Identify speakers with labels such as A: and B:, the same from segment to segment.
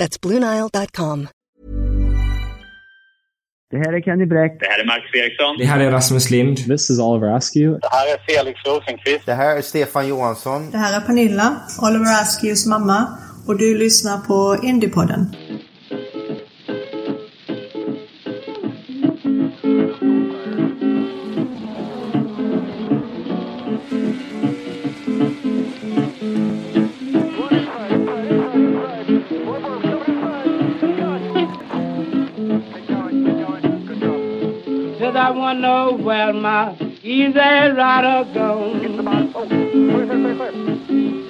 A: That's BlueNile.com.
B: Det här är Kenny Bräck.
C: Det här är Marcus Eriksson.
D: Det här är Rasmus Lind.
E: This is Oliver Askew.
C: Det här är Felix Rosenqvist.
F: Det här är Stefan Johansson.
G: Det här är Pernilla, Oliver Askews mamma och du lyssnar på Indiepodden.
H: I wanna know where my easy rider gone.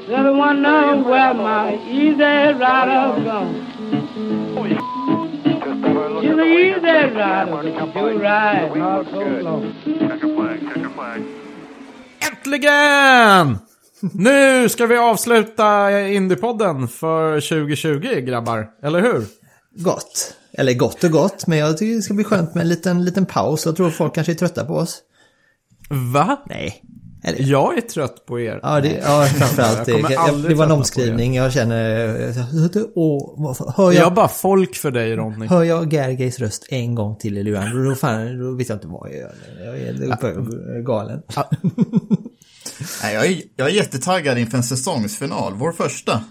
H: Said I wanna know where my easy rider gone. She's an easy rider to ride all so long.
I: Äntligen! Nu ska vi avsluta Indiepodden för 2020 grabbar, eller hur?
B: Gott. Eller gott och gott, men jag tycker det ska bli skönt med en liten, liten paus. Jag tror folk kanske är trötta på oss.
I: Va?
B: Nej. Eller,
I: Jag är trött på er.
B: Ja, det, ja framförallt det. Det var en omskrivning. Jag känner... Åh, hör
I: Jag
B: jag,
I: är bara folk för dig Ronny.
B: hör jag Gergeis röst en gång till i luren, då, fan, då vet jag inte vad jag gör. Jag är uppe, galen.
J: Nej, jag, är, jag är jättetaggad inför en säsongsfinal, vår första.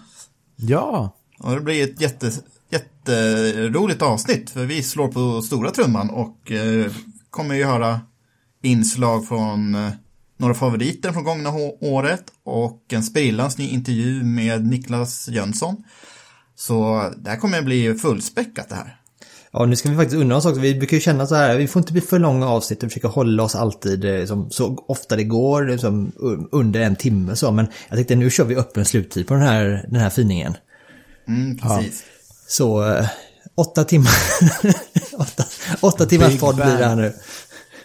I: Ja.
J: Och det blir ett jätte, jätteroligt avsnitt, för vi slår på stora trumman och eh, kommer ju höra inslag från eh, några favoriter från gångna året och en sprillans ny intervju med Niklas Jönsson. Så det här kommer bli fullspäckat det här.
B: Ja, nu ska vi faktiskt unna oss också. Vi brukar ju känna så här, vi får inte bli för långa avsnitt och försöka hålla oss alltid eh, som, så ofta det går, liksom, un- under en timme så. Men jag tänkte nu kör vi öppen sluttid på den här, den här finingen.
J: Mm, precis.
B: Så eh, åtta timmar, åtta, åtta timmars podd blir det här nu.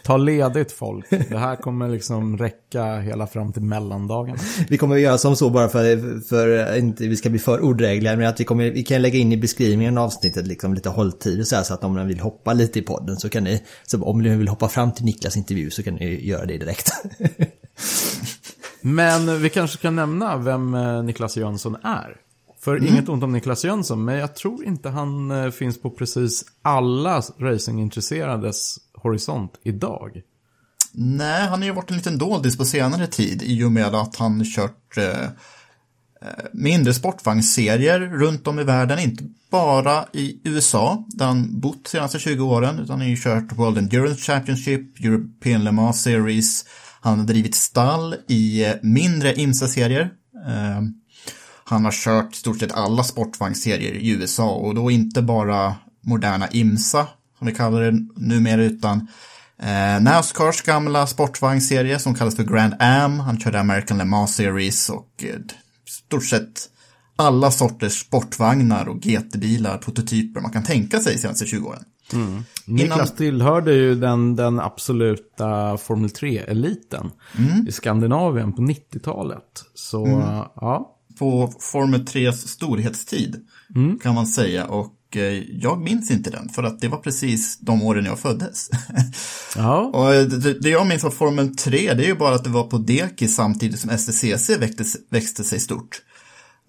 I: Ta ledigt folk. Det här kommer liksom räcka hela fram till mellandagen.
B: Vi kommer att göra som så bara för, för inte vi ska bli för ordrägliga, men att vi, kommer, vi kan lägga in i beskrivningen av avsnittet liksom lite hålltid och så här så att om ni vill hoppa lite i podden så kan ni, så om ni vill hoppa fram till Niklas intervju så kan ni göra det direkt.
I: Men vi kanske kan nämna vem eh, Niklas Jönsson är. För inget ont om Niklas Jönsson, men jag tror inte han eh, finns på precis alla racingintresserades horisont idag.
J: Nej, han har ju varit en liten doldis på senare tid i och med att han kört eh, eh, mindre sportvagnserier runt om i världen, inte bara i USA, där han bott de senaste 20 åren, utan han har ju kört World Endurance Championship, European Le Mans Series, han har drivit stall i eh, mindre IMSA-serier. Eh, han har kört stort sett alla sportvagnserier i USA och då inte bara moderna IMSA, som vi kallar det numera, utan Eh, Nascars gamla sportvagnsserie som kallas för Grand Am. Han körde American Le Mans Series och eh, stort sett alla sorters sportvagnar och GT-bilar, prototyper man kan tänka sig de senaste 20 åren.
I: Niklas
J: Innan-
I: tillhörde ju den, den absoluta Formel 3-eliten i Skandinavien på 90-talet. Så ja,
J: På Formel 3s storhetstid kan man säga och eh, jag minns inte den för att det var precis de åren jag föddes.
I: ja.
J: Och det, det jag minns av Formel 3, det är ju bara att det var på dekis samtidigt som STCC växte, växte sig stort.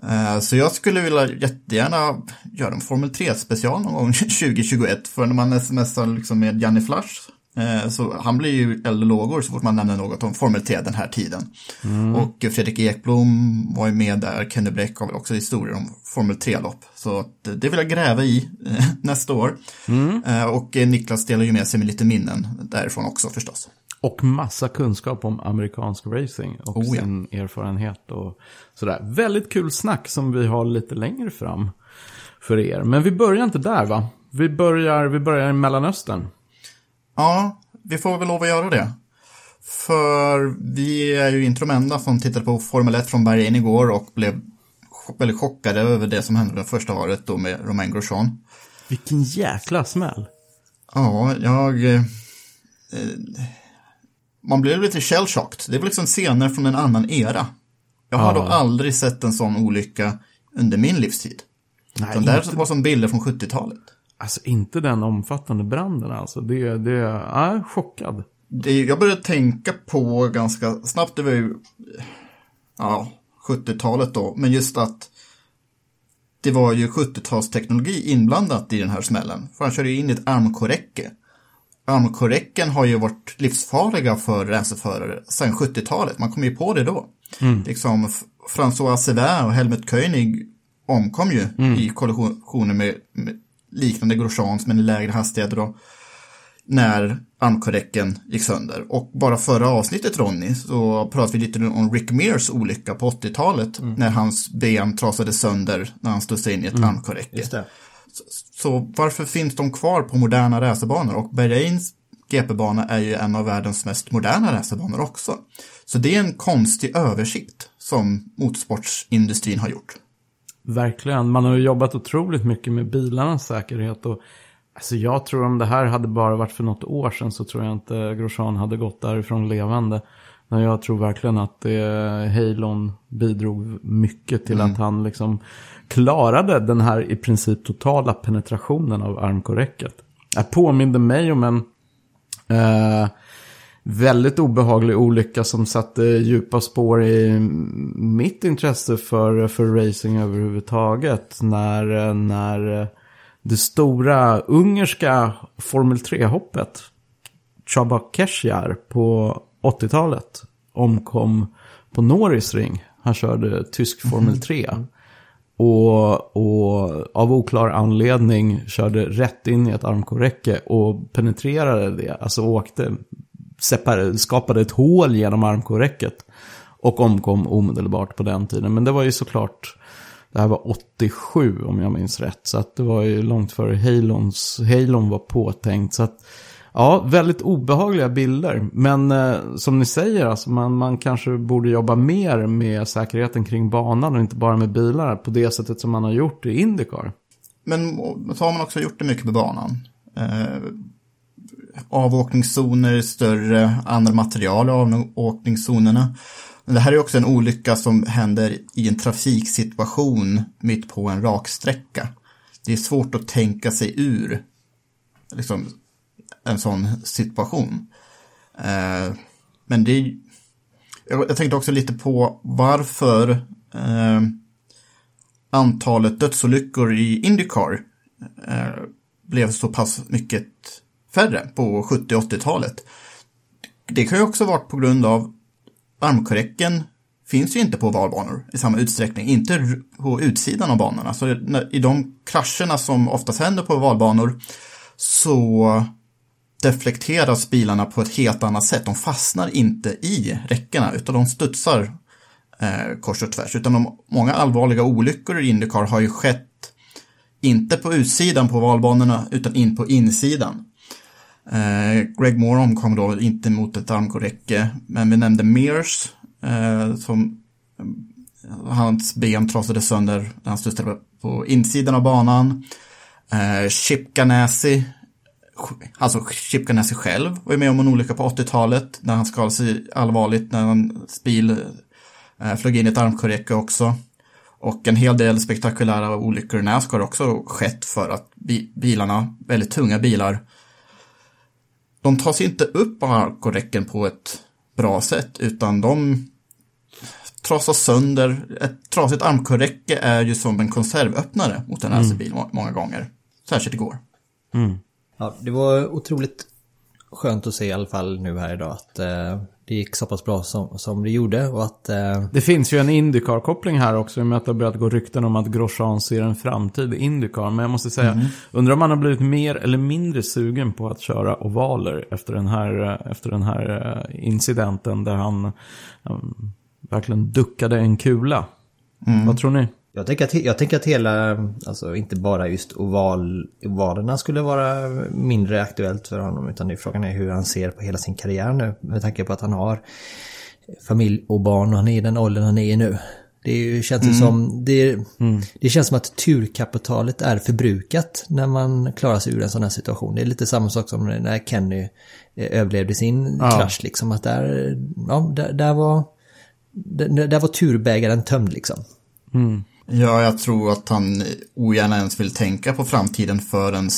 J: Eh, Så jag skulle vilja jättegärna göra en Formel 3-special någon gång 2021, för när man smsar liksom med Janne Flash, eh, så han blir ju eld och lågor så fort man nämner något om Formel 3 den här tiden. Och Fredrik Ekblom var ju med där, Kenny Bräck har väl också historier om Formel 3-lopp. Så eh, det vill jag gräva i eh, nästa år. Eh, Och eh, Niklas delar ju med sig med lite minnen därifrån också förstås.
I: Och massa kunskap om amerikansk racing och
J: Oh, ja.
I: sin erfarenhet och sådär. Väldigt kul snack som vi har lite längre fram för er. Men vi börjar inte där va? Vi börjar, vi börjar i Mellanöstern.
J: Ja, vi får väl lov att göra det. För vi är ju inte de enda som tittade på Formel 1 från Bahrain igår och blev väldigt chockade över det som hände det första året då med Romain Grosjean.
I: Vilken jäkla smäll.
J: Ja, jag... Eh, eh, man blev lite shell-shocked. Det var liksom scener från en annan era. Jag har
I: Ja.
J: då aldrig sett en sån olycka under min livstid.
I: Nej,
J: Den där
I: inte,
J: var som bilder från 70-talet.
I: Alltså inte den omfattande branden alltså. Det, det, jag är chockad.
J: Det, jag började tänka på ganska snabbt, det var ju ja, 70-talet då, men just att det var ju 70-talsteknologi inblandat i den här smällen. För han körde ju in i ett armkorräcke. Armkorräcken har ju varit livsfarliga för racerförare sedan 70-talet. Man kom ju på det då. Liksom F- François Sevin och Helmut König omkom ju i kollisioner med, med liknande Grosjeans men i lägre hastigheter då när armkorräcken gick sönder. Och bara förra avsnittet Ronny så pratade vi lite om Rick Mears olycka på 80-talet när hans ben trasade sönder när han studsade in i ett armkorräcke.
B: Just det.
J: Så varför finns de kvar på moderna racerbanor? Och Bahrains GP-bana är ju en av världens mest moderna racerbanor också. Så det är en konstig översikt som motorsportsindustrin har gjort.
I: Verkligen. Man har ju jobbat otroligt mycket med bilarnas säkerhet. Och, alltså jag tror om det här hade bara varit för något år sedan så tror jag inte Grosjean hade gått därifrån levande. Men jag tror verkligen att det, Halon bidrog mycket till att han liksom klarade den här i princip totala penetrationen av armkorräcket. Jag påminde mig om en eh, väldigt obehaglig olycka som satte djupa spår i mitt intresse för, för racing överhuvudtaget. När, när det stora ungerska Formel 3-hoppet, Csaba Kesiar på 80-talet, omkom på Norris ring. Han körde tysk Formel 3. Och, och av oklar anledning körde rätt in i ett armkorräcke och penetrerade det. Alltså åkte, skapade ett hål genom armkorräcket. Och omkom omedelbart på den tiden. Men det var ju såklart, det här var 87 om jag minns rätt. Så att det var ju långt före Halons, Halon var påtänkt. Så att, ja, väldigt obehagliga bilder. Men eh, som ni säger, alltså, man, man kanske borde jobba mer med säkerheten kring banan och inte bara med bilar. På det sättet som man har gjort i Indycar.
J: Men så har man också gjort det mycket med banan. Eh, avåkningszoner, större, andra material i avåkningszonerna. Men det här är också en olycka som händer i en trafiksituation mitt på en raksträcka. Det är svårt att tänka sig ur liksom, en sån situation. Eh, men det är, jag, tänkte också lite på varför eh, antalet dödsolyckor i Indycar eh, blev så pass mycket färre på 70 och 80-talet. Det kan ju också varit på grund av armkorräcken finns ju inte på valbanor i samma utsträckning, inte på utsidan av banorna. Så i de krascherna som oftast händer på valbanor så deflekteras bilarna på ett helt annat sätt. De fastnar inte i räckena utan de studsar eh, kors och tvärs. Utan de, många allvarliga olyckor i Indycar har ju skett inte på utsidan på valbanorna utan in på insidan. Eh, Greg Moore omkom då inte mot ett armkorräcke, men vi nämnde Mears eh, som eh, hans ben trasade sönder när han studsade på insidan av banan. Eh, Chip Ganassi, alltså Chip Ganassi själv var ju med om en olycka på 80-talet när han skadade sig allvarligt när hans bil eh, flög in i ett armkorräcke också. Och en hel del spektakulära olyckor i Nascar har också skett för att bi- bilarna, väldigt tunga bilar, de tas inte upp av armkorräcken på ett bra sätt utan de trasas sönder. Ett trasigt armkorräcke är ju som en konservöppnare mot en racerbil må- många gånger. Särskilt igår.
B: Ja, det var otroligt skönt att se i alla fall nu här idag att eh, det gick så pass bra som, som det gjorde och att eh,
I: Det finns ju en Indycar-koppling här också i och med att det har börjat gå rykten om att Grosjean ser en framtid i Indycar. Men jag måste säga, undrar om han har blivit mer eller mindre sugen på att köra ovaler efter den här, efter den här eh, incidenten där han eh, verkligen duckade en kula. Vad tror ni?
B: Jag tänker, att, jag tänker att hela, alltså inte bara just oval, ovalerna skulle vara mindre aktuellt för honom utan det frågan är hur han ser på hela sin karriär nu med tanke på att han har familj och barn och han är i den åldern han är i nu. Det känns ju som, det, det känns som att turkapitalet är förbrukat när man klarar sig ur en sån här situation. Det är lite samma sak som när Kenny eh, överlevde sin
I: Ja.
B: krasch liksom. Att där, ja, där, där var, där, där var turbägaren tömd liksom.
J: Ja, jag tror att han ogärna ens vill tänka på framtiden förrän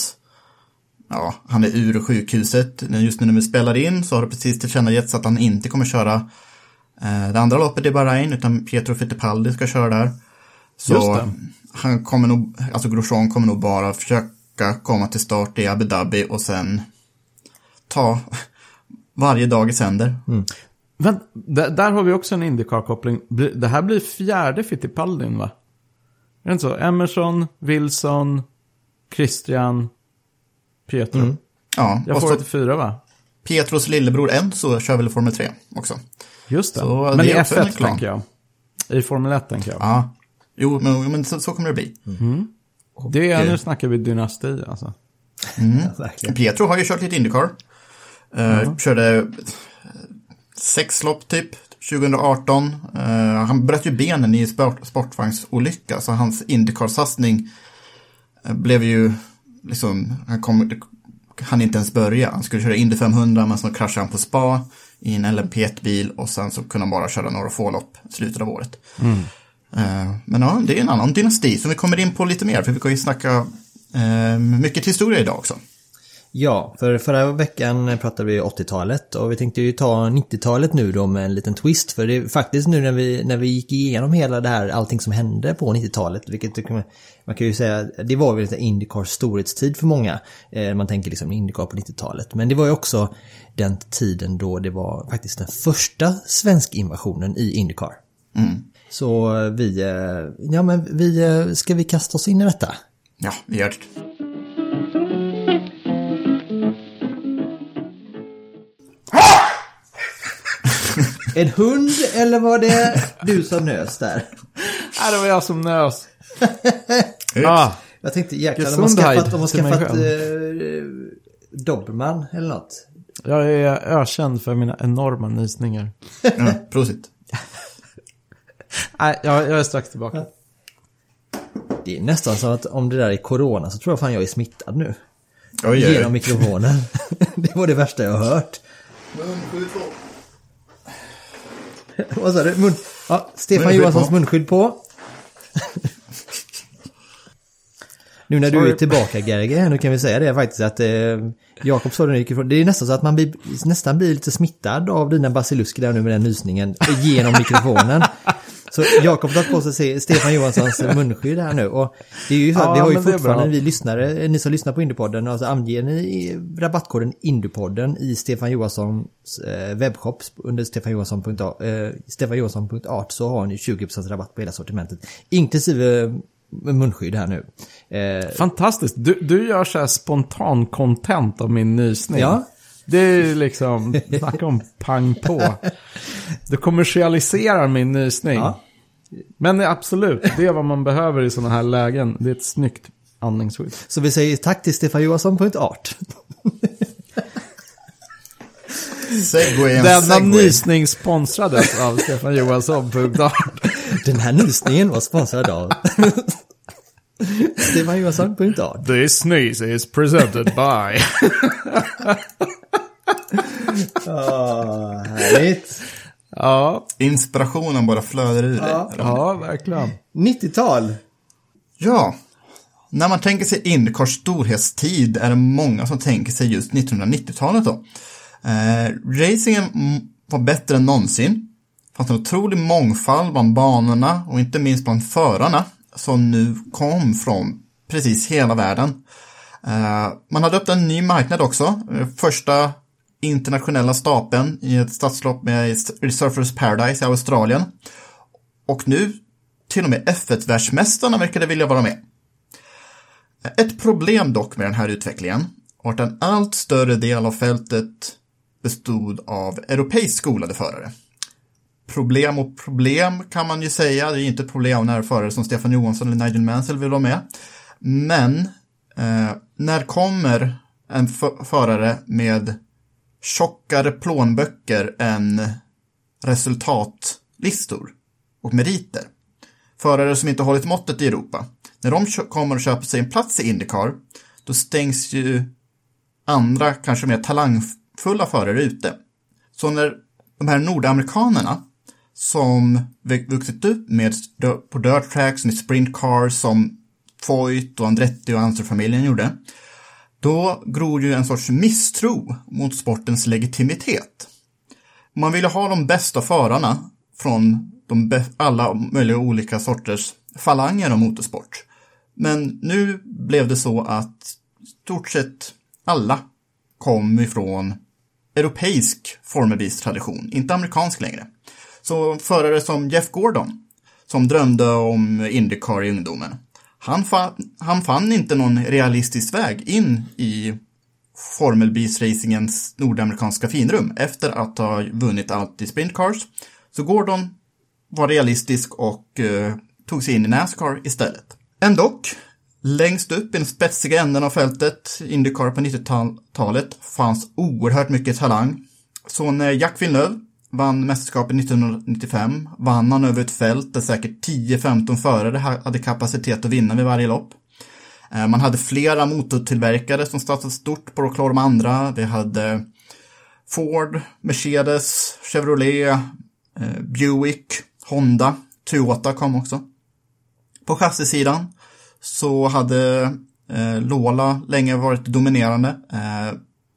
J: ja, han är ur sjukhuset. Just nu när vi spelar in så har det precis tillkännagetts att han inte kommer köra eh, det andra loppet i Bahrain, utan Pietro Fittipaldi ska köra där. Så han kommer nog, alltså Grosjean kommer nog bara försöka komma till start i Abu Dhabi och sen ta varje dag i sänder.
I: Vänt, där, där har vi också en Indycar-koppling. Det här blir fjärde Fittipaldin va? Är det inte så? Emerson, Wilson, Christian, Pietro.
J: Ja,
I: Jag får till fyra va?
J: Pietros lillebror Enzo kör väl Formel 3 också.
I: Just det.
J: Så
I: men
J: det
I: i
J: är också en
I: F1
J: klan.
I: tänker jag. I Formel 1 tänker jag.
J: Ja, jo, men, men så, så kommer det bli.
I: Det är,
J: eh,
I: nu snackar vi dynasti alltså.
B: Verkligen.
J: Pietro har ju kört lite Indycar. Uh, Körde sex lopp typ 2018. Eh, han bröt ju benen i sport, sportvagnsolycka så hans Indycar-satsning eh, blev ju liksom, han kom, han inte ens börja. Han skulle köra Indy 500 men så kraschade han på spa i en LMP1-bil och sen så kunde han bara köra några få lopp i slutet av året. Eh, Men ja, det är en annan dynasti som vi kommer in på lite mer för vi kan ju snacka eh, mycket historia idag också.
B: Ja, för förra veckan pratade vi 80-talet och vi tänkte ju ta 90-talet nu då med en liten twist. För det är faktiskt nu när vi, när vi gick igenom hela det här, allting som hände på 90-talet, vilket man kan ju säga, det var väl lite Indycars storhetstid för många. Eh, man tänker liksom Indycar på 90-talet. Men det var ju också den tiden då det var faktiskt den första svensk invasionen i Indycar. Så vi, eh, ja men vi, eh, ska vi kasta oss in i detta?
J: Ja, vi gör det.
B: En hund eller var det du som nös där?
I: Nej, det var jag som nös. ah,
B: Jag tänkte jäklar, de har skaffat, de har skaffat eh, Dobermann eller något.
I: jag är ökänd för mina enorma nysningar.
J: Ja, prosit.
I: Nej, jag, jag är strax tillbaka.
B: Det är nästan så att om det där är corona så tror jag fan jag är smittad nu.
J: Oj,
B: Genom
J: oj.
B: mikrofonen. det var det värsta jag har hört. Vad sa du? Mun... Ja, Stefan
J: Munskydd
B: Johanssons
J: på.
B: munskydd på. nu när du
I: Sorry.
B: är tillbaka Gerge, nu kan vi säga det faktiskt att eh, Jakob sa det gick ifrån. Det är nästan så att man blir, nästan blir lite smittad av dina basilusker där nu med den nysningen genom mikrofonen. Så Jakob har på sig Stefan Johanssons munskydd här nu och det är ju så att
I: Ja,
B: vi har ju fortfarande, vi lyssnare, ni som lyssnar på Indiepodden, alltså anger ni rabattkoden Indiepodden i Stefan Johanssons eh, webbshop under stefanjohansson.art eh, stefanjohansson.art så har ni 20% rabatt på hela sortimentet. Inklusive eh, munskydd här nu. Eh,
I: Fantastiskt. Du, du gör så här spontan content av min nysning.
B: Ja.
I: Det är liksom, snacka om pang på. Du kommersialiserar min nysning.
B: Ja.
I: Men absolut, det är vad man behöver i sådana här lägen. Det är ett snyggt andningsskydd.
B: så vi säger tack till stefanjohansson.art.
J: Segway en
I: Denna
J: segway.
I: nysning sponsrades av Stefan Johansson.
B: Den här nysningen var sponsrad av stefanjohansson.art.
I: This sneeze is presented by...
B: Ah, härligt.
I: Ja,
J: Inspirationen bara flödar ur dig.
I: ja, verkligen.
B: 90-tal.
J: Ja, när man tänker sig Indycars storhetstid är det många som tänker sig just 1990-talet då. Eh, racingen var bättre än någonsin. Det fanns en otrolig mångfald bland banorna och inte minst bland förarna som nu kom från precis hela världen. Eh, man hade öppnat en ny marknad också. Eh, Första internationella stapeln i ett stadslopp med Surfers Paradise i Australien. Och nu till och med F1-världsmästarna verkade vilja vara med. Ett problem dock med den här utvecklingen var att en allt större del av fältet bestod av europeiskt skolade förare. Problem och problem kan man ju säga, det är inte problem när förare som Stefan Johansson eller Nigel Mansell vill vara med. Men eh, när kommer en förare med tjockare plånböcker än resultatlistor och meriter? förare som inte hållit måttet i Europa, när de kommer och köper sig en plats i Indycar, då stängs ju andra, kanske mer talangfulla förare ute. Så när de här nordamerikanerna som vuxit upp med på dirt tracks med sprint cars som Foyt och Andretti och Anser-familjen gjorde, då gror ju en sorts misstro mot sportens legitimitet. Man ville ha de bästa förarna från de alla möjliga olika sorters falanger av motorsport. Men nu blev det så att stort sett alla kom ifrån europeisk formelbilstradition, inte amerikansk längre. Så förare som Jeff Gordon, som drömde om Indycar i ungdomen, han, fa- han fann inte någon realistisk väg in i formelbilsracingens nordamerikanska finrum efter att ha vunnit allt i sprintcars. Så Gordon var realistisk och eh, tog sig in i Nascar istället. Ändå, längst upp i den spetsiga änden av fältet, Indycar på 90-talet, fanns oerhört mycket talang. Så när Jack Villeneuve vann mästerskapet 1995 vann han över ett fält där säkert 10-15 förare hade kapacitet att vinna vid varje lopp. Eh, man hade flera motortillverkare som satsade stort på att klara de andra. Vi hade Ford, Mercedes, Chevrolet, eh, Buick, Honda, Toyota kom också. På chassisidan så hade eh, Lola länge varit dominerande.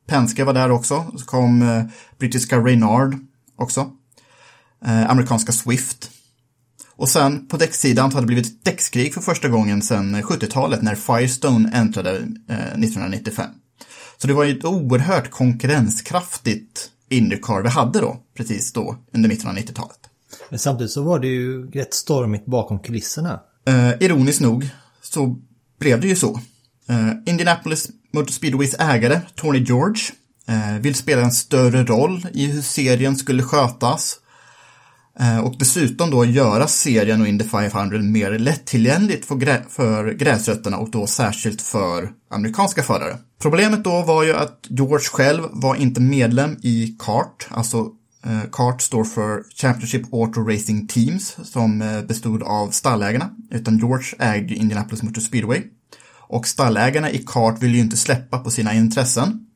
J: Penske var där också. Så kom brittiska Reynard också. Eh, amerikanska Swift. Och sen på däcksidan hade det blivit ett däckskrig för första gången sedan 70-talet när Firestone äntrade eh, 1995. Så det var ju ett oerhört konkurrenskraftigt Indycar vi hade då, precis då, under mitten av 90-talet.
B: Men samtidigt så var det ju rätt stormigt bakom kulisserna.
J: Eh, ironiskt nog så blev det ju så. Eh, Indianapolis Motor Speedways ägare, Tony George, Eh, vill spela en större roll i hur serien skulle skötas. Eh, och dessutom då göra serien och Indy 500 mer lättillgängligt för, grä- för gräsrötterna och då särskilt för amerikanska förare. Problemet då var ju att George själv var inte medlem i CART, alltså eh, CART står för Championship Auto Racing Teams som eh, bestod av stallägarna, utan George ägde Indianapolis Motor Speedway. Och stallägarna i CART ville ju inte släppa på sina intressen.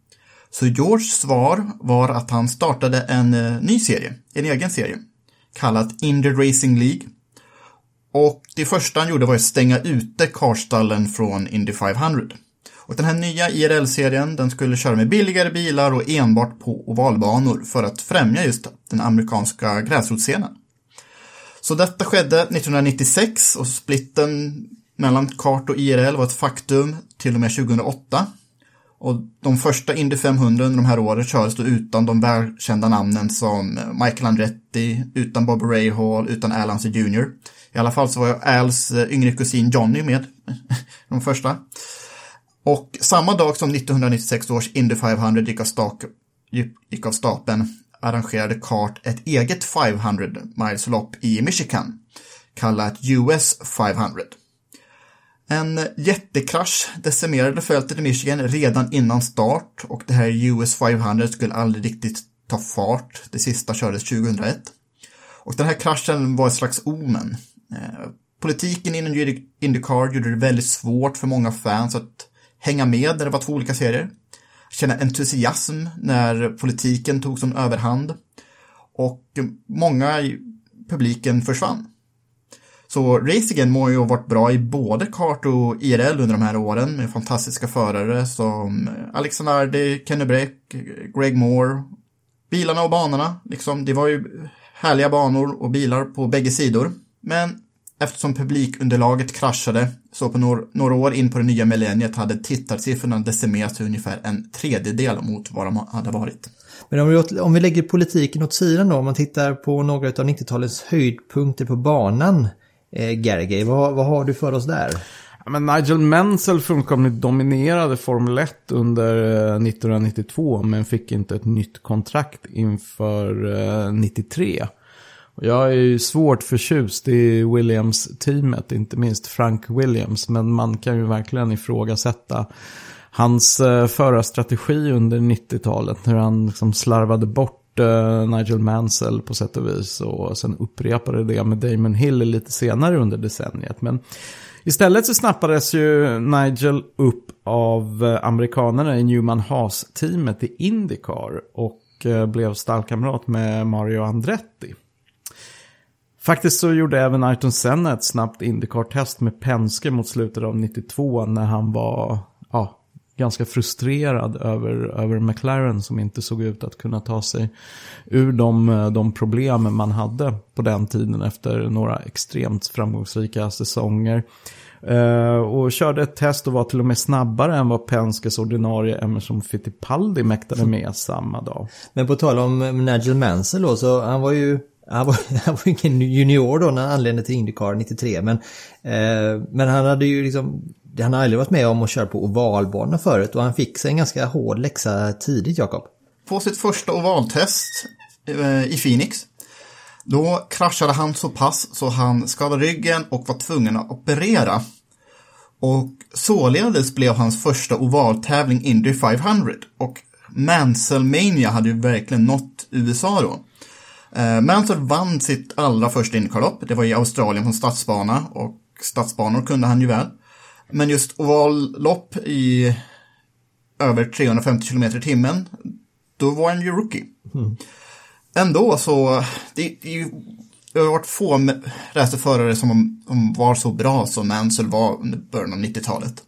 J: Så Georges svar var att han startade en eh, ny serie, en egen serie, kallat Indy Racing League. Och det första han gjorde var att stänga ute karstallen från Indy 500. Och den här nya IRL-serien, den skulle köra med billigare bilar och enbart på ovalbanor för att främja just den amerikanska gräsrotsscenen. Så detta skedde 1996 och splitten mellan kart och IRL var ett faktum till och med 2008. Och de första Indy 500 under de här åren kördes då utan de välkända namnen som Michael Andretti, utan Bob Rahal, utan Al Unser Jr. I alla fall så var Als eh, yngre kusin Johnny med, de första. Och samma dag som 1996 års Indy 500 gick av, stak, gick av stapeln arrangerade Kart ett eget 500 miles-lopp i Michigan, kallat US 500. En jättekrasch decimerade fältet i Michigan redan innan start och det här US 500 skulle aldrig riktigt ta fart. Det sista kördes 2001. Och den här kraschen var ett slags omen. Eh, politiken inom Indycar gjorde det väldigt svårt för många fans att hänga med när det var två olika serier. Känna entusiasm när politiken tog som överhand. Och många i publiken försvann. Så racingen må ju ha varit bra i både kart och IRL under de här åren med fantastiska förare som Alexander Kenny Bräck, Greg Moore. Bilarna och banorna, liksom, det var ju härliga banor och bilar på bägge sidor. Men eftersom publikunderlaget kraschade så på några, några år in på det nya millenniet hade tittarsiffrorna decimerats till ungefär en tredjedel mot vad de hade varit.
B: Men om vi, om vi lägger politiken åt sidan då, om man tittar på några av 90-talets höjdpunkter på banan, eh, Gergely, vad, vad har du för oss där?
I: Ja, Men Nigel Mansell fullkomligt dominerade Formel 1 under eh, 1992 men fick inte ett nytt kontrakt inför eh, 93. Och jag är ju svårt förtjust i Williams-teamet, inte minst Frank Williams, men man kan ju verkligen ifrågasätta hans eh, förarstrategi under 90-talet när han liksom slarvade bort Eh, Nigel Mansell på sätt och vis. Och sen upprepade det med Damon Hill lite senare under decenniet. Men istället så snappades ju Nigel upp av eh, amerikanerna i Newman Haas-teamet i Indycar. Och eh, blev stallkamrat med Mario Andretti. Faktiskt så gjorde även Ayrton Senna ett snabbt Indycar-test med Penske mot slutet av 92 när han var ganska frustrerad över, över McLaren som inte såg ut att kunna ta sig ur de, eh, de problem man hade på den tiden efter några extremt framgångsrika säsonger. Uh, och körde ett test och var till och med snabbare än vad Penskes ordinarie Emerson Fittipaldi mäktade med samma dag.
B: Men på tal om eh, Nigel Mansell då, så han var ju han var, han var ingen junior då när han anlände till Indycar 93 men, eh, men han hade ju liksom han har aldrig varit med om att köra på ovalbana förut och han fick sig en ganska hård läxa tidigt, Jakob.
J: På sitt första ovaltest eh, i Phoenix, då kraschade han så pass så han skadade ryggen och var tvungen att operera. Och således blev hans första ovaltävling Indy 500 och Mansell-mania hade ju verkligen nått USA då. Eh, Mansell vann sitt allra första Indycarlopp, det var i Australien på en stadsbana och stadsbanor kunde han ju väl. Men just ovallopp i över 350 km i timmen, då var han ju rookie. Mm. Ändå så, det, det, det har varit få racerförare som, som var så bra som Mansell var under början av 90-talet.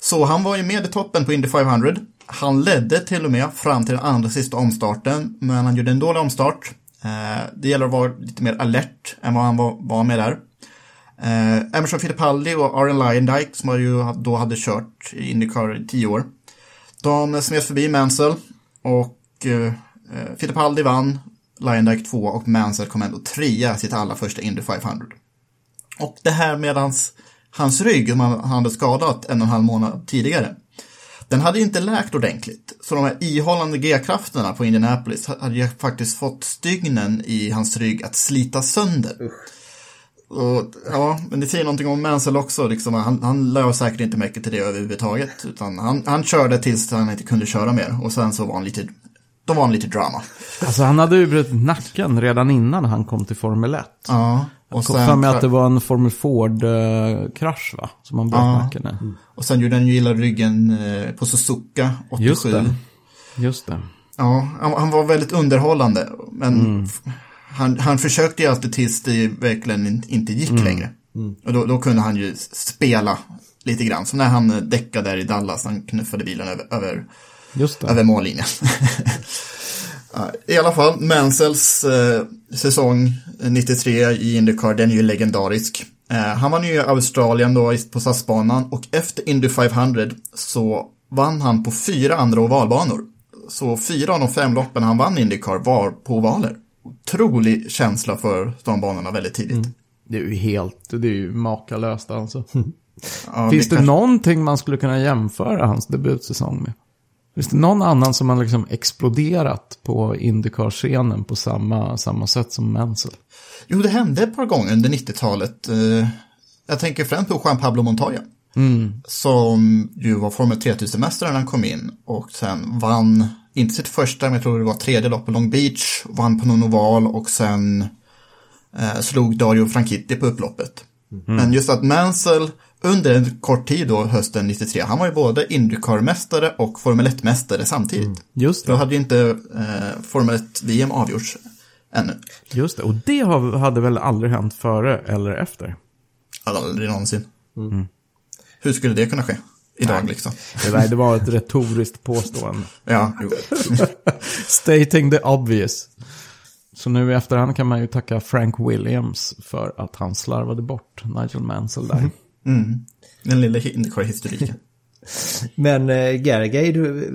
J: Så han var ju med i toppen på Indy 500. Han ledde till och med fram till den andra sista omstarten, men han gjorde en dålig omstart. Eh, det gäller att vara lite mer alert än vad han var, var med där. Eh, Emerson Fittipaldi och Aaron Lyondike som ju då hade kört i Indycar i tio år. De smet förbi Mansell och eh, eh Fittipaldi vann, Lyondike två och Mansell kom ändå trea sitt allra första Indy 500. Och det här med hans, hans rygg som han hade skadat en och en halv månad tidigare. Den hade inte läkt ordentligt, så de här ihållande G-krafterna på Indianapolis hade ju faktiskt fått stygnen i hans rygg att slita sönder. Usch. Och, ja, men det säger någonting om Mansell också. Liksom, han, han lade säkert inte mycket till det överhuvudtaget. Utan han, han körde tills han inte kunde köra mer. Och sen så var han lite, då var han lite drama.
I: Alltså han hade ju brutit nacken redan innan han kom till Formel 1.
J: Ja.
I: Och jag kom fram med att det var en Formel Ford-krasch va? Som han bröt ja. nacken i.
J: Och sen gjorde han ju illa ryggen eh, på Suzuka 87.
I: Just det. Just det.
J: Ja, han, han var väldigt underhållande. Men mm han, han försökte ju alltid tills det verkligen inte gick mm. längre. Mm. Och då, då, kunde han ju spela lite grann. Som när han däckade där i Dallas, han knuffade bilen över, över, över mållinjen. I alla fall, Mansells eh, säsong 93 i Indycar, den är ju legendarisk. Eh, han vann ju i Australien då på stadsbanan och efter Indy 500 så vann han på fyra andra ovalbanor. Så fyra av de fem loppen han vann Indycar var på ovaler otrolig känsla för de banorna väldigt tidigt. Mm.
I: Det är ju helt, det är ju makalöst alltså. ja, Finns det, det någonting man skulle kunna jämföra hans debutsäsong med? Finns det någon annan som har liksom exploderat på Indycar-scenen på samma, samma sätt som Mansell?
J: Jo, det hände ett par gånger under 90-talet. Eh, jag tänker främst på Juan Pablo Montoya. Mm. Som ju var Formel 3000-mästare när han kom in och sen vann inte sitt första, men jag tror det var tredje lopp på Long Beach, vann på någon oval och sen eh, slog Dario Franchitti på upploppet. Mm. Men just att Mansell under en kort tid då, hösten 93, han var ju både Indycar-mästare och Formel 1-mästare samtidigt. Mm.
I: Just det.
J: Då hade ju inte eh, Formel 1-VM avgjorts ännu.
I: Just det, och det hade väl aldrig hänt före eller efter?
J: Aldrig någonsin. Mm. Hur skulle det kunna ske? Idag Nej. liksom.
I: Det, där, det var ett retoriskt påstående.
J: ja,
I: Stating the obvious. Så nu i efterhand kan man ju tacka Frank Williams för att han slarvade bort Nigel Mansell där.
J: Mm. Den lilla historiken.
B: Men äh, Gargay, du,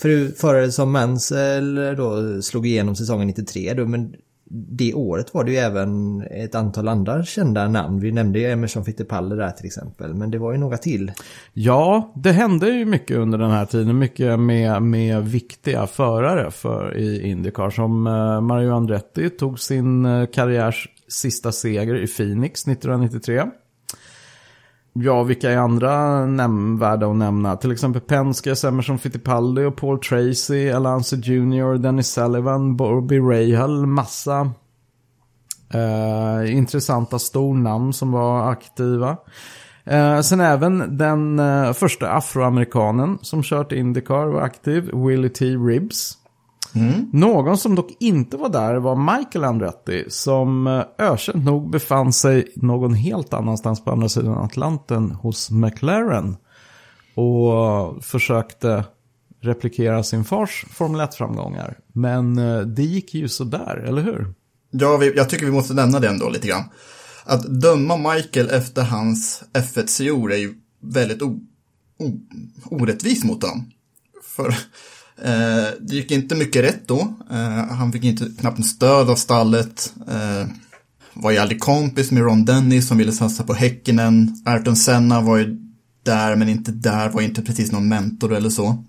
B: för förare som Mansell då slog igenom säsongen 93 då, men det året var det ju även ett antal andra kända namn. Vi nämnde ju Emerson Fittipaldi där till exempel. Men det var ju några till.
I: Ja, det hände ju mycket under den här tiden. Mycket med, med viktiga förare för, i Indycar. Som eh, Mario Andretti tog sin eh, karriärs sista seger i Phoenix 1993. Ja, vilka är andra nämnvärda att nämna? Till exempel Penske, Emerson Fittipaldi och Paul Tracy, Alonso Jr, Dennis Sullivan, Bobby Rahal, massa eh, intressanta stornamn som var aktiva. Eh, sen även den eh, första afroamerikanen som kört Indycar var aktiv, Willie T. Ribbs. Någon som dock inte var där var Michael Andretti som eh, ökänt nog befann sig någon helt annanstans på andra sidan Atlanten hos McLaren. Och försökte replikera sin fars Formel 1-framgångar. Men eh, det gick ju sådär, eller hur?
J: Ja, vi, jag tycker vi måste nämna det ändå lite grann. Att döma Michael efter hans F1-sejour är ju väldigt o, o, orättvis mot honom. För Eh, det gick inte mycket rätt då. Eh, han fick inte knappt stöd av stallet. Eh, var ju aldrig kompis med Ron Dennis som ville satsa på Häckenen. Ayrton Senna var ju där men inte där, var inte precis någon mentor eller så.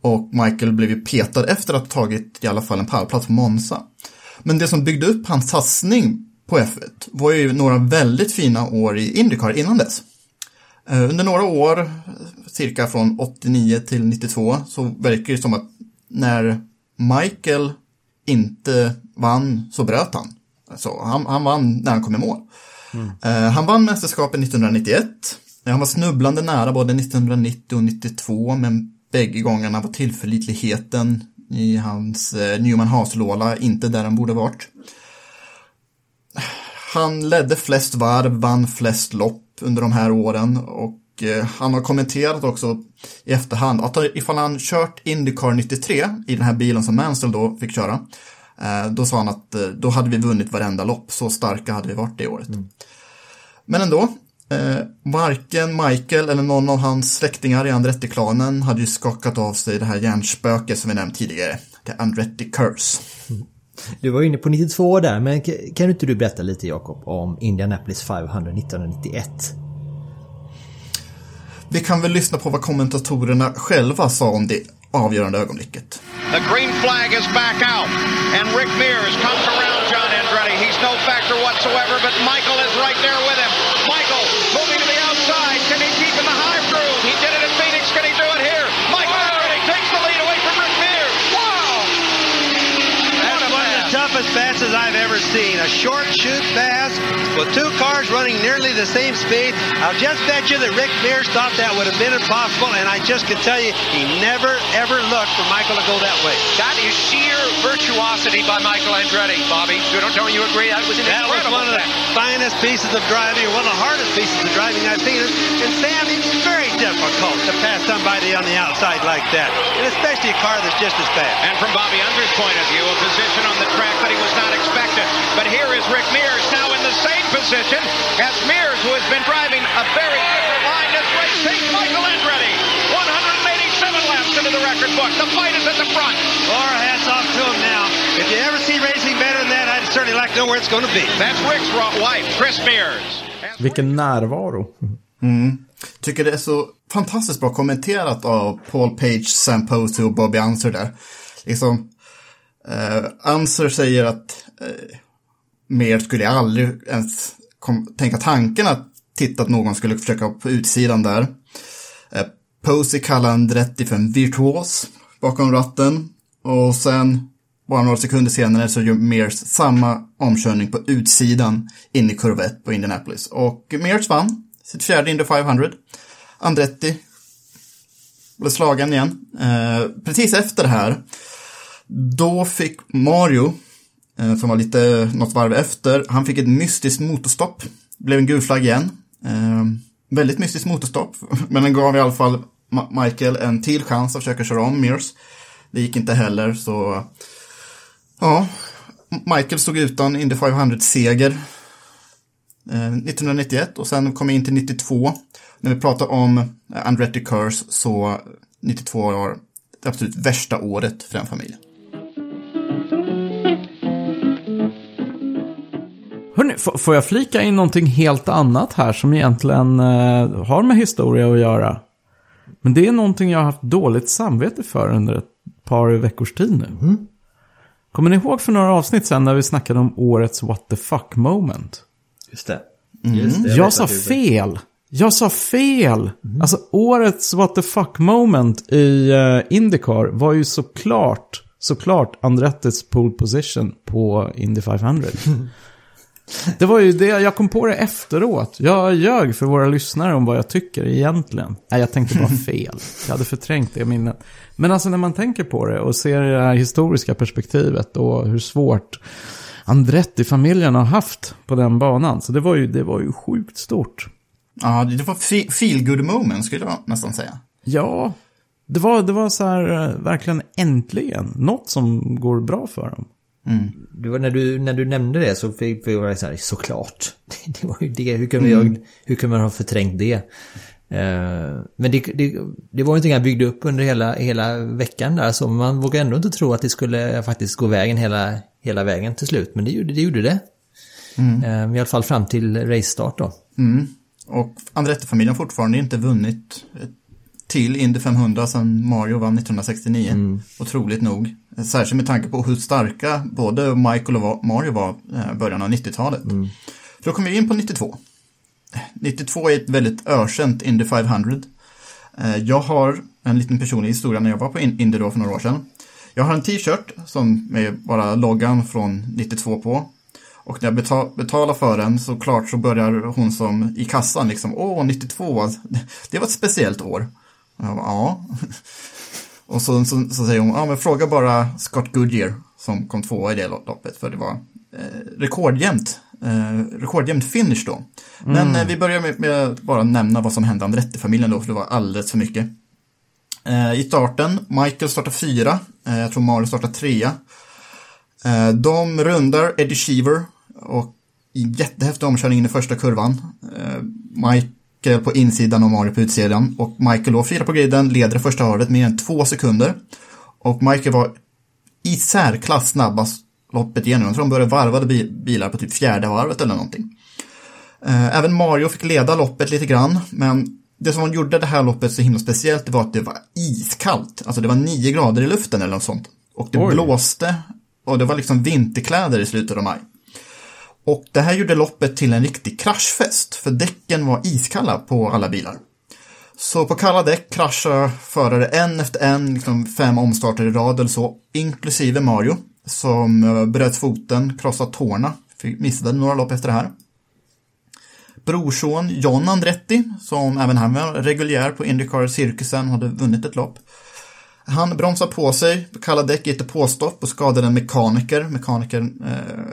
J: Och Michael blev ju petad efter att ha tagit i alla fall en pallplats på Monza. Men det som byggde upp hans satsning på F1 var ju några väldigt fina år i Indycar innan dess. Under några år, cirka från 89 till 92, så verkar det som att när Michael inte vann så bröt han. Alltså, han, han vann när han kom i mål. Eh, Han vann mästerskapet 1991. Han var snubblande nära både 1990 och 92, men bägge gångerna var tillförlitligheten i hans eh, Newman Haas-låda inte där den borde varit. Han ledde flest varv, vann flest lopp under de här åren och eh, han har kommenterat också i efterhand att ifall han kört Indycar 93 i den här bilen som Mansell då fick köra, eh, då sa han att eh, då hade vi vunnit varenda lopp, så starka hade vi varit det året. Men ändå, eh, varken Michael eller någon av hans släktingar i Andretti-klanen hade ju skakat av sig det här hjärnspöket som vi nämnt tidigare, the Andretti Curse.
B: Du var inne på 92 där, men kan inte du berätta lite Jakob om Indianapolis 500 1991?
J: Vi kan väl lyssna på vad kommentatorerna själva sa om det avgörande ögonblicket.
D: The green flag is back out, and Rick Mears comes around John Andretti. He's no factor whatsoever, but Michael
E: of the toughest passes I've ever seen. A short shoot pass with two cars running nearly the same speed. I'll just bet you that Rick Mears thought that would have been impossible, and I just can tell you he never, ever looked for Michael to go that way.
D: That is sheer virtuosity by Michael Andretti, Bobby. You don't tell me you agree. That was an
E: That was one of the
D: thing.
E: finest pieces of driving, or one of the hardest pieces of driving I've seen. And Sam, it's very difficult to pass somebody on the outside like that, and especially a car that's just as fast.
D: And from Bobby Under's point of view, a position on the track that he was not expected. But here is Rick Mears now in the same position as Mears, who has been driving a very different line. This race takes Michael Andretti. 187 laps into the record book. The fight is at the front.
E: Laura, hats off to him now. If you ever see racing better than that, I'd certainly like to know where it's going to be.
D: That's Rick's wife, Chris Mears.
I: Vilken närvaro. Mm.
J: Tycker det är så fantastiskt bra kommenterat av Paul Page, Sam Posey och Bobby Unser där. Liksom, eh, Unser säger att eh, mer skulle jag aldrig ens kom, tänka tanken att titta att någon skulle försöka på utsidan där. Eh, Posey kallar Andretti för en virtuos bakom ratten. Och sen, bara några sekunder senare, så gör Mears samma omkörning på utsidan in i kurva 1 på Indianapolis. Och Mears vann sitt fjärde Indy 500. Andretti blev slagen igen. Eh, precis efter det här, då fick Mario, eh, som var lite något varv efter, han fick ett mystiskt motorstopp. Blev en gul flagg igen. Eh, väldigt mystiskt motorstopp, men den gav i alla fall Ma- Michael en till chans att försöka köra om Mears. Det gick inte heller, så ja, Michael stod utan Indy 500-seger eh, 1991 och sen kom jag in till 92. När vi pratar om eh, Andretti Curse så 92 var det absolut värsta året för den familjen.
I: Hörrni, får jag flika in någonting helt annat här som egentligen eh, har med historia att göra? Men det är någonting jag har haft dåligt samvete för under ett par veckors tid nu. Kommer ni ihåg för några avsnitt sen när vi snackade om årets what the fuck moment?
B: Just det. Just det
I: Jag,
B: vet
I: sa fel. Jag sa fel! Alltså årets what the fuck moment i uh, Indycar var ju såklart, såklart Andrettis pole position på Indy 500. det var ju det, jag kom på det efteråt. Jag ljög för våra lyssnare om vad jag tycker egentligen. Nej, jag tänkte bara fel. Jag hade förträngt det minnet. Men alltså när man tänker på det och ser det här historiska perspektivet och hur svårt Andretti-familjen har haft på den banan. Så det var ju, det var ju sjukt stort.
J: Ja, det var fe- feel good moment skulle jag nästan säga.
I: Ja, det var, det var så här eh, verkligen äntligen något som går bra för dem.
B: Det var när, du, när du nämnde det så fick vi vara så här, såklart. Det var ju det, hur kunde, jag, hur kunde man ha förträngt det? Eh, men det, det, det var ju någonting jag byggde upp under hela, hela veckan där, så man vågar ändå inte tro att det skulle faktiskt gå vägen hela, hela vägen till slut. Men det gjorde det. Gjorde det. Eh, I alla fall fram till racestart då.
J: Mm. Och Andretti-familjen har fortfarande inte vunnit till Indy 500 sedan Mario vann 1969.
B: Mm.
J: Otroligt nog. Särskilt med tanke på hur starka både Michael och Mario var i början av 90-talet.
B: Mm.
J: För då kommer vi in på 92. 92 är ett väldigt ökänt Indy 500. Eh, Jag har en liten personlig historia när jag var på In- Indy då för några år sedan. Jag har en t-shirt som med bara loggan från 92 på. Och när jag betal, betalar för den så klart så börjar hon som i kassan liksom, åh 92, det var ett speciellt år. Bara, ja. Och så, så, så säger hon, ja men fråga bara Scott Goodyear som kom tvåa i det loppet för det var eh, rekordjämnt, eh, rekordjämnt finish då. Men eh, vi börjar med, med att bara nämna vad som hände Andretti-familjen då för det var alldeles för mycket. Eh, I starten, Michael startar fyra, eh, jag tror Mario startar trea. Eh, de rundar Eddie Sheever och jättehäftig omkörning in i första kurvan. Eh, Michael på insidan och Mario på utsidan. Och Michael då fyra på griden, leder första varvet med en två sekunder. Och Michael var i särklass snabbast loppet igenom. Jag tror de började varvade bi- bilar på typ fjärde varvet eller någonting. Eh, Även Mario fick leda loppet lite grann, men det som gjorde det här loppet så himla speciellt var att det var iskallt. Alltså det var nio grader i luften eller något sånt. Och det
I: Oj.
J: blåste och det var liksom vinterkläder i slutet av maj. Och det här gjorde loppet till en riktig kraschfest, för däcken var iskalla på alla bilar. Så på kalla däck kraschar förare en efter en, liksom fem omstarter i rad eller så, inklusive Mario, som eh, bröt foten, krossade tårna, missade några lopp efter det här. Brorson John Andretti, som även han var reguljär på Indycar-cirkusen, hade vunnit ett lopp. Han bromsar på sig på kalla däck ger ett påstopp och skadar en mekaniker. Mekanikern eh,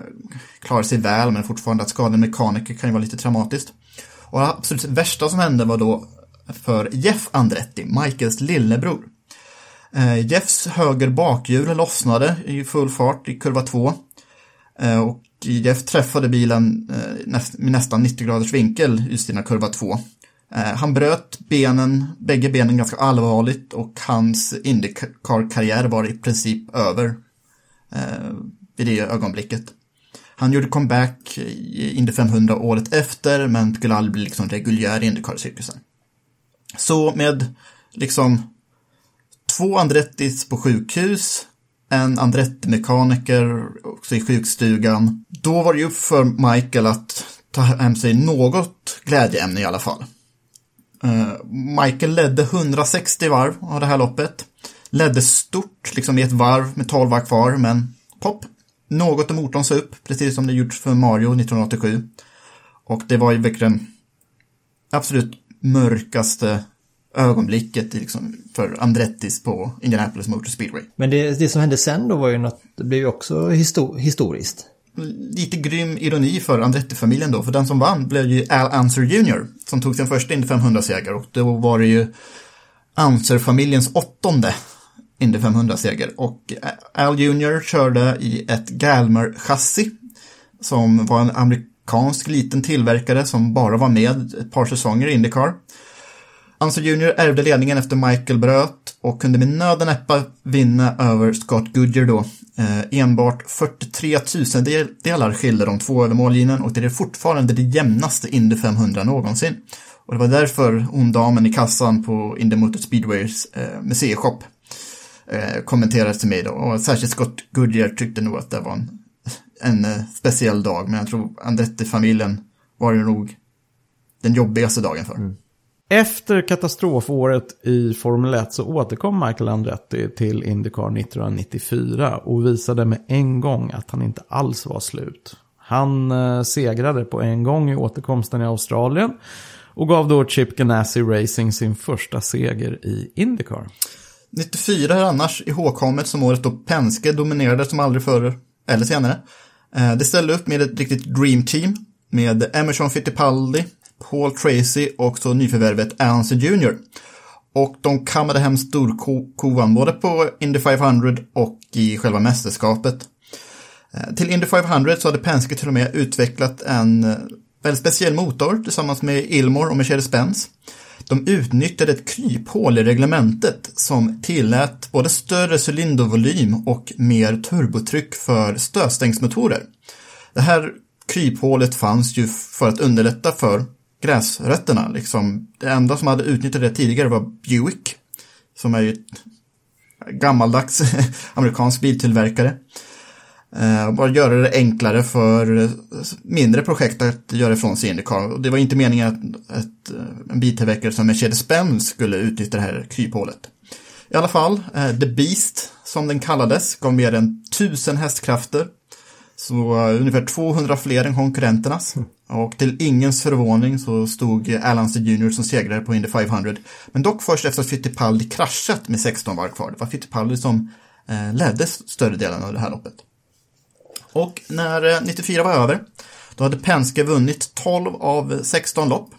J: klarar sig väl, men fortfarande att skada en mekaniker kan ju vara lite traumatiskt. Och det absolut värsta som hände var då för Jeff Andretti, Michaels lillebror. Eh, Jeffs höger bakhjul lossnade i full fart i kurva 2. Eh, och Jeff träffade bilen eh, näst, med nästan 90 graders vinkel i sina kurva 2. Eh, han bröt benen, bägge benen ganska allvarligt och hans Indycar-karriär var i princip över eh, vid det ögonblicket. Han gjorde comeback i Indy 500 året efter men skulle aldrig bli liksom reguljär i Indycar-cirkusen. Så med liksom två Andrettis på sjukhus, en Andretti-mekaniker också i sjukstugan. Då var det ju upp för Michael att ta hem sig något glädjeämne i alla fall. Eh, Michael ledde 160 varv av det här loppet. Ledde stort, liksom i ett varv med 12 varv kvar, men pop. Något om motorn sa upp, precis som det gjort för Mario 1987. Och det var ju verkligen absolut mörkaste ögonblicket liksom för Andrettis på Indianapolis Motor Speedway.
B: Men det, det som hände sen då var ju något, det blev ju också histor, historiskt.
J: Lite grym ironi för Andretti-familjen då, för den som vann blev ju Al Anser Jr. som tog sin första Indy 500-seger och då var det ju Anser-familjens åttonde Indy 500-seger. Och Al Jr. körde i ett Galmer-chassi som var en amerikansk liten tillverkare som bara var med ett par säsonger i Indycar. Anser Jr. ärvde ledningen efter Michael bröt och kunde med nöd och näppa vinna över Scott Goodyear då. Eh, enbart 43 tusendelar skilde de två över mållinjen och det är fortfarande det jämnaste Indy 500 någonsin. Och det var därför ondamen i kassan på Indy Motor Speedways eh, museishop eh, kommenterade till mig då. Och särskilt Scott Goodyear tyckte nog att det var en, en eh, speciell dag, men jag tror Andretti-familjen var ju nog den jobbigaste dagen för.
I: Mm. Efter katastrofåret i Formel 1 så återkom Michael Andretti till Indycar 1994 och visade med en gång att han inte alls var slut. Han eh, segrade på en gång i återkomsten i Australien och gav då Chip Ganassi Racing sin första seger i Indycar.
J: 94 är annars ihågkommet som året då Penske dominerade som aldrig förr eller senare. Eh, det ställde upp med ett riktigt dream team med Emerson Fittipaldi, Paul Tracy och så nyförvärvet Anson Jr. Och de kammade hem storkovan både på Indy 500 och i själva mästerskapet. Eh, till Indy 500 så hade Penske till och med utvecklat en eh, väldigt speciell motor tillsammans med Ilmor och Mercedes-Benz. De utnyttjade ett kryphål i reglementet som tillät både större cylindervolym och mer turbotryck för stötstängsmotorer. Det här kryphålet fanns ju för att underlätta för gräsrötterna. Liksom. Det enda som hade utnyttjat det tidigare var Buick, som är ju ett gammaldags amerikansk biltillverkare. Eh, bara göra det enklare för mindre projekt att göra ifrån sig Indycar. Och det var inte meningen att, att eh, en biltillverkare som Mercedes-Benz skulle utnyttja det här kryphålet. I alla fall, eh, The Beast, som den kallades, gav mer än 1000 hästkrafter. Så uh, ungefär 200 fler än konkurrenternas. Mm. Och till ingens förvåning så stod Alan C. Jr. som segrare på Indy 500. Men dock först efter att Fittipaldi kraschat med 16 varv kvar. Det var Fittipaldi som ledde större delen av det här loppet. Och när 94 eh, var över, då hade Penske vunnit 12 av 16 lopp.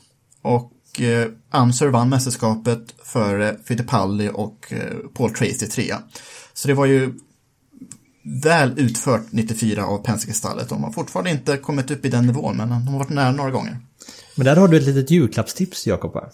J: Och eh, Amser vann mästerskapet för Fittipaldi och eh, Paul Tracy trea. Så det var ju väl utfört 94 av Penske-stallet. De har fortfarande inte kommit upp i den nivån, men de har varit nära några gånger.
B: Men där har du ett litet julklappstips, Jakob.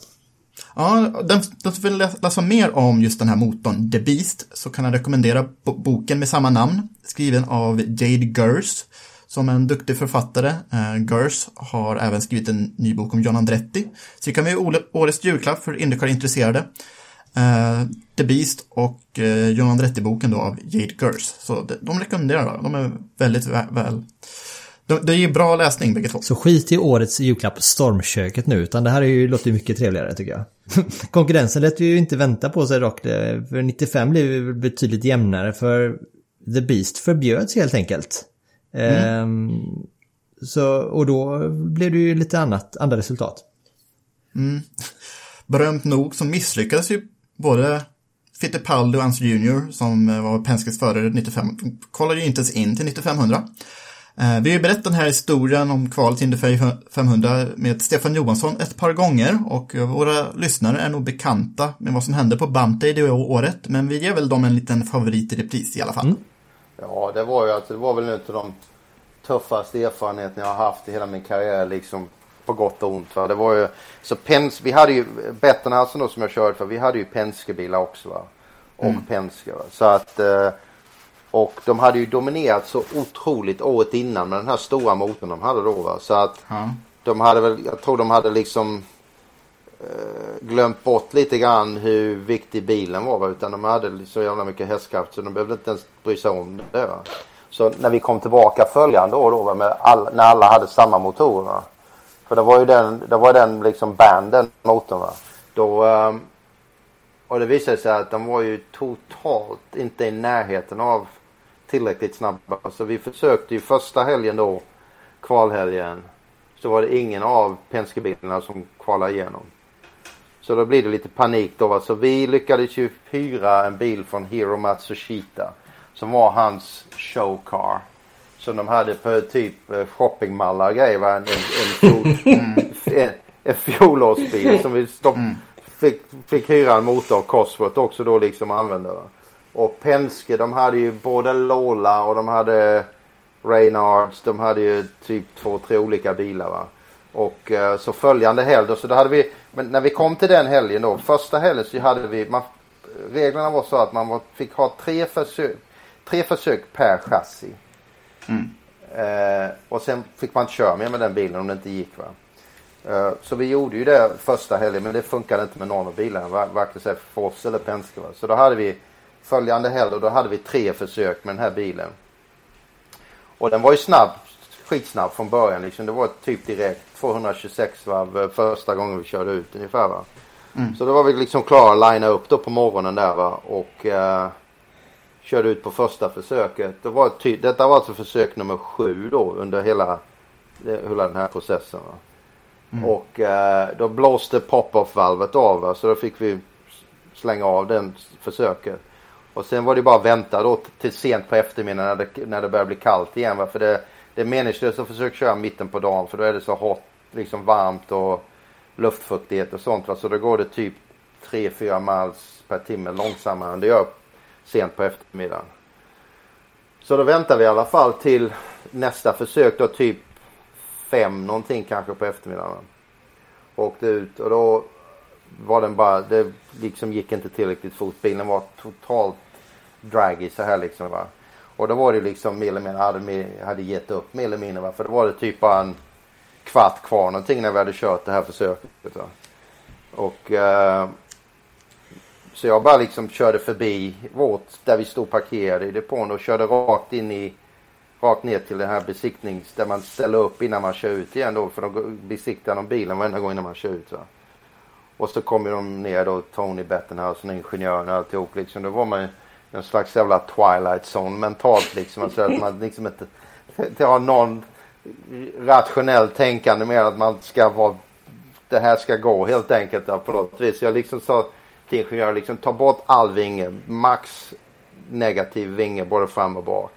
J: Ja, den, den som vill läsa mer om just den här motorn, The Beast, så kan jag rekommendera boken med samma namn, skriven av Jade Gers, som är en duktig författare. Uh, Gers har även skrivit en ny bok om John Andretti. Så det kan vara årets julklapp för Indycar-intresserade. The Beast och uh, John Andretti-boken då av Jade Gers. Så de, de rekommenderar, de är väldigt väl det är ju bra läsning bägge två.
B: Så skit i årets julklapp Stormköket nu, utan det här är ju, låter ju mycket trevligare tycker jag. Konkurrensen lät ju inte vänta på sig dock. För 95 blev ju betydligt jämnare för The Beast förbjöds helt enkelt. Mm. Ehm, så, och då blev det ju lite annat, andra resultat.
J: Mm. Berömt nog så misslyckades ju både Fittipaldi och Hans Jr som var Penskes förare 95. De kollade ju inte ens in till 9500. Eh, vi har ju berättat den här historien om kvalet till Indy 500 med Stefan Johansson ett par gånger och våra lyssnare är nog bekanta med vad som hände på Bante det året, men vi ger väl dem en liten favorit i repris i alla fall. Mm.
F: Ja, det var ju alltså, det var väl en av de tuffaste erfarenheterna jag har haft i hela min karriär, liksom på gott och ont. Va? Det var ju, så Pens, vi hade ju, Betten alltså då som jag körde för, vi hade ju Penske-bilar också va. Och mm. Penske va. Så att eh, och de hade ju dominerat så otroligt året innan med den här stora motorn de hade då. Va? Så att ja. de hade väl, jag tror de hade liksom eh, glömt bort lite grann hur viktig bilen var. Va? Utan de hade så jävla mycket hästkraft så de behövde inte ens bry sig om det. Va? Så när vi kom tillbaka följande år då, va? Med all, när alla hade samma motorer. För det var ju den, det var den liksom banden motorn. Va? Då, ehm, och det visade sig att de var ju totalt inte i närheten av tillräckligt snabba. Så vi försökte ju första helgen då, kvalhelgen, så var det ingen av Penske-bilarna som kvalade igenom. Så då blir det lite panik då. Va? Så vi lyckades ju hyra en bil från Hiro Matsushita. Som var hans showcar. Som de hade på typ eh, shoppingmallar och grejer. Va? En, en, en, en, en fjolårsbil som vi stopp, mm. fick, fick hyra en motor och Cosworth också då liksom använda. Va? Och Penske de hade ju både Lola och de hade Reynards. De hade ju typ två, tre olika bilar va. Och eh, så följande helg då, så då hade vi, men när vi kom till den helgen då, första helgen så hade vi, man, reglerna var så att man fick ha tre försök, tre försök per chassi. Mm. Eh, och sen fick man inte köra mer med den bilen om det inte gick va. Eh, så vi gjorde ju det första helgen men det funkade inte med någon av bilarna, varken för oss eller Penske va. Så då hade vi följande helg och då hade vi tre försök med den här bilen. Och den var ju snabb skitsnabb från början. Liksom. Det var typ direkt 226 varv eh, första gången vi körde ut ungefär. Va?
J: Mm.
F: Så då var vi liksom klara att linea upp då på morgonen där va? och eh, körde ut på första försöket. Det var ty- detta var alltså försök nummer sju då under hela, hela den här processen. Va? Och eh, då blåste pop-off-valvet av va? så då fick vi slänga av den försöket. Och sen var det bara att vänta då till sent på eftermiddagen när det, när det börjar bli kallt igen. Va? För det, det är meningslöst att försöka köra mitten på dagen för då är det så hot, liksom varmt och luftfuktighet och sånt. Va? Så då går det typ 3-4 miles per timme långsammare än det gör sent på eftermiddagen. Så då väntar vi i alla fall till nästa försök då typ fem någonting kanske på eftermiddagen. Åkte ut och då var den bara, det liksom gick inte tillräckligt fort. Bilen var totalt draggy så här liksom va. Och då var det liksom mer eller mindre, hade, hade gett upp mer eller mindre va. För då var det typ bara en kvart kvar någonting när vi hade kört det här försöket. Va? Och eh, så jag bara liksom körde förbi vårt, där vi stod parkerade i depån och körde rakt in i, rakt ner till den här besiktnings, där man ställer upp innan man kör ut igen då. För de besiktar de bilen varenda gång innan man kör ut va. Och så kommer de ner då, Tony Bettenhouse och ingenjören och alltihop liksom. Då var man ju en slags jävla twilight zone mentalt liksom. Alltså att man liksom inte, inte har någon rationell tänkande mer att man ska vara, det här ska gå helt enkelt då, på något vis. Jag liksom sa till ingenjören liksom ta bort all vinge, max negativ vinge både fram och bak.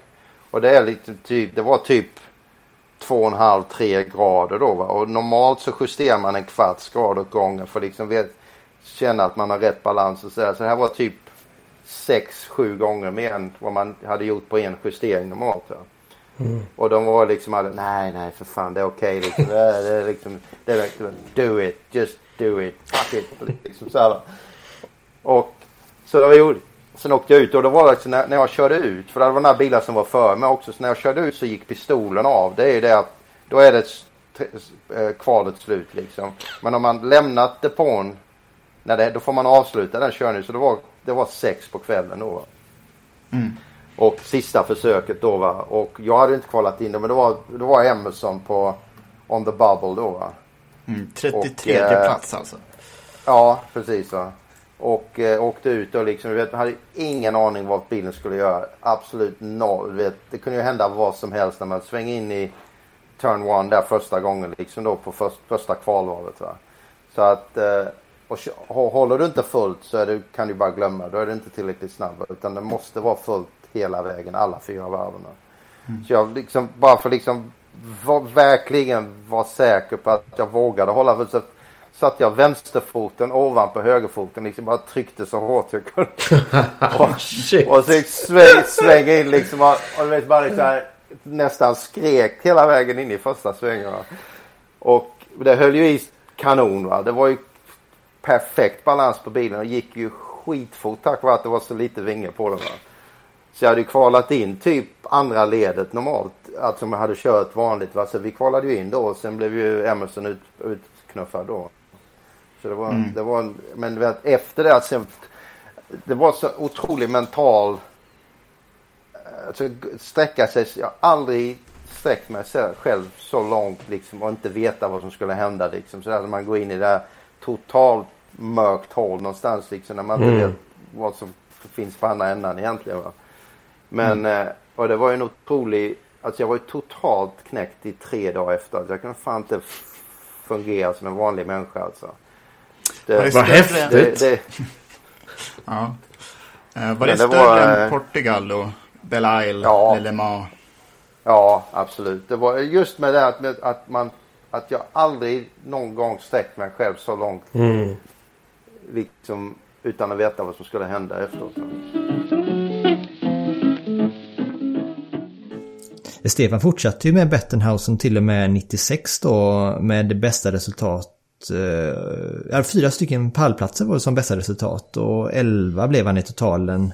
F: Och det är lite typ, det var typ 2,5-3 grader då va. Och normalt så justerar man en kvarts grad åt gången för liksom vet, känna att man har rätt balans och sådär. Så det här var typ 6-7 gånger mer än vad man hade gjort på en justering normalt. Va?
K: Mm.
F: Och de var liksom alla, nej nej för fan det är okej okay, liksom. Det är, det är liksom, det är verkligen, do it, just do it, fuck it. Liksom så här. Och så det var gjort. Sen åkte jag ut och då var det liksom när, när jag körde ut, för det var några bilar som var före mig också, så när jag körde ut så gick pistolen av. Det är ju det att då är det eh, kvalet slut liksom. Men om man lämnat depån, när det, då får man avsluta den körningen. Så det var, det var sex på kvällen då.
J: Mm.
F: Och sista försöket då va. Och jag hade inte kvalat in det men det var, det var Emerson på On the Bubble då va.
J: Mm, 33
F: Och, eh,
J: plats alltså.
F: Ja, precis va. Och eh, åkte ut och liksom, vet, hade ingen aning vad bilen skulle göra. Absolut noll. Vet, det kunde ju hända vad som helst när man svänger in i turn one där första gången liksom då på först, första kvalvalet va. Så att, eh, och håller du inte fullt så det, kan du bara glömma. Då är det inte tillräckligt snabb. Utan det måste vara fullt hela vägen, alla fyra varven. Så jag liksom, bara för liksom var, verkligen vara säker på att jag vågade hålla för satt jag vänsterfoten ovanpå högerfoten liksom bara tryckte så hårt jag kunde. och, och så sväng, svänga in liksom och, och du vet bara liksom här, nästan skrek hela vägen in i första svängen. Och det höll ju i kanon va. Det var ju perfekt balans på bilen och gick ju skitfort tack vare att det var så lite vinge på den. Va? Så jag hade ju kvalat in typ andra ledet normalt. Alltså om jag hade kört vanligt. Va? Så vi kvalade ju in då och sen blev ju Emerson ut, utknuffad då. Så det var,
J: Mm.
F: det var en, men vet, efter det, sen, det var så otroligt mental, alltså sträcka sig, jag har aldrig sträckt mig själv så långt liksom och inte veta vad som skulle hända liksom. Så där, när man går in i det här totalt mörkt hål någonstans liksom när man inte
K: Mm.
F: vet vad som finns på andra änden egentligen. Va? Men, eh, och det var ju en otrolig, alltså jag var ju totalt knäckt i tre dagar efter. Alltså jag kunde fan inte fungera som en vanlig människa alltså. Det,
J: det Vad större- häftigt.
F: Det, det,
J: Ja. Eh, var det
F: det
J: större
F: var,
J: än Portugal och Belle Isle,
F: Ja.
J: Le Mans?
F: Ja, absolut. Det var just med det att, med att man att jag aldrig någon gång sträckt mig själv så långt.
K: Mm.
F: Liksom utan att veta vad som skulle hända efteråt.
B: Stefan fortsatte ju med Bettenhausen till och med 96 då med bästa resultat eh, fyra stycken pallplatser var det som bästa resultat och 11 blev han i totalen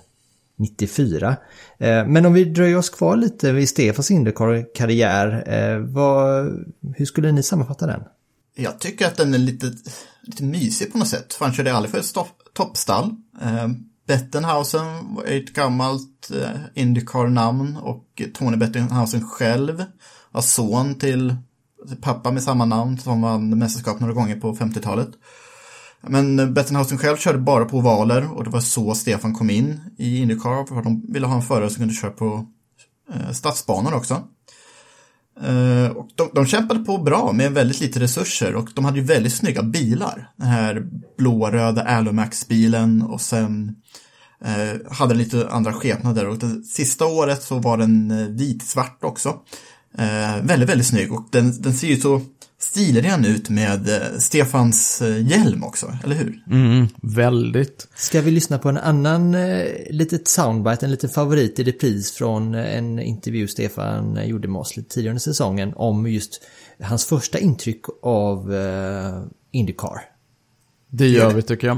B: 94. Eh, Men om vi dröjer oss kvar lite vid Stefans Indycar-karriär, eh, vad, hur skulle ni sammanfatta den?
J: Jag tycker att den är lite, lite mysig på något sätt. För han körde aldrig för ett toppstall. Eh, Bettenhausen var ett gammalt eh, Indycar-namn och Tony Bettenhausen själv var son till pappa med samma namn som vann mästerskap några gånger på 50-talet. Men Bettenhausen själv körde bara på ovaler och det var så Stefan kom in i Indycar för de ville ha en förare som kunde köra på eh, stadsbanor också. Eh, och de, de kämpade på bra med väldigt lite resurser och de hade ju väldigt snygga bilar. Den här blåröda Alumax-bilen och sen eh, hade den lite andra skepnader och det sista året så var den eh, vitsvart också. Eh, väldigt, väldigt snygg och den, den ser ju så stilren ut med eh, Stefans eh, hjälm också, eller hur?
I: Mm, väldigt.
B: Ska vi lyssna på en annan eh, litet soundbite, en liten favorit i repris från eh, en intervju Stefan eh, gjorde med oss lite tidigare under säsongen om just hans första intryck av eh, Indycar.
I: Det gör vi tycker jag.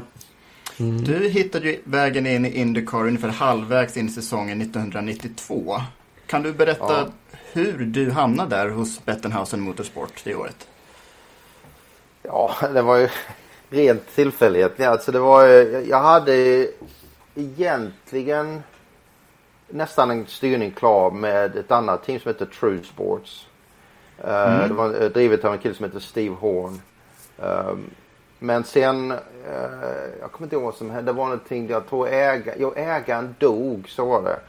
J: Du hittade ju vägen in i Indycar ungefär halvvägs in i säsongen 1992. Kan du berätta
F: Ja.
J: Hur du hamnade där hos Bettenhausen Motorsport det året?
F: Ja, det var ju rent tillfällighet. Alltså det var jag hade egentligen nästan en styrning klar med ett annat team som heter True Sports. Eh,
J: Mm.
F: Det var eh, drivet av en kille som heter Steve Horn. Um, men sen, eh, jag kommer inte ihåg vad som hände. Det var någonting, jag tror äga, jo, ägaren dog, så var det.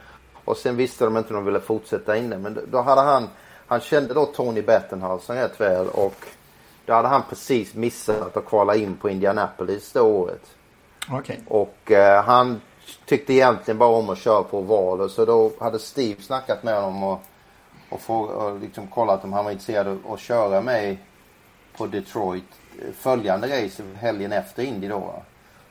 F: Och sen visste de inte om de ville fortsätta inne. Men då- hade han, han kände då Tony Bettenhausen rätt väl och då hade han precis missat att kvala in på Indianapolis det året.
J: Okej.
F: Och eh, han tyckte egentligen bara om att köra på ovaler så då hade Steve snackat med honom och, och, få, och liksom kollat om han var intresserad av att köra mig på Detroit eh, följande race helgen efter Indy då. Va?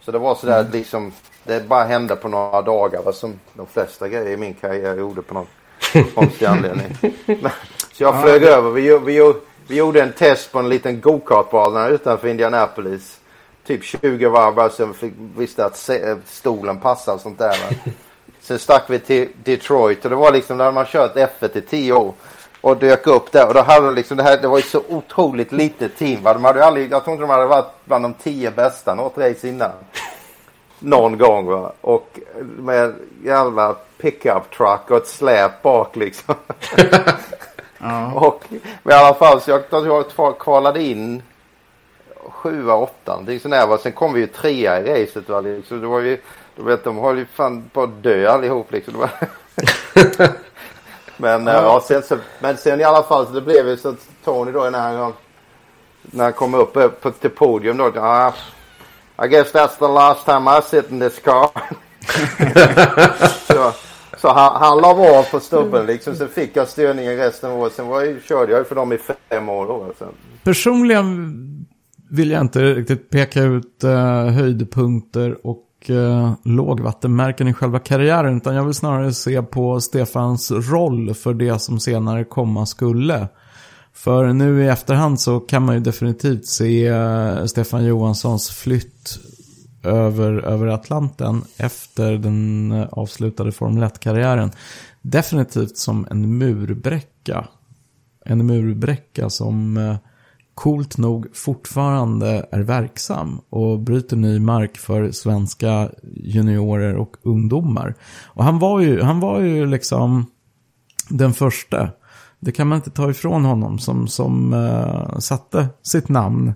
F: Så det var sådär att liksom det bara hände på några dagar va? som de flesta grejer i min karriär gjorde på någon konstig anledning. Men, så jag flög över. Vi, vi, vi gjorde en test på en liten gokartbana utanför Indianapolis. Typ 20 varv bara så fick, visste att stolen passade och sånt där. Va? Sen stack vi till Detroit och det var liksom där man kört F1 i 10 år. Och dök upp där och då hade de liksom det här, det var ju så otroligt litet team. Va? De hade ju aldrig, jag tror inte de hade varit bland de 10 bästa något race innan. Någon gång va. Och med jävla pickup truck och ett släp bak liksom. Och men i alla fall så jag, jag kval- kvalade in sjua, åttan. någonting sånt där, va. Sen kom vi ju trea i racet. Va? Liksom, det var ju, du vet, de höll ju fan på att dö allihop liksom. Men, ja. Ja, sen, så, men sen i alla fall så det blev ju så att Tony då när han, när han kom upp på, till podium då. Ah, I guess that's the last time I sit in this car. så så han, han la av på stubben liksom. Sen fick jag styrningen resten av året. Sen var jag, körde jag för dem i fem år då. Sen.
I: Personligen vill jag inte riktigt peka ut eh, höjdpunkter och eh, lågvattenmärken i själva karriären. Utan jag vill snarare se på Stefans roll för det som senare komma skulle. För nu i efterhand så kan man ju definitivt se eh, Stefan Johanssons flytt över, över Atlanten efter den eh, avslutade Formel 1-karriären. Definitivt som en murbräcka. En murbräcka som eh, coolt nog fortfarande är verksam och bryter ny mark för svenska juniorer och ungdomar. Och han var ju, han var ju liksom den första. Det kan man inte ta ifrån honom som, som uh, satte sitt namn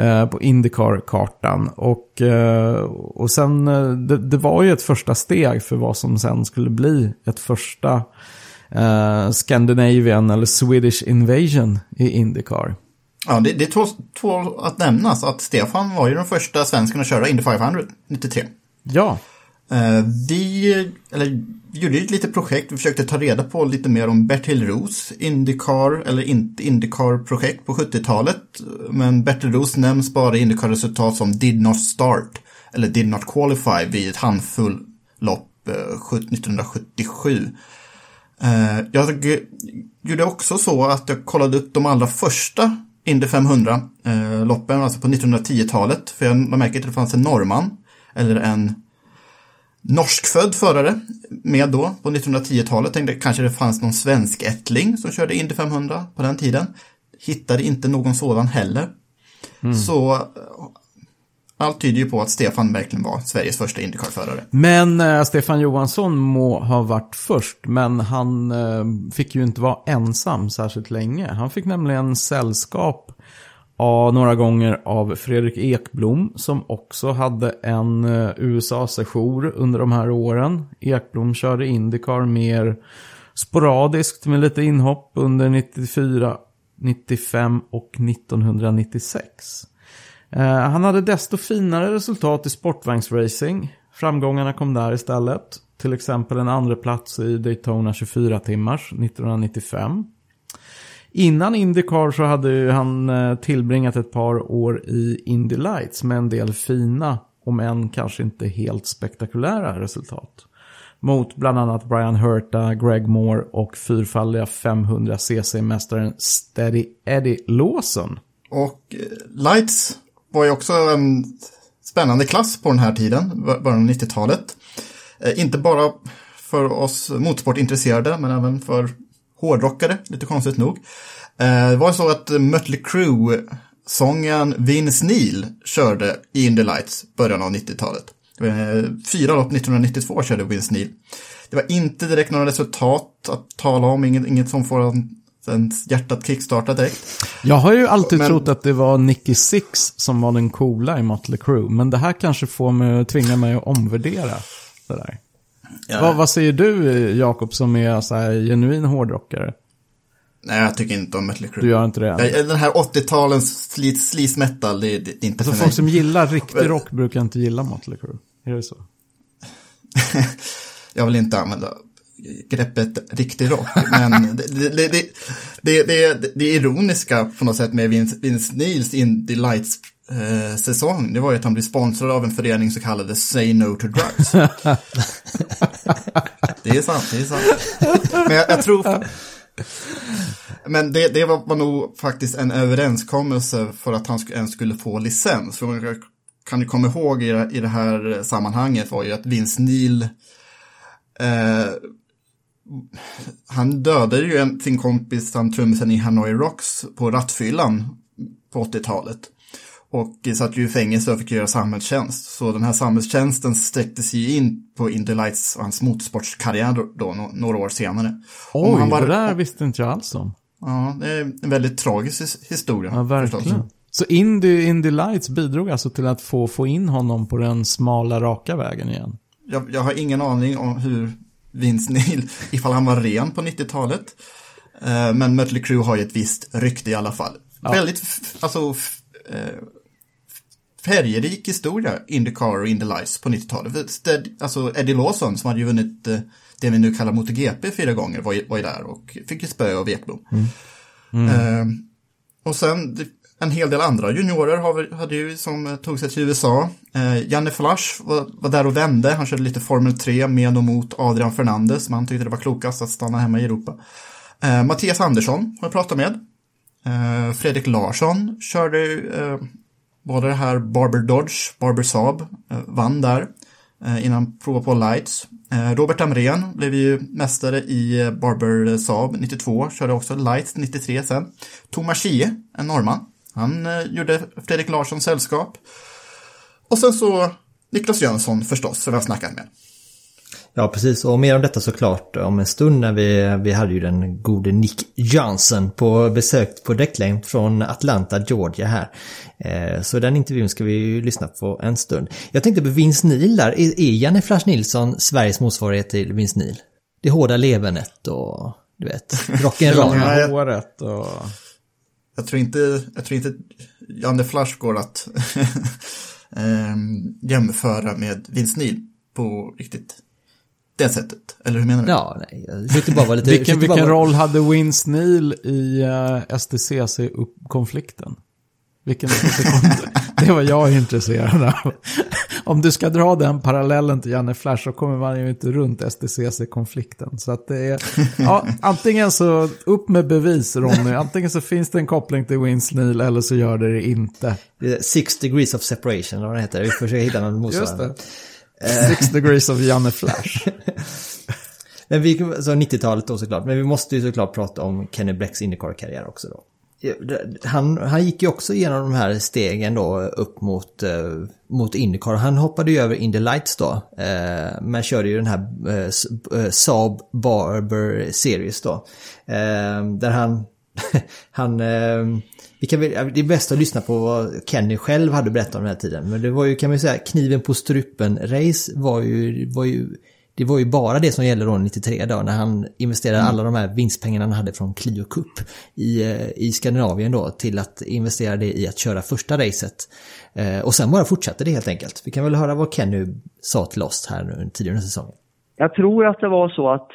I: uh, på Indycar-kartan. Och, uh, och sen, det, det var ju ett första steg för vad som sen skulle bli ett första Scandinavian eller Swedish invasion i Indycar.
J: Ja, det, det är två, två att nämnas att Stefan var ju den första svensken att köra Indy 500 93.
I: Ja,
J: Eh, vi, eller, gjorde ett litet projekt, vi försökte ta reda på lite mer om Bertil Roos Indycar, eller inte Indycar-projekt på 70-talet. Men Bertil Roos nämns bara i Indycar-resultat som did not start, eller did not qualify vid ett handfull lopp eh, 1977. Eh, jag gjorde också så att jag kollade upp de allra första Indy 500 eh, alltså på 1910-talet. För jag lade märke till att det fanns en norrman, eller en norskfödd förare med då på 1910-talet. Tänkte kanske det fanns någon svensk ättling som körde Indy 500 på den tiden. Hittade inte någon sådan heller. Så allt tyder ju på att Stefan verkligen var Sveriges första Indycar-förare.
I: Men eh, Stefan Johansson må ha varit först, men han eh, fick ju inte vara ensam särskilt länge. Han fick nämligen sällskap av, några gånger av Fredrik Ekblom, som också hade en eh, USA-sejour under de här åren. Ekblom körde Indycar mer sporadiskt med lite inhopp under 94, 95 och 1996. Eh, han hade desto finare resultat i sportvagnsracing. Framgångarna kom där istället. Till exempel en andra plats i Daytona 24 timmars 1995. Innan Indycar så hade ju han eh, tillbringat ett par år i Indy Lights med en del fina, om än kanske inte helt spektakulära resultat. Mot bland annat Brian Herta, Greg Moore och fyrfaldiga 500cc-mästaren Steady Eddie Lawson.
J: Och eh, Lights var ju också en spännande klass på den här tiden, början av 90-talet. Eh, inte bara för oss motorsportintresserade, men även för hårdrockare, lite konstigt nog. Eh, det var så att Mötley Crüe, sången Vince Neil, körde i Indy Lights början av 90-talet. Eh, fyra lopp 1992 körde Vince Neil. Det var inte direkt några resultat att tala om, inget, inget som får en, en hjärtat kickstarta direkt.
I: Jag har ju alltid
J: Men-
I: trott att det var Nicky Six som var den coola i Motley Crue. Men det här kanske får mig, tvinga mig att omvärdera det där.
J: Ja.
I: Vad, vad säger du, Jakob, som är så här genuin hårdrockare?
J: Nej, jag tycker inte om Mötley Crüe.
I: Du gör inte det?
J: Ja, Den här 80-talens sli- sleaze metal, det, det, är inte
I: Alltså
J: för
I: folk
J: mig.
I: som gillar riktig rock brukar inte gilla Motley Crue. Är det så?
J: jag vill inte använda greppet riktig rock, men det, det, det, det, det, ironiska på något sätt med Vince, Vince Neils Indy Lights eh, säsong, det var ju att han blev sponsrad av en förening så kallade Say No To Drugs. det är sant, det är sant. Men jag, jag tror... Men det, det var, var nog faktiskt en överenskommelse för att han ens skulle få licens. För jag kan ju komma ihåg i, i det här sammanhanget var ju att Vince Neil eh, han dödade ju en, sin kompis, han trummisen i Hanoi Rocks, på rattfyllan på 80-talet. Och satt ju i fängelse och fick göra samhällstjänst. Så den här samhällstjänsten sträckte sig in på Indy Lights och hans motorsportskarriär då, då nå- några år senare.
I: Oj,
J: han var-
I: det där visste inte jag alls om.
J: Ja, det är en väldigt tragisk his- historia.
I: Ja, verkligen.
J: förstås.
I: Så Indy, Indy Lights bidrog alltså till att få, få in honom på den smala, raka vägen igen?
J: Jag, jag har ingen aning om hur Vince Neil, ifall han var ren på 90-talet. Eh, men Mötley Crüe har ju ett visst rykte i alla fall.
I: Ja.
J: Väldigt, alltså, eh, färgrik historia, Indycar och Indy Lights på 90-talet. Sted- Alltså Eddie Lawson som hade ju vunnit eh, det vi nu kallar MotoGP fyra gånger var ju, var ju där och fick ju spö av Ekblom. Eh, och sen en hel del andra juniorer har hade ju som eh, tog sig till USA. Eh, Janne Flash var, var där och vände. Han körde lite Formel 3 med och mot Adrian Fernandez. Men han tyckte det var klokast att stanna hemma i Europa. Eh, Mattias Andersson har jag pratat med. Eh, Fredrik Larsson körde eh, både det här Barber Dodge, Barber Saab, eh, vann där eh, innan han provade på Lights. Eh, Robert Amrén blev ju mästare i eh, Barber Saab 92, körde också Lights 93 sen. Thomas Schie, en norrman, han eh, gjorde Fredrik Larsson sällskap. Och sen så Niklas Jönsson förstås, som jag har snackat med.
B: Ja, precis. Och mer om detta såklart om en stund när vi, vi hade ju den gode Nick Johnson på besök på däcklängd från Atlanta, Georgia här. Eh, så den intervjun ska vi ju lyssna på en stund. Jag tänkte på Vince Neil där. Är, är Janne Flash Nilsson Sveriges motsvarighet till Vince Neil? Det hårda levernet och du vet, rock'n'roll.
I: Håret och...
J: Jag tror inte, jag tror inte Janne Flash går att ehm, jämföra med Vince Neil på riktigt det sättet. Eller hur menar du?
B: Ja, nej, jag bara vara lite...
I: Vilken,
B: bara
I: vilken
B: vara-
I: roll hade Vince Neil i uh, STCC-konflikten? Vilken, det var jag intresserad av. Om du ska dra den parallellen till Janne Flash så kommer man ju inte runt STCC-konflikten. Så att det är, ja, antingen så upp med bevis Ronny, antingen så finns det en koppling till Vince Neil eller så gör det det inte.
B: Six degrees of separation, eller vad det heter. Vi försöker hitta någon motsvarande.
I: Six degrees of Janne Flash.
B: Men vi, så 90-talet då såklart. Men vi måste ju såklart prata om Kenny Blecks Indycar-karriär också då han, han gick ju också igenom de här stegen då upp mot, eh, mot Indycar. Han hoppade ju över Indy Lights då. Eh, men körde ju den här eh, eh Saab Barber Series då. Eh, där han, han eh, vi kan väl, det är bäst att lyssna på vad Kenny själv hade berättat om den här tiden. Men det var ju, kan man säga, kniven på strupen-race var ju, var ju det var ju bara det som gällde då 93 då när han investerade alla de här vinstpengarna han hade från Clio Cup i, eh, i Skandinavien då till att investera det i att köra första racet. Eh, och sen bara fortsatte det helt enkelt. Vi kan väl höra vad Kenny sa till oss här nu tidigare under säsongen.
K: Jag tror att det var så att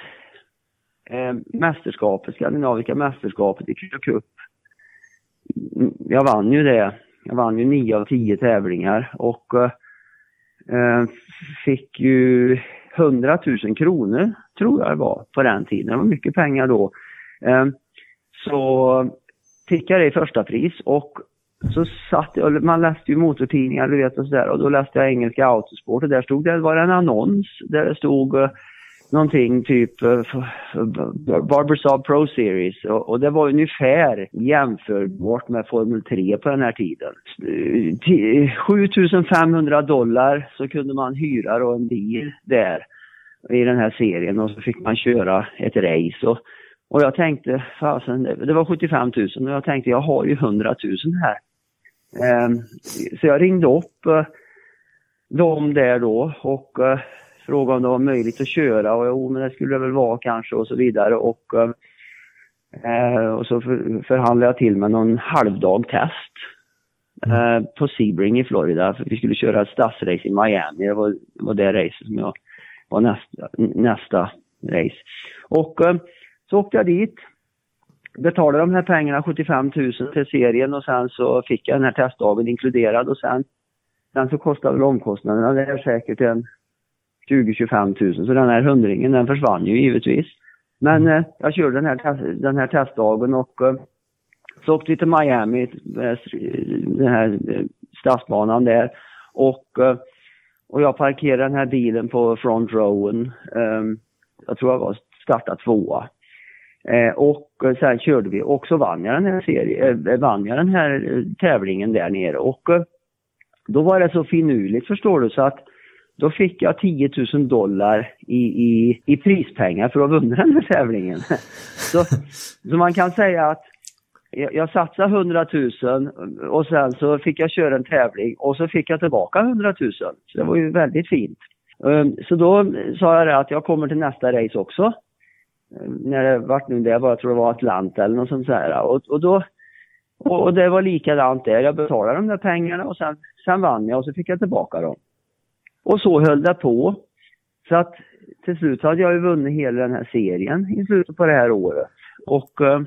K: eh, mästerskapet, skandinaviska mästerskapet i Clio Cup, mm, jag vann ju det. Jag vann ju nio av tio tävlingar och eh, eh fick ju 100 000 kronor, tror jag det var, på den tiden. Det var mycket pengar då. Ehm, så fick jag det i första pris och så satt jag, man läste ju motortidningar du vet och sådär och då läste jag engelska Autosport och där stod det, var det en annons där det stod eh, någonting typ eh, Barber Saab Pro Series och, och, det var ungefär jämförbart med Formel 3 på den här tiden. 7500 dollar så kunde man hyra då en bil där i den här serien och så fick man köra ett race. Och, och jag tänkte, fasen, det var 75 000 och jag tänkte jag har ju 100 000 här. Um, så jag ringde upp eh, uh, dem där då och uh, frågade om det var möjligt att köra och jo men det skulle det väl vara kanske och så vidare och, uh, och så för, förhandlade jag till med någon halvdag test mm. på Sebring i Florida för vi skulle köra ett stadsrace i Miami. Det var, det var det racet som jag var nästa, nästa race. Och eh, så åkte jag dit, betalade de här pengarna, 75 000 till serien och sen så fick jag den här testdagen inkluderad och sen, sen så kostade väl omkostnaderna det är säkert en 20-25 000 så den här hundringen den försvann ju givetvis. Men eh, jag körde den här, den här testdagen och eh, så åkte vi till Miami, eh, den här eh, stadsbanan där och eh, och jag parkerade den här bilen på front rowen. Um, jag tror jag var starta tvåa. Och sen körde vi och så vann jag den här, serien, vann jag den här tävlingen där nere. Och då var det så finurligt förstår du så att då fick jag 10 000 dollar i, i, i prispengar för att ha vunnit den här tävlingen. så, så man kan säga att jag, jag satsade 100 000 och sen så fick jag köra en tävling och så fick jag tillbaka 100 000. Så det var ju väldigt fint. Ehm, så då sa jag det att jag kommer till nästa race också. Ehm, när det vart nu det var, jag tror det var Atlanta eller något sånt där. Och, och då, och det var likadant där. Jag betalade de där pengarna och sen, sen vann jag och så fick jag tillbaka dem. Och så höll det på. Så att till slut hade jag ju vunnit hela den här serien i slutet på det här året. Och eh,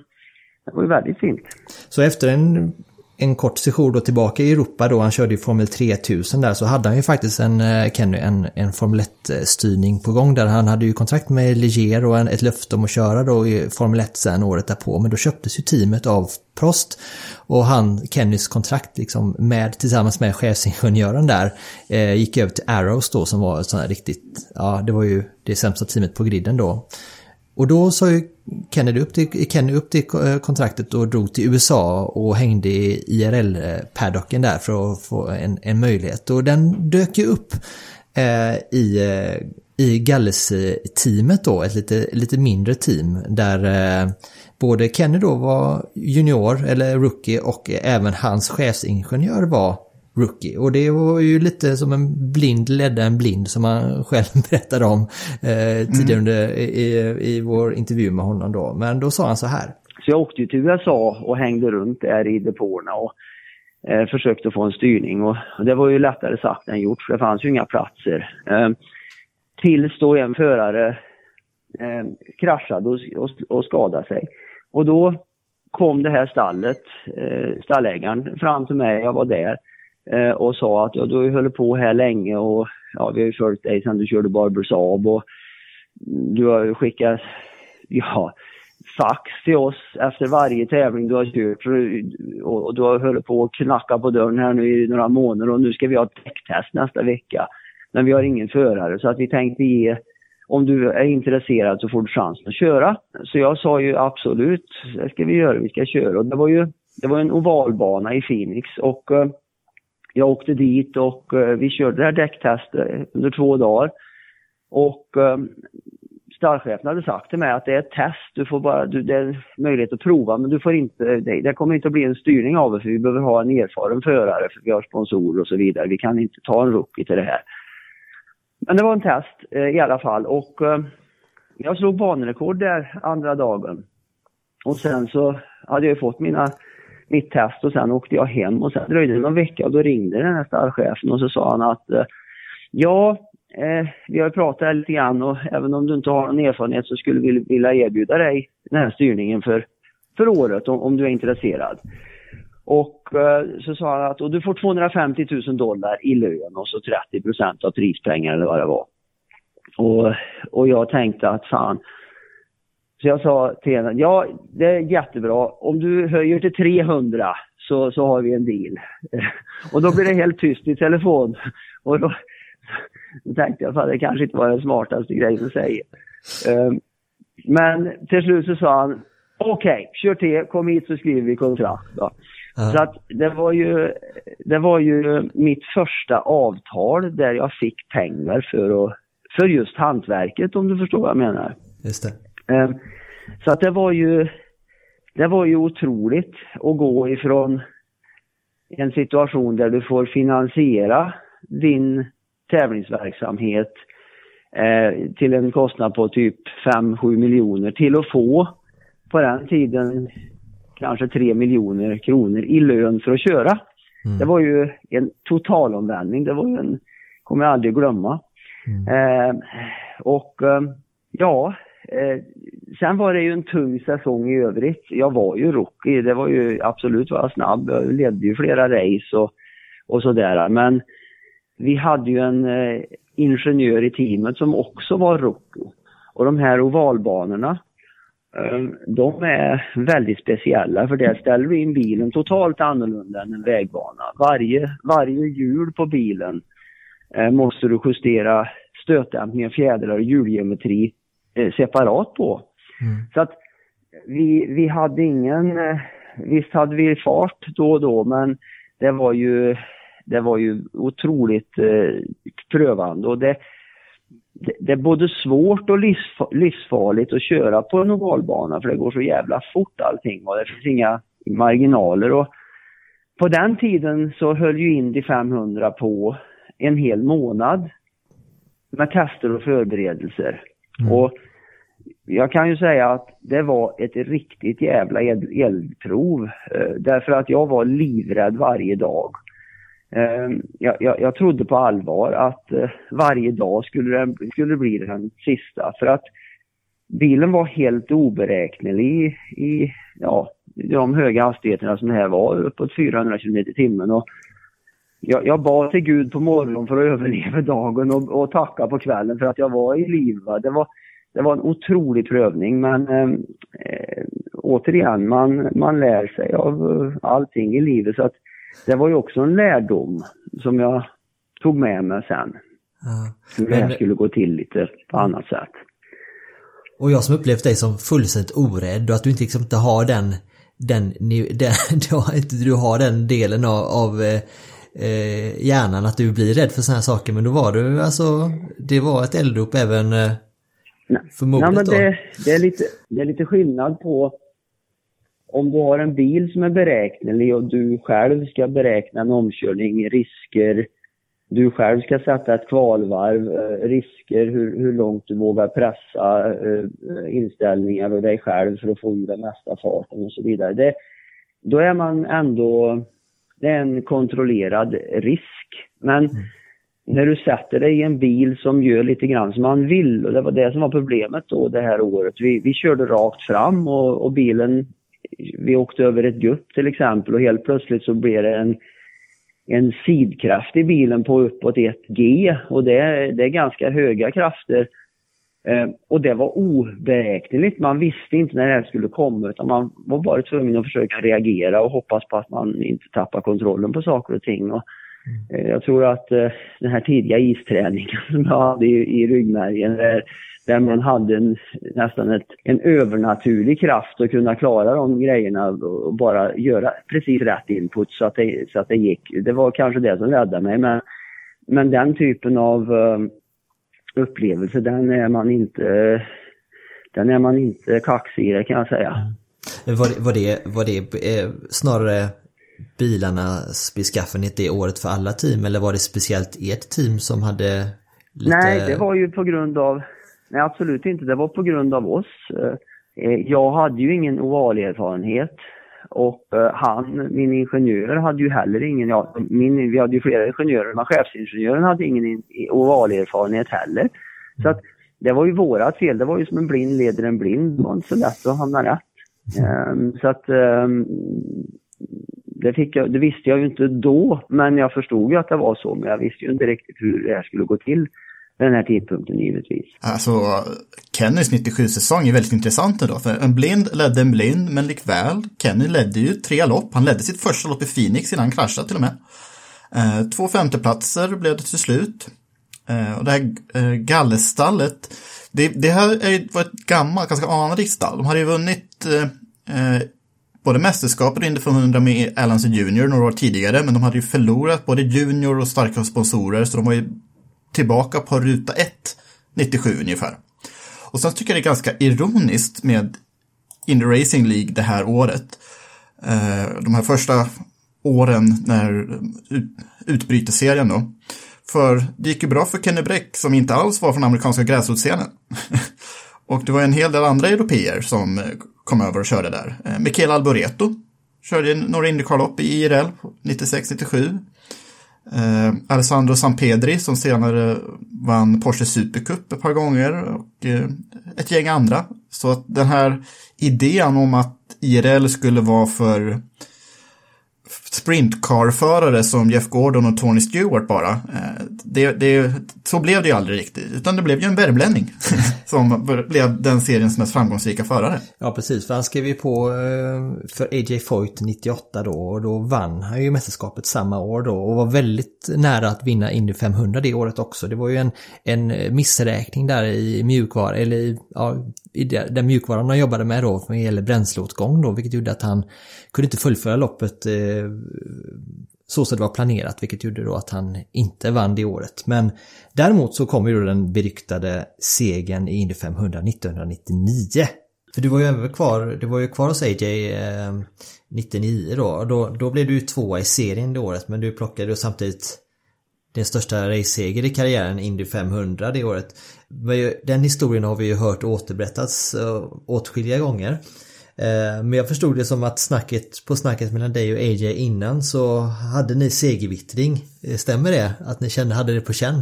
K: det var ju väldigt fint.
B: Så efter en, en kort session då tillbaka i Europa då, han körde ju Formel 3000 där, så hade han ju faktiskt en, eh, Kenny, en, en Formel 1-styrning på gång där. Han hade ju kontrakt med Ligier och en, ett löfte om att köra då i Formel 1 sen året därpå, men då köptes ju teamet av Prost och han, Kennys kontrakt liksom med, tillsammans med chefsingenjören där, eh, gick över till Arrows då som var sån här riktigt, ja det var ju det sämsta teamet på griden då. Och då sa ju Kennedy upp till, Kenny upp till eh, kontraktet och drog till USA och hängde i IRL-paddocken där för att få en, en möjlighet. Och den dök ju upp eh, i, eh, i Galles-teamet då, ett lite, lite mindre team där eh, både Kenny då var junior eller rookie och även hans chefsingenjör var rookie. Och det var ju lite som en blind ledde en blind som han själv berättade om eh, tidigare mm. under, i, i vår intervju med honom då. Men då sa han så här.
K: Så jag åkte ju till USA och hängde runt där i depåerna och eh, försökte få en styrning och, och, det var ju lättare sagt än gjort för det fanns ju inga platser. Eh, tills då en förare eh, kraschade och, och, och skadade sig. Och då kom det här stallet, eh, stallägaren fram till mig, jag var där eh, och sa att ja, du har ju hållit på här länge och ja, vi har ju följt dig sedan du körde Barber Saab och du har ju skickat ja, fax till oss efter varje tävling du har kört och, och du har hållit på att knacka på dörren här nu i några månader och nu ska vi ha ett däcktest nästa vecka. Men vi har ingen förare så att vi tänkte ge om du är intresserad så får du chansen att köra. Så jag sa ju absolut, det ska vi göra, vi ska köra. Och det var ju det var en ovalbana i Phoenix och eh, jag åkte dit och eh, vi körde det här däcktestet eh, under två dagar. Och ehm, stallchefen hade sagt till mig att det är ett test, du får bara, du, det är möjlighet att prova men du får inte, det, det kommer inte att bli en styrning av det för vi behöver ha en erfaren förare för vi har sponsorer och så vidare. Vi kan inte ta en rookie till det här. Men det var en test eh, i alla fall och eh, jag slog banrekord där andra dagen. Och sen så hade jag fått mina, mitt test och sen åkte jag hem och sen dröjde det någon vecka och då ringde den här stallchefen och så sa han att eh, ja, eh, vi har pratat lite grann och även om du inte har någon erfarenhet så skulle vi vilja erbjuda dig den här styrningen för, för året om, om du är intresserad. Och eh, så sa han att och du får 250 000 dollar i lön och så 30 procent av prispengar eller vad det var. Och, och jag tänkte att fan. Så jag sa till henne, ja det är jättebra. Om du höjer till 300 så, så har vi en deal. och då blir det helt tyst i telefon. Och då, då tänkte jag att det kanske inte var den smartaste grejen att säga. Um, men till slut så sa han, okej, okay, kör till, kom hit så skriver vi kontrakt. Ja. Så att det var, ju, det var ju mitt första avtal där jag fick pengar för, att, för just hantverket om du förstår vad jag menar.
B: Just det.
K: Um, så att det var ju, det var ju otroligt att gå ifrån en situation där du får finansiera din tävlingsverksamhet eh, till en kostnad på typ 5-7 miljoner till att få på den tiden kanske 3 miljoner kronor i lön för att köra. Mm. Det var ju en totalomvändning, det var ju en, kommer jag aldrig glömma. Mm. Eh, och eh, ja, eh, sen var det ju en tung säsong i övrigt. Jag var ju rookie, det var ju absolut var jag snabb. Jag ledde ju flera race och, och sådär. Men vi hade ju en eh, ingenjör i teamet som också var rookie. Och de här ovalbanorna, eh, de är väldigt speciella för där ställer du in bilen totalt annorlunda än en vägbana. Varje, varje hjul på bilen eh, måste du justera stötdämpningen, fjädrar och hjulgeometri separat på. Mm. Så att vi, vi hade ingen, eh, visst hade vi fart då och då men det var ju det var ju otroligt eh, prövande och det, det, det, är både svårt och livsfarligt att köra på en ovalbana för det går så jävla fort allting och det finns inga marginaler. Och på den tiden så höll ju Indy 500 på en hel månad med tester och förberedelser. Mm. Och jag kan ju säga att det var ett riktigt jävla eldprov. elprov därför att jag var livrädd varje dag. Eh, jag, jag, jag, trodde på allvar att eh, varje dag skulle det, skulle bli den sista för att bilen var helt oberäknelig i, i ja, de höga hastigheterna som det här var, uppåt 400 km i timmen. Och jag, jag bad till Gud på morgonen för att överleva dagen och, och tacka på kvällen för att jag var i liv. Det var, det var en otrolig prövning men ehm, eh, återigen, man, man lär sig av eh, allting i livet. så att det var ju också en lärdom som jag tog med mig sen. Ja. Hur det här skulle gå till lite på annat sätt.
B: Och jag som upplevt dig som fullständigt orädd och att du inte liksom inte har den, den, den du, har, du har den delen av, av eh, hjärnan att du blir rädd för sådana här saker men då var du alltså, det var ett eldrop även eh, för modet
K: Nej, men det, det, är lite, det är lite skillnad på om du har en bil som är beräknelig och du själv ska beräkna en omkörning, risker, du själv ska sätta ett kvalvarv, eh, risker, hur, hur långt du vågar pressa uh, inställningar och dig själv för att få ur den mesta farten och så vidare. Det, då är man ändå, det är en kontrollerad risk. Men mm när du sätter dig i en bil som gör lite grann som man vill, och det var det som var problemet då det här året. Vi, vi körde rakt fram och, och bilen vi åkte över ett gupp till exempel och helt plötsligt så blev det en, en sidkraft i bilen på uppåt 1G och det, det är ganska höga krafter. Eh, och det var oberäkneligt. Man visste inte när det här skulle komma utan man var bara tvungen att försöka reagera och hoppas på att man inte tappar kontrollen på saker och ting. Och, Mm. Eh, jag tror att eh, den här tidiga isträningen som jag hade i, i ryggmärgen, där, där man hade en, nästan ett, en övernaturlig kraft att kunna klara de grejerna och bara göra precis rätt input så att det, så att det gick. Det var kanske det som räddade mig men, men den typen av eh, upplevelse den är man inte den är man inte kaxig i, kan jag säga. Mm.
B: Var, var det, var det eh, snarare bilarnas beskaffenhet det året för alla team eller var det speciellt ert team som hade lite...
K: Nej, det var ju på grund av... Nej, absolut inte. Det var på grund av oss. Eh, jag hade ju ingen ovalerfarenhet och eh, han, min ingenjör, hade ju heller ingen... Ja, min, vi hade ju flera ingenjörer, men chefsingenjören hade ingen ovalerfarenhet heller. Så att det var ju vårat fel. Det var ju som en blind leder en blind. Det var inte så lätt att hamna rätt. Um, så att um, det, fick jag, det visste jag ju inte då, men jag förstod ju att det var så. Men jag visste ju inte riktigt hur det här skulle gå till den här tidpunkten givetvis.
J: Alltså, Kennys 97-säsong är väldigt intressant ändå. För en blind ledde en blind, men likväl, Kenny ledde ju tre lopp. Han ledde sitt första lopp i Phoenix innan han kraschade till och med. Eh, två femteplatser blev det till slut. Eh, och det här eh, gallestallet, det, det här är, var ett gammalt, ganska anrikt stall. De hade ju vunnit eh, eh, både mästerskapet och Indy 500 med Allanson Junior några år tidigare, men de hade ju förlorat både Junior och starka sponsorer, så de var ju tillbaka på ruta 1, 97 ungefär. Och sen tycker jag det är ganska ironiskt med Indy Racing League det här året. Eh, de här första åren när utbryterserien då. För det gick ju bra för Kenny Bräck som inte alls var från amerikanska gräsrotsscenen. och det var en hel del andra europeer som kom över och körde där. Eh, Michele Alboreto körde några Indycar-lopp i IRL 96-97. Eh, Alessandro Sampedri som senare vann Porsche Supercup ett par gånger och eh, ett gäng andra. Så att den här idén om att IRL skulle vara för sprintcar-förare som Jeff Gordon och Tony Stewart bara. Eh, det, det, så blev det ju aldrig riktigt, utan det blev ju en värmlänning som blev den seriens mest framgångsrika förare.
B: Ja, precis, för han skrev ju på eh, för AJ Foyt 98 då och då vann han ju mästerskapet samma år då och var väldigt nära att vinna Indy 500 det året också. Det var ju en, en missräkning där i mjukvara, eller i, ja, i den mjukvaran han jobbade med då, vad gäller bränsleåtgång då, vilket gjorde att han kunde inte fullfölja loppet eh, så som det var planerat, vilket gjorde då att han inte vann det året. Men däremot så kom ju då den beryktade segern i Indy 500 1999. För du var ju kvar, du var ju kvar hos AJ eh, 99 då, då, då blev du ju tvåa i serien det året, men du plockade ju samtidigt den största raceseger i karriären, Indy 500 det året. Den historien har vi ju hört återberättas eh, åtskilliga gånger. Eh, men jag förstod det som att snacket, på snacket mellan dig och AJ innan så hade ni segervittring. Eh, stämmer det? Att ni kände, hade det på känn?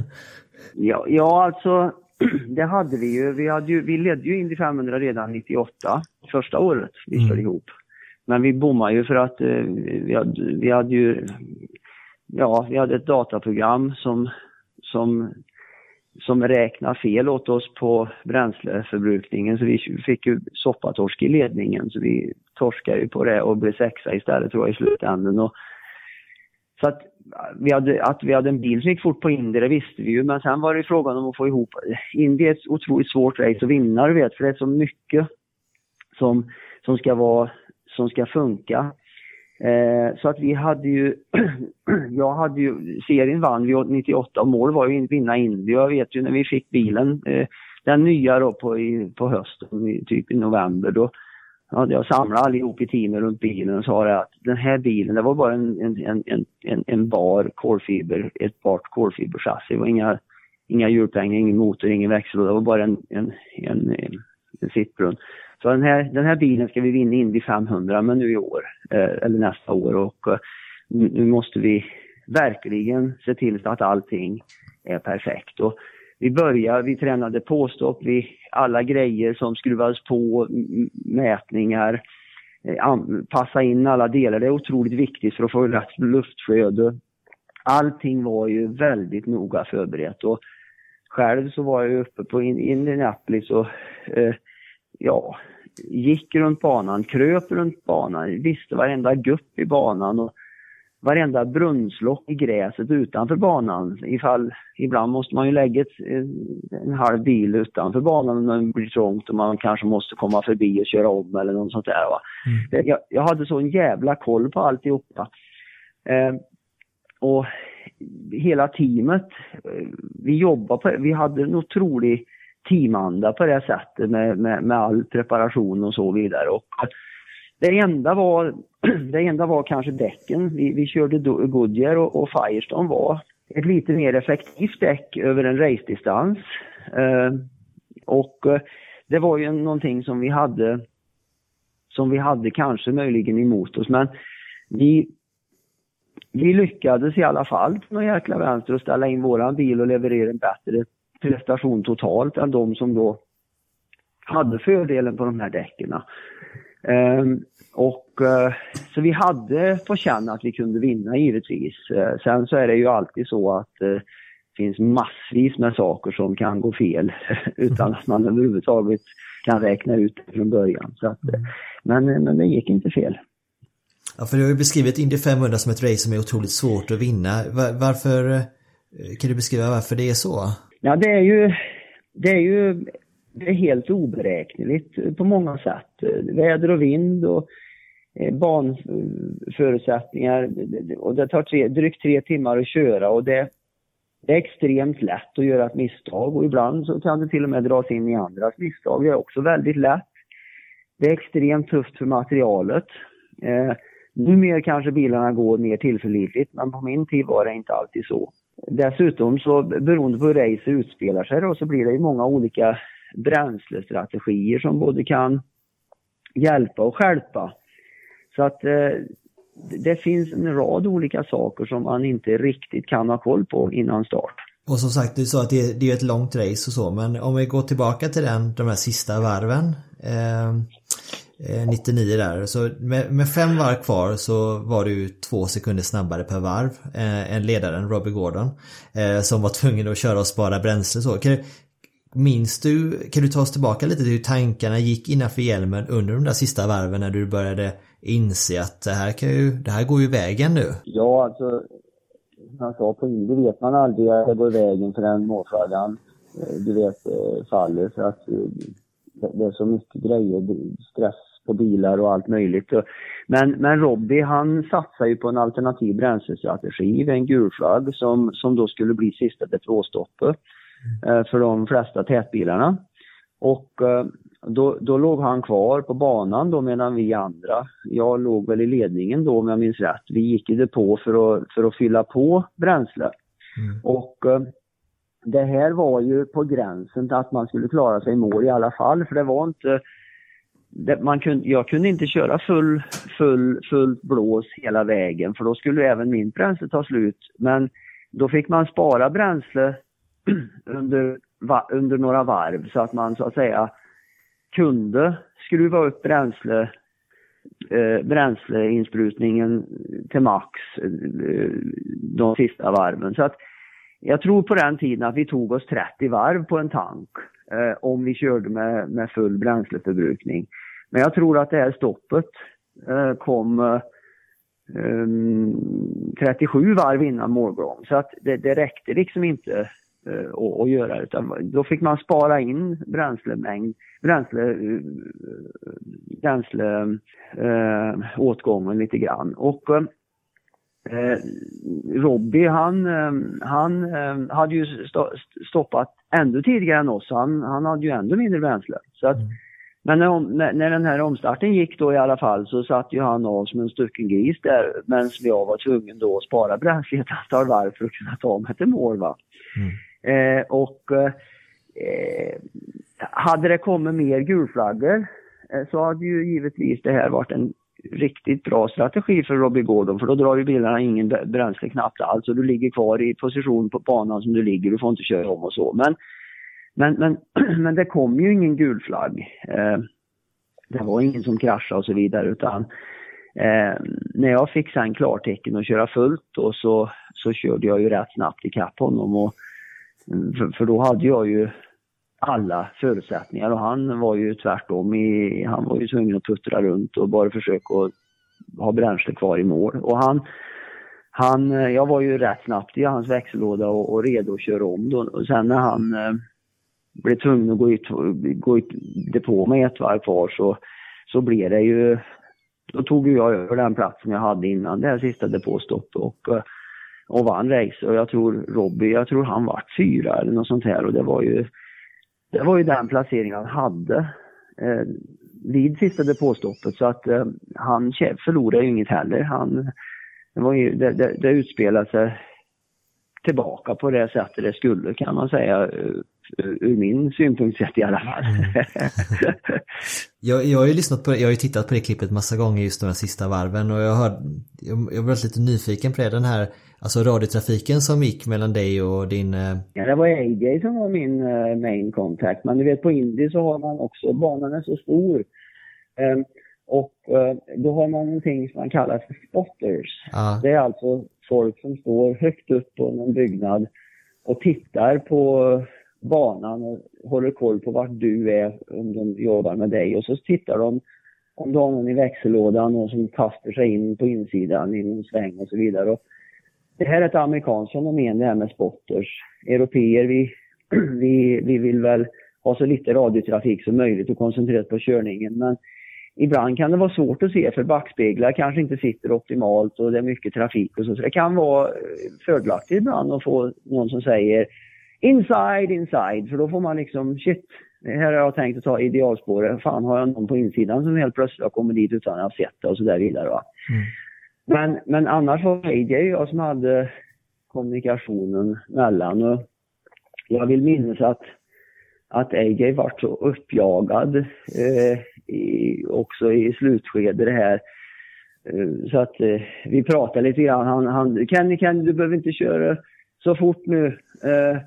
K: Ja, ja alltså det hade vi ju. Vi, hade ju, vi ledde ju Indy 500 redan 98, första året vi körde mm. ihop. Men vi bommade ju för att eh, vi, hade, vi hade ju, ja, vi hade ett dataprogram som, som som räknar fel åt oss på bränsleförbrukningen. Så vi fick ju soppatorsk i ledningen. Så vi torskade ju på det och blev sexa istället tror jag i slutändan. Och, så att vi, hade, att vi hade en bil som gick fort på Indy, det visste vi ju, men sen var det frågan om att få ihop, Indy är ett otroligt svårt race att vinna du vet, för det är så mycket som, som ska vara, som ska funka. Eh, så att vi hade ju, jag hade ju, serien vann vi 98 och mål var ju att vinna Indy. Jag vet ju när vi fick bilen, eh, den nya då på, i, på hösten, typ i november, då hade jag samlat allihop i teamet runt bilen och sa det att den här bilen, det var bara en, en, en, en, en bar kolfiber, ett bart kolfiberchassi. Det var inga, inga hjulpengar, ingen motor, ingen växel, det var bara en, en, en, en sittbrunn. Så den här, den här bilen ska vi vinna Indy 500 men nu i år, eh, eller nästa år. Och eh, nu måste vi verkligen se till så att allting är perfekt. Och vi började, vi tränade påstopp, vi, alla grejer som skruvades på, mätningar, eh, passa in alla delar. Det är otroligt viktigt för att få rätt luftflöde. Allting var ju väldigt noga förberett och själv så var jag uppe på Indianapolis och eh, ja, gick runt banan, kröp runt banan, visste varenda gupp i banan och varenda brunnslock i gräset utanför banan. Ifall, ibland måste man ju lägga ett, en halv bil utanför banan när det blir trångt och man kanske måste komma förbi och köra om eller något sånt där. Va? Mm. Jag, jag hade så en jävla koll på alltihopa. Eh, och hela teamet, eh, vi jobbade på vi hade en otrolig teamanda på det sättet med, med, med all preparation och så vidare. Och det enda var, det enda var kanske däcken. Vi, vi körde Goodyear och, och Firestone var ett lite mer effektivt däck över en race-distans. Eh, och eh, det var ju någonting som vi hade som vi hade kanske möjligen emot oss men vi, vi lyckades i alla fall på någon jäkla vänster att ställa in våran bil och leverera en bättre prestation totalt än de som då hade fördelen på de här däcken. Um, och uh, så vi hade på känn att vi kunde vinna givetvis. Uh, sen så är det ju alltid så att uh, det finns massvis med saker som kan gå fel utan att man överhuvudtaget kan räkna ut det från början. Så att, men, men det gick inte fel.
B: Ja, för du har ju beskrivit Indy 500 som ett race som är otroligt svårt att vinna. Var, varför, kan du beskriva varför det är så?
K: Ja, det är ju, det är ju det är helt oberäkneligt på många sätt. Väder och vind och eh, banförutsättningar. Och det tar tre, drygt tre timmar att köra och det, det är extremt lätt att göra ett misstag och ibland så kan det till och med dras in i andras misstag. Det är också väldigt lätt. Det är extremt tufft för materialet. Eh, numera kanske bilarna går mer tillförlitligt men på min tid var det inte alltid så. Dessutom så beroende på hur racet utspelar sig då, så blir det ju många olika bränslestrategier som både kan hjälpa och skälpa. Så att eh, det finns en rad olika saker som man inte riktigt kan ha koll på innan start.
B: Och som sagt, du sa att det, det är ett långt race och så, men om vi går tillbaka till den, de här sista varven. Eh, Eh, 99 där. Så med, med, fem varv kvar så var du två sekunder snabbare per varv eh, än ledaren Robbie Gordon. Eh, som var tvungen att köra och spara bränsle så. Kan minns du, kan du ta oss tillbaka lite till hur tankarna gick innanför hjälmen under de där sista varven när du började inse att det här, kan ju, det här går ju vägen nu?
K: Ja, alltså som jag sa på Indy vet man aldrig att det går vägen för den eh, du vet eh, faller. För att det är så mycket grejer, stress på bilar och allt möjligt. Men, men Robbie han satsar ju på en alternativ bränslestrategi en gulflagg som, som då skulle bli sista depåstoppet eh, för de flesta tätbilarna. Och eh, då, då låg han kvar på banan då medan vi andra, jag låg väl i ledningen då om jag minns rätt, vi gick i depå för att, för att fylla på bränsle. Mm. Och eh, det här var ju på gränsen till att man skulle klara sig i mål i alla fall för det var inte det, man kunde, jag kunde inte köra full, full, fullt blås hela vägen för då skulle även min bränsle ta slut. Men då fick man spara bränsle under, va, under några varv så att man så att säga kunde skruva upp bränsle, eh, bränsleinsprutningen till max eh, de sista varven. Så att jag tror på den tiden att vi tog oss 30 varv på en tank eh, om vi körde med, med full bränsleförbrukning. Men jag tror att det här stoppet eh, kom eh, mm, 37 varv innan målgång. Så att det, det räckte liksom inte eh, att, att göra utan då fick man spara in bränslemängd, bränsle, bränsleåtgången bränsle eh, åtgången lite grann. Och eh, eh, Robbie han, eh, han eh, hade ju stoppat ännu tidigare än oss. Han, han hade ju ännu mindre bränsle. Så att, mm. Men när, när, den här omstarten gick då i alla fall så satt ju han av som en stucken gris där medan jag var tvungen då att spara bränsle ett antal varv för att kunna ta mig till mål. Va? Mm. Eh, och eh, hade det kommit mer gulflaggor eh, så hade ju givetvis det här varit en riktigt bra strategi för Robbie Gordon för då drar ju bilarna ingen bränsle knappt alls och du ligger kvar i position på banan som du ligger, du får inte köra om och så. Men, men, men, men det kom ju ingen gul flagg. Eh, det var ingen som kraschade och så vidare utan eh, när jag fick sen klartecken att köra fullt och så, så körde jag ju rätt snabbt ikapp honom och för, för då hade jag ju alla förutsättningar och han var ju tvärtom. I, han var ju tvungen att puttra runt och bara försöka ha bränsle kvar i mål. Och han, han, eh, jag var ju rätt snabbt i hans växellåda och, och redo att köra om då. Och sen när han eh, blev tvungen att gå ut, gå i depå med ett varv kvar så, så blev det ju, då tog ju jag över den platsen jag hade innan det här sista depåstoppet och, eh, och vann race. Och jag tror Robbie, jag tror han vart fyra eller något sånt här och det var ju, det var ju den placering han hade eh, vid sista depåstoppet så att eh, han förlorade ju inget heller. Han, det, var ju, det, det, det utspelade sig tillbaka på det sättet det skulle kan man säga eh, ur min synpunkt sett i alla fall.
B: Jag, jag har ju lyssnat på det, jag har ju tittat på det klippet massa gånger just de här sista varven och jag har jag, jag var lite nyfiken på det, den här alltså radiotrafiken som gick mellan dig och din... eh,
K: Ja, det var AJ som var min eh, main contact. Men du vet på Indy så har man också, banan är så stor. Ehm, och eh, då har man någonting som man kallar för spotters.
B: Ja.
K: Det är alltså folk som står högt upp på någon byggnad och tittar på banan och håller koll på vart du är om de jobbar med dig. Och så tittar de om du har någon i växellådan och som kastar sig in på insidan i någon sväng och så vidare. Och det här är ett amerikanskt fenomen det här med spotters. Europeer vi, vi, vi vill väl ha så lite radiotrafik som möjligt och koncentrera oss på körningen. Men ibland kan det vara svårt att se för backspeglar kanske inte sitter optimalt och det är mycket trafik och så. Så det kan vara eh, fördelaktigt ibland att få någon som säger inside, inside. För då får man liksom shit, här har jag tänkt att ta idealspåret. Fan har jag någon på insidan som helt plötsligt har kommit dit utan att ha sett det och så där vidare va. Men, men annars var det jag som hade kommunikationen mellan. Och jag vill minnas att, att AJ vart så uppjagad eh, i, också i slutskedet det här. Eh, så att eh, vi pratade lite grann. Han, han, Kenny, Kenny, du behöver inte köra så fort nu. Eh,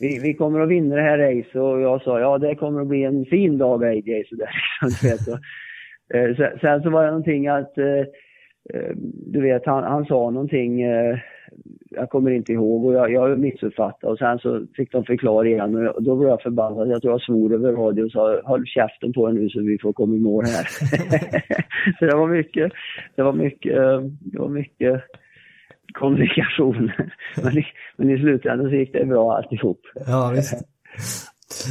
K: vi, vi kommer att vinna det här racet och jag sa ja det kommer att bli en fin dag AJ. Så där, liksom, du vet. Och, eh, sen, så var det någonting att eh, eh, du vet, han, han sa någonting, eh, jag kommer inte ihåg och jag, jag missuppfattade och sen så fick de förklara igen och då blev jag förbannad. Jag tror jag svor över radio och sa håll käften på er nu så vi får komma i mål här. så det var mycket, det var mycket, eh, det var mycket kommunikation. men, i, men i slutändan så gick det bra alltihop.
B: Ja, visst.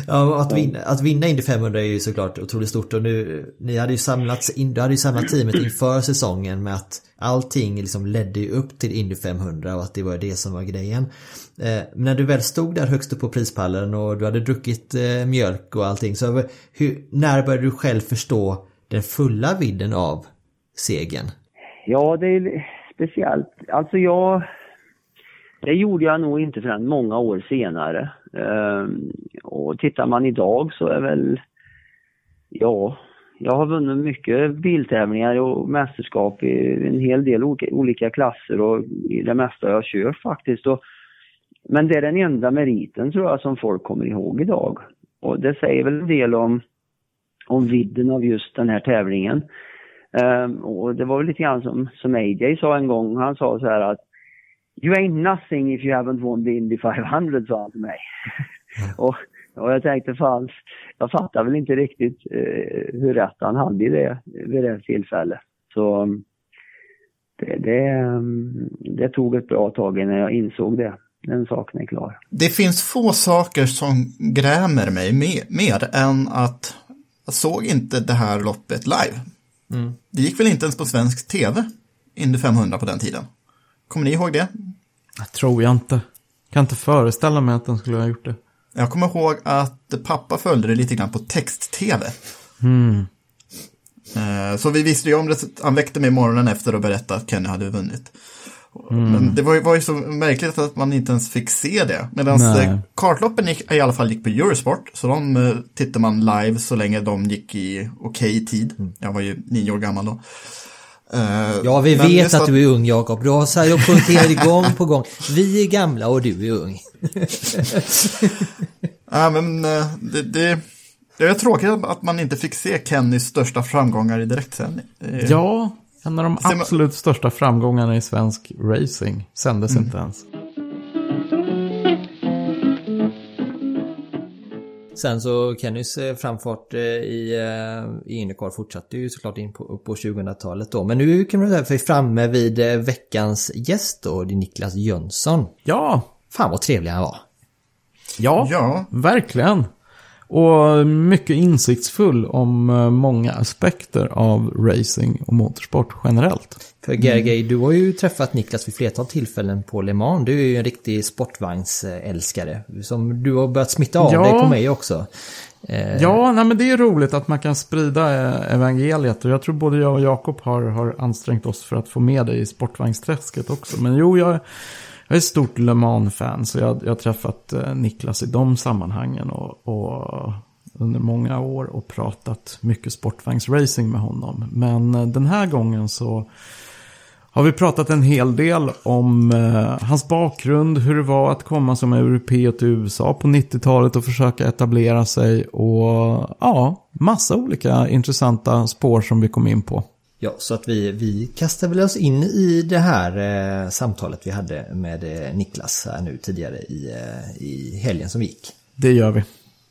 B: Ja, att vinna, att vinna Indy 500 är ju såklart otroligt stort och nu, ni hade ju samlats in, du hade ju samlat teamet inför säsongen med att allting liksom ledde ju upp till Indy 500 och att det var det som var grejen. Eh, men när du väl stod där högst upp på prispallen och du hade druckit eh, mjölk och allting så hur, när började du själv förstå den fulla vidden av segern?
K: Ja, det är speciellt. Alltså jag... Det gjorde jag nog inte förrän många år senare. Ehm, och tittar man idag så är väl... Ja, jag har vunnit mycket biltävlingar och mästerskap i en hel del olika, klasser och i det mesta jag kört faktiskt. Och, men det är den enda meriten tror jag som folk kommer ihåg idag. Och det säger väl en del om, om vidden av just den här tävlingen. Ehm, och det var väl lite grann som, som AJ sa en gång. Han sa så här att You ain't nothing if you haven't won the Indy 500, sa han till mig. och, och jag tänkte fan, jag fattar väl inte riktigt eh, hur rätt han hade i det vid det tillfället. Så um, det, det, um, det tog ett bra tag innan jag insåg det. Den saken är klar.
J: Det finns få saker som grämer mig mer, mer än att jag såg inte det här loppet live.
B: Mm.
J: Det gick väl inte ens på svensk tv, Indy 500 på den tiden. Kommer ni ihåg det?
I: Jag tror jag inte. Kan inte föreställa mig att den skulle ha gjort det.
J: Jag kommer ihåg att pappa följde det lite grann på text-tv.
I: Mm.
J: Eh, Så vi visste ju om det, han väckte mig morgonen efter och berättade att Kenny hade vunnit.
I: Mm.
J: Men det var ju, var ju så märkligt att man inte ens fick se det. Medan eh, kartloppen gick, i alla fall gick på Eurosport, så de eh, tittade man live så länge de gick i okej tid. Jag var ju nio år gammal då. Eh,
B: Ja, vi
J: men
B: vet
J: just
B: att du är ung Jakob. Du har så här, jag poängterar gång på gång. Vi är gamla och du är ung.
J: Ja, men det, det, det är tråkigt att man inte fick se Kennys största framgångar i direktsändning.
I: Ja, en av de absolut största framgångarna i svensk racing sändes
J: Mm.
I: inte ens.
B: Sen så Kennys eh, framfart eh, i, eh, i Indycar fortsatte ju såklart in på, på 2000-talet då. Men nu kan man säga att vi är framme vid veckans gäst då, det är Niklas Jönsson.
I: Ja!
B: Fan vad trevlig han var.
I: Ja,
J: Ja.
I: verkligen. Och mycket insiktsfull om eh, många aspekter av racing och motorsport generellt.
B: För Gergej, du har ju träffat Niklas vid flertal tillfällen på Le Mans. Du är ju en riktig sportvagnsälskare. Som du har börjat smitta av
I: Ja.
B: dig på mig också. Eh,
I: Ja, nej, men det är roligt att man kan sprida eh, evangeliet. Och jag tror både jag och Jakob har, har ansträngt oss för att få med dig i sportvagnsträsket också. Men jo, jag, jag är ett stort Le Mans-fan. Så jag, jag har träffat eh, Niklas i de sammanhangen. Och, och under många år och pratat mycket sportvagnsracing med honom. Men eh, den här gången så har vi pratat en hel del om eh, hans bakgrund, hur det var att komma som europé till USA på 90-talet och försöka etablera sig och ja, massa olika intressanta spår som vi kom in på.
B: Ja, så att vi, vi kastar väl oss in i det här eh, samtalet vi hade med eh, Niklas här nu tidigare i, eh, i helgen som gick.
I: Det gör vi.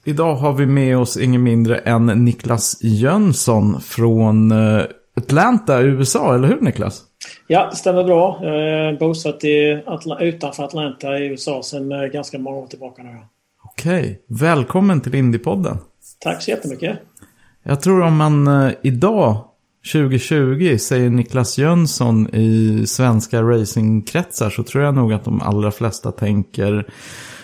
I: Idag har vi med oss ingen mindre än Niklas Jönsson från eh, Atlanta, USA, eller hur Niklas?
L: Ja, det stämmer bra. Jag är bosatt i Atla utanför Atlanta i USA sedan eh, ganska många år tillbaka nu.
I: Okej, välkommen till Indiepodden.
L: Tack så jättemycket.
I: Jag tror om man eh, idag, 2020, säger Niklas Jönsson i svenska racingkretsar så tror jag nog att de allra flesta tänker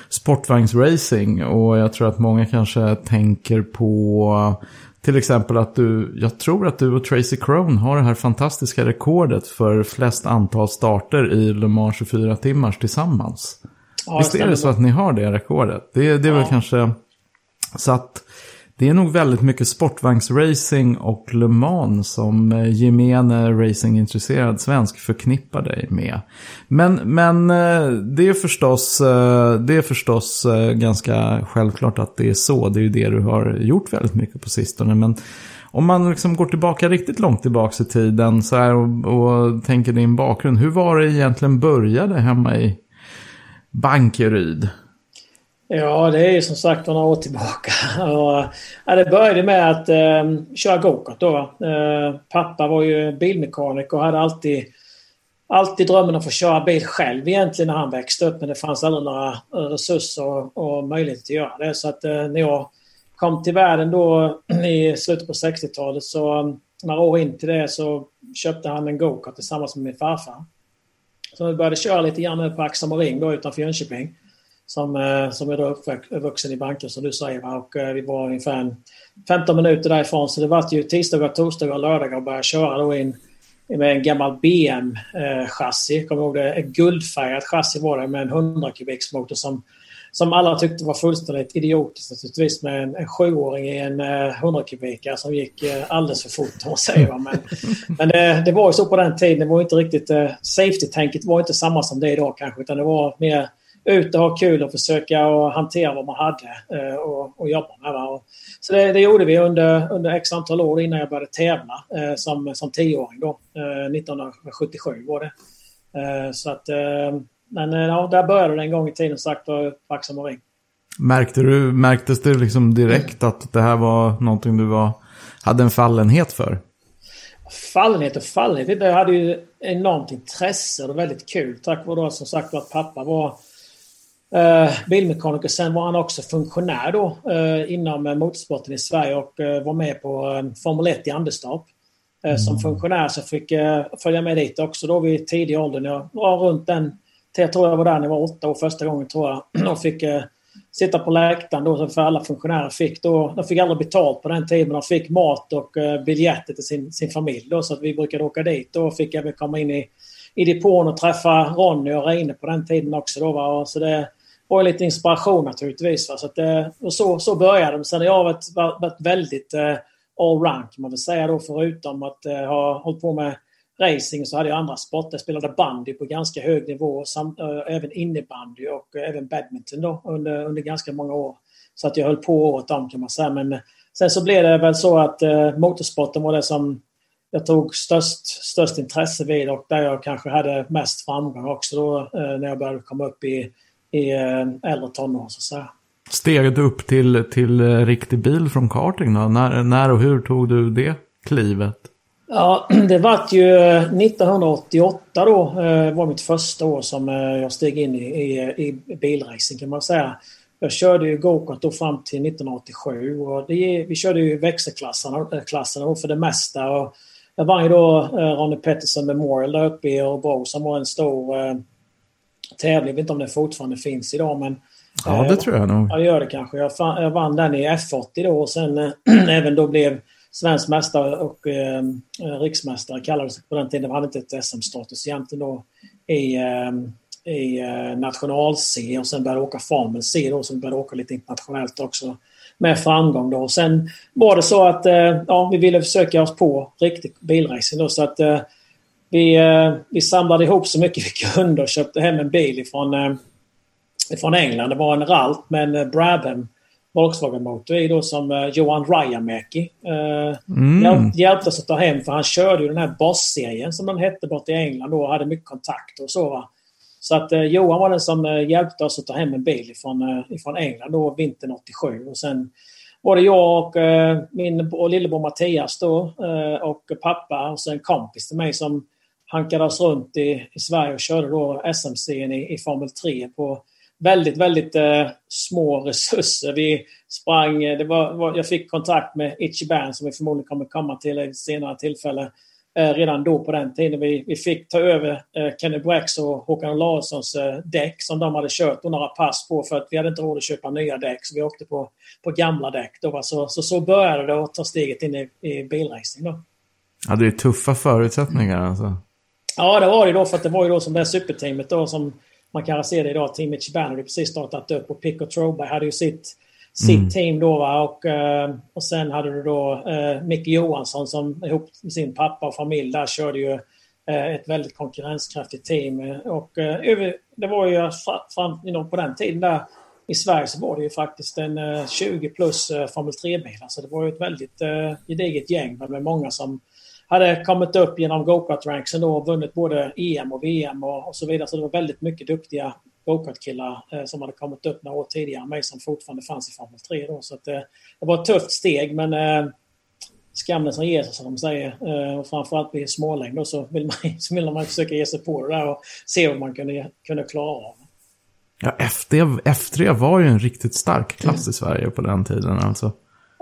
I: sportvagnsracing. Och jag tror att många kanske tänker på till exempel att du, jag tror att du och Tracy Crone har det här fantastiska rekordet för flest antal starter i Le Mans 24 timmars tillsammans.
L: Ja,
I: Visst är det så att ni har det rekordet? Det, det är väl
L: Ja.
I: kanske... Så att det är nog väldigt mycket sportvagnsracing och Le Mans som eh, gemene racingintresserad svensk förknippar dig med. Men, men eh, det är förstås, eh, det är förstås ganska självklart att det är så. Det är ju det du har gjort väldigt mycket på sistone. Men om man liksom går tillbaka riktigt långt tillbaka i tiden så här och, och tänker din bakgrund. Hur var det egentligen började hemma i Bankeryd?
L: Ja, det är ju som sagt några år tillbaka. Och, ja, det började med att eh, köra gokart då. va. Eh, pappa var ju bilmekaniker och hade alltid, alltid drömmen att få köra bil själv egentligen när han växte upp. Men det fanns aldrig några eh, resurser och, och möjligheter att göra det. Så att eh, när jag kom till världen då i slutet på 60-talet så ehm, några år in till det så köpte han en gokart tillsammans med min farfar. Så vi började köra lite grann på på Axamaring då utanför Jönköping. Som, eh, som är då uppvuxen i banken som du säger. Va? Och eh, vi var ungefär en 15 minuter därifrån. Så det var ju tisdagar, torsdagar och lördagar och började köra då in med en gammal BM-chassi. Kommer ihåg det? Ett guldfärgat chassi var det med en 100 kubiks motor som, som alla tyckte var fullständigt idiotiskt naturligtvis med en, en sjuåring i en eh, 100 kubikare som gick eh, alldeles för fort om man säger. Va? Men, men det, det var ju så på den tiden. Det var inte riktigt... Eh, Safety-tänket var inte samma som det är idag kanske utan det var mer ut och ha kul och försöka och hantera vad man hade eh, och, och jobba med. Va? Så det, det gjorde vi under, under x antal år innan jag började tävla eh, som, som tioåring då. Eh, 1977 var det. Eh, så att, eh, men eh, ja, där började det en gång i tiden sagt på Vaxholm och Ring.
I: Märkte du, märktes det liksom direkt att det här var någonting du var, hade en fallenhet för?
L: Fallenhet och fallenhet. Jag hade ju enormt intresse och väldigt kul. Tack vare då som sagt att pappa var eh, bilmekaniker. Sen var han också funktionär då eh, inom eh, motorsporten i Sverige och eh, var med på Formel 1 i Anderstorp. Eh, Som funktionär så fick jag följa med dit också då vid tidig ålder. Jag var runt den, jag tror jag var där när jag var åtta år första gången tror jag. Och fick sitta på läktaren då för alla funktionärer fick då, de fick aldrig betalt på den tiden men de fick mat och biljetter till sin, sin familj då så att vi brukade åka dit. Då fick jag väl komma in i, i depån och träffa Ronny och Reine på den tiden också då va. Och så det och lite inspiration naturligtvis va. Så att det, och så, så började de. Sen har jag varit, varit väldigt eh, allround kan man väl säga då förutom att eh, ha hållit på med racing så hade jag andra sporter. Jag spelade bandy på ganska hög nivå, Sam, äh, även innebandy och äh, även badminton då, under, under ganska många år. Så att jag höll på året om kan man säga. Men sen så blev det väl så att äh, motorsporten var det som jag tog störst, störst intresse vid och där jag kanske hade mest framgång också då när jag började komma upp i, i äldre tonår så att säga.
I: Steg du upp till, till eh, riktig bil från karting då? När, när och hur tog du det klivet?
L: Ja, det var ju 1988 då. Eh, var mitt första år som eh, jag steg in i, i, i bilracing kan man säga. Jag körde ju gokart då fram till 1987 och det, vi körde ju växelklasserna klasserna för det mesta. Och jag vann ju då Ronnie Pettersson Memorial där uppe i Örebro som var en stor eh, tävling. Jag vet inte om den fortfarande finns idag men
I: Ja, det tror jag nog.
L: Ja, det gör det kanske. Jag, fann, jag vann den i F80 då och sen äh, även då blev svensk mästare och äh, riksmästare kallades på den tiden. Det hade inte ett SM-status egentligen då i, äh, i national-C och sen började åka Formel C då, sen började åka lite internationellt också med framgång då. Sen var det så att ja, vi ville försöka oss på riktig bilracing då så att vi, vi samlade ihop så mycket vi kunde och köpte hem en bil ifrån från England. Det var en Ralt med en eh, Brabham Volkswagen-motor i då som Johan Rajamäki mm. hjälpte oss att ta hem för han körde ju den här Boss-serien som den hette borta i England då och hade mycket kontakt och så. Va? Så att uh, Johan var den som uh, hjälpte oss att ta hem en bil ifrån, uh, ifrån England då vintern 87 och sen var det jag och min och lillebror Mattias då och pappa och sen en kompis till mig som hankade oss runt i, i Sverige och körde då SMC i, i Formel 3 på väldigt, väldigt eh, små resurser. Vi sprang, eh, det var, var, jag fick kontakt med Itchy Band som vi förmodligen kommer komma till i ett senare tillfälle. Eh, redan då på den tiden. Vi, vi fick ta över eh, Kenny Bracks och Håkan Larssons eh, däck som de hade kört några pass på för att vi hade inte råd att köpa nya däck så vi åkte på, på gamla däck. Då, så, så, så började det att ta steget in i, i bilracing. Då.
I: Ja, det är tuffa förutsättningar alltså.
L: Ja, det var det då för att det var ju då som det superteamet då som man kan se det idag. Teamet Chibano hade precis startat upp och Pico Troberg hade ju sitt, sitt mm. team då. Va? Och, eh, och sen hade du då uh, Micke Johansson som ihop med sin pappa och familj där körde ju uh, ett väldigt konkurrenskraftigt team. Och uh, det var ju fram, på den tiden där i Sverige så var det ju faktiskt en 20 plus Formel 3-bilar. Så det var ju ett väldigt gediget gäng med många som hade kommit upp genom go-kart-ranksen då och vunnit både EM och VM och, och, så vidare. Så det var väldigt mycket duktiga go-kart-killar eh, som hade kommit upp några år tidigare mig som fortfarande fanns i Formel 3 då. Så att, eh, det var ett tufft steg men eh, skammen som sig som de säger. Eh, och framförallt vid smålängd då så vill, man, så vill man försöka ge sig på det där och se vad man kunde, kunde klara av.
I: Ja, F3, F3 var ju en riktigt stark klass i Sverige på den tiden alltså.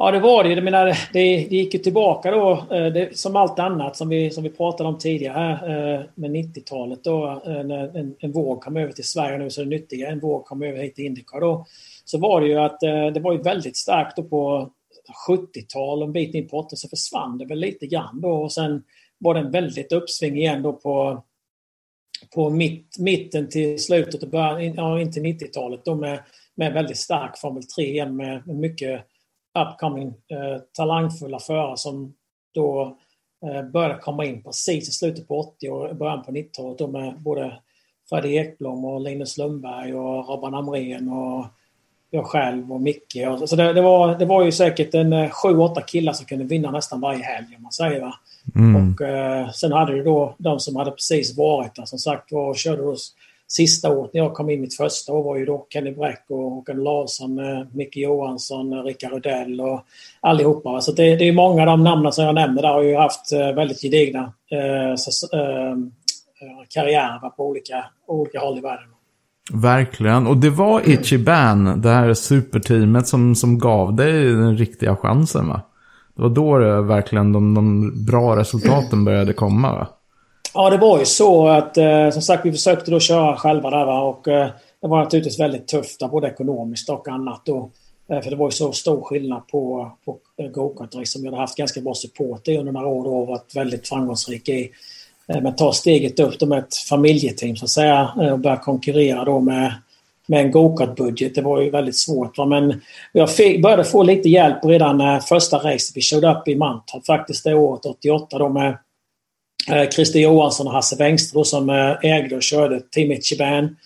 L: Ja, det var det. Jag menar, det, det gick ju tillbaka då, eh, det, som allt annat som vi, som vi pratade om tidigare eh, med 90-talet då, eh, när en, en våg kom över till Sverige nu så är det nyttiga, en våg kom över hit till Indycar då. Så var det ju att det var ju väldigt starkt då på 70-tal och en bit in på 80 så försvann det väl lite grann då och sen var det en väldigt uppsving igen då på på mitt, mitten till slutet och början, ja, in till 90-talet då med, med väldigt stark Formel 3 igen med, med mycket upcoming eh, talangfulla förare som då eh, började komma in precis i slutet på 80 och början på 90-talet med både Fredrik Ekblom och Linus Lundberg och Robban Amrén och jag själv och Micke. Och, så det, det, var, det var ju säkert en 7-8 eh, killar som kunde vinna nästan varje helg om man säger. Va? Mm. Och eh, sen hade du då de som hade precis varit där som sagt var och körde hos sista året när jag kom in mitt första år var ju då Kenny Bräck och Håkan Larsson, eh, Micke Johansson, eh, Rickard Rudell och allihopa. Så det, det är många av de namnen som jag nämnde där har ju haft eh, väldigt gedigna eh, eh, karriärer på olika, olika håll i världen.
I: Verkligen. Och det var Ichiban, det här superteamet, som, som gav dig den riktiga chansen va? Det var då det verkligen de, de bra resultaten började komma va?
L: Ja, det var ju så att eh, som sagt vi försökte då köra själva där va? och eh, det var naturligtvis väldigt tufft både ekonomiskt och annat då. Eh, för det var ju så stor skillnad på, på eh, gokart som vi hade haft ganska bra support i under några år och varit väldigt framgångsrik i. Eh, men ta steget upp då med ett familjeteam så att säga eh, och börja konkurrera då med med en go-kart-budget. Det var ju väldigt svårt. Va? Men jag fick, började få lite hjälp redan eh, första racet vi körde upp i Mantorp faktiskt det året 88 då med Eh, Christer Johansson och Hasse Wengstro som eh, ägde och körde Team Ichiban.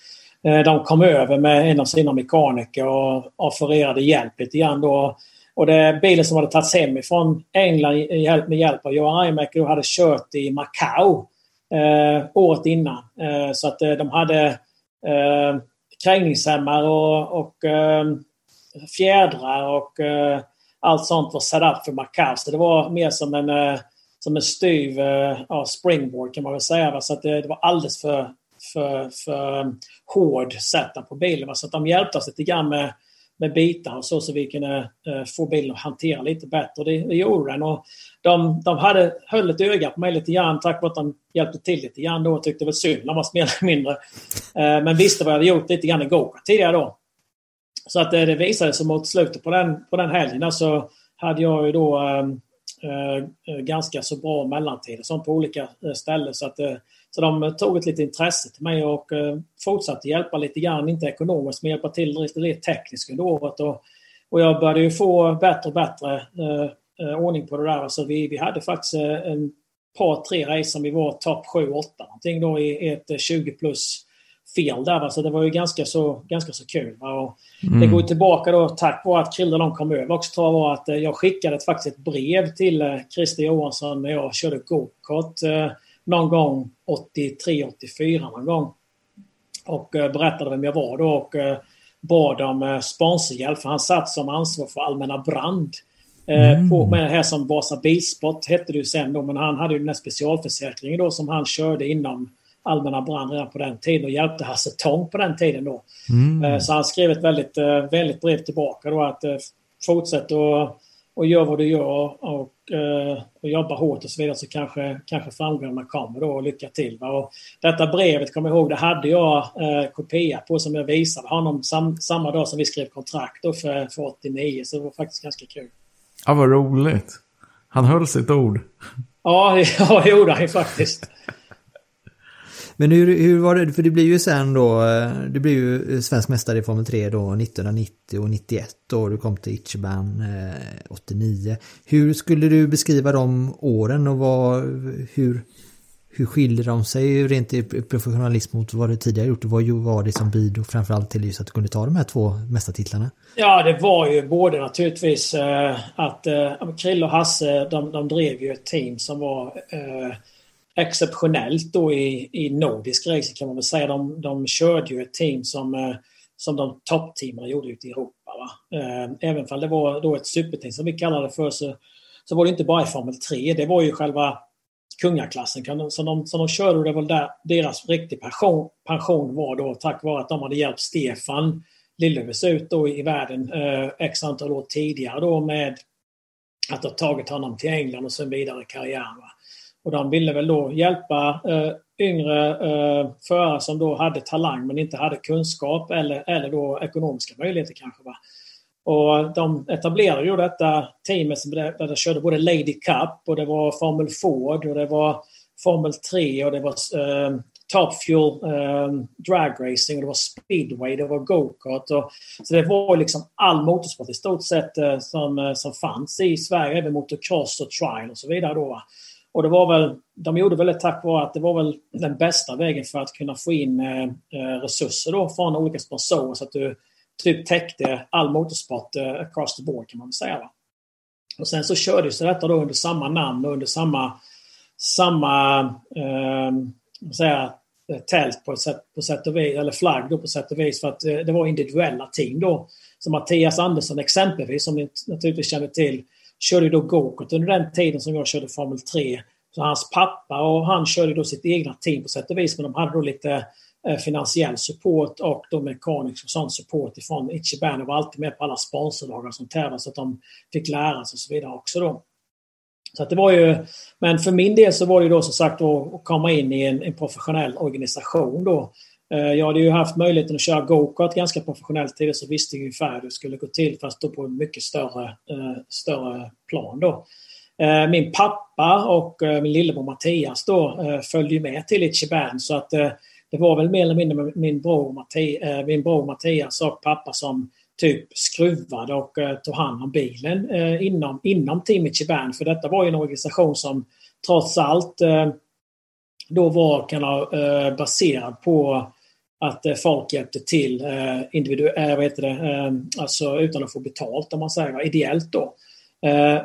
L: Eh, de kom över med en av sina mekaniker och offererade hjälp lite grann då. Och det bilen som hade tagits hem ifrån England med hjälp av Johan Reimäcker hade kört i Macau eh, året innan. Eh, så att eh, de hade eh, krängningshämmare och, och fjädrar och allt sånt var set up för Macau. Så det var mer som en, som en styv eh, ja, springboard kan man väl säga. Va? Så att det, det var alldeles för, för, för eh, hård setup på bilen. Va? Så att de hjälpte oss lite grann med med bitar och så, så vi kunde eh, få bilen att hantera lite bättre. Det, det gjorde den. Och de, de hade, höll ett öga på mig lite grann tack vare att de hjälpte till lite grann då och tyckte väl synd om oss mer eller mindre. Eh, men visste vad jag hade gjort lite grann i tidigare då. Så att det, det visade sig mot slutet på den, på den helgen. Alltså hade jag ju då ehm, Eh, eh, ganska så bra mellantider som på olika eh, ställen. Så att så de tog ett litet intresse till mig och fortsatte hjälpa lite grann, inte ekonomiskt, men hjälpa till lite, lite tekniskt under året. Och, och jag började ju få bättre och bättre eh, ordning på det där. Alltså vi, vi hade faktiskt en par, tre race som vi var topp 7-8 någonting då i ett 20 plus fel där. Så det var ju ganska så, ganska så kul. Och mm. Det går tillbaka då tack vare att Krille de kom över också tror jag att jag skickade faktiskt ett brev till Christer Johansson när jag körde gokart någon gång 83, 84 någon gång. Och eh, berättade vem jag var då och eh, bad om eh, sponsorhjälp för han satt som ansvar för allmänna brand. Mm. På, med det här som Vasa Bilsport hette det ju sen då, men han hade ju den här specialförsäkringen då som han körde inom allmänna brand redan på den tiden och hjälpte Hasse Tång på den tiden då. Mm. Så han skrev ett väldigt, väldigt brev tillbaka då att fortsätt att och gör vad du gör och, eh, och jobbar hårt och så vidare så kanske, kanske framgångarna kommer då och lycka till. Va? Och detta brevet, kom ihåg, det hade jag eh, kopia på som jag visade honom sam, samma dag som vi skrev kontrakt då för, för 89 så det var faktiskt ganska kul.
I: Ja, vad roligt. Han höll sitt ord.
L: Ja, ja det gjorde han ju faktiskt.
B: Men hur, hur var det, för det blir ju sen då, eh, du blir ju eh, svensk mästare i Formel 3 då 1990 och 91 och du kom till Ichiban eh, 89. Hur skulle du beskriva de åren och vad, hur, hur skiljer de sig rent i professionalism mot vad du tidigare gjort? Vad var det som bidrog framförallt till just att du kunde ta de här två mästartitlarna?
L: Ja, det var ju både naturligtvis att Krill och Hasse, de, de drev ju ett team som var eh, exceptionellt då i, i nordisk racing kan man väl säga. De, de körde ju ett team som, eh, som de toppteamen gjorde ute i Europa. Va? Eh, även om det var då ett superteam som vi kallade det för så, så var det inte bara i Formel 3. Det var ju själva kungaklassen som de, som de körde och det var där deras riktig pension, pension var då tack vare att de hade hjälpt Stefan Lillövers ut då i världen eh, x antal år tidigare då med att ha tagit honom till England och sen vidare i karriären. Va? Och de ville väl då hjälpa eh, yngre eh, förare som då hade talang men inte hade kunskap eller, eller då ekonomiska möjligheter kanske. Va? Och de etablerade ju detta teamet där de körde både Lady Cup och det var Formel Ford och det var Formel 3 och det var eh, Top Fuel eh, Drag Racing och det var speedway, det var go-kart. Så det var liksom all motorsport i stort sett eh, som, eh, som fanns i Sverige, även motocross och trial och så vidare. Då, va? Och det var väl, de gjorde väl det tack vare att det var väl den bästa vägen för att kunna få in eh, eh, resurser då från olika sponsorer så att du typ täckte all motorsport eh, across the board kan man väl säga. Va? Och sen så kördes detta då under samma namn och under samma, samma ehm, eh, säga, tält på sätt, på sätt och vis, eller flagg då på sätt och vis för att eh, det var individuella team då. Så Mattias Andersson exempelvis, som ni naturligtvis känner till, körde då gokart under den tiden som jag körde Formel 3. Så hans pappa och han körde då sitt egna team på sätt och vis, men de hade då lite eh, finansiell support och då mekanisk och sån support ifrån Ichiban var alltid med på alla sponsordagar som tävlade så att de fick lära sig och så vidare också då. Så att det var ju, men för min del så var det ju då som sagt att komma in i en, en professionell organisation då Eh, jag hade ju haft möjligheten att köra gokart ganska professionellt tidigare så visste jag ungefär hur det skulle gå till fast då på en mycket större, eh, större plan. Då. Eh, min pappa och min lillebror Mattias då följde med till Ichiban så att det var väl mer eller mindre min bror, Mattias, min bror Mattias och pappa som typ skruvade och tog hand om bilen inom, inom Team Ichiban. För detta var ju en organisation som trots allt då var kan ha, baserad på att eh, folk hjälpte till eh, individuellt, eh, vad heter det, alltså utan att få betalt om man säger, ideellt då.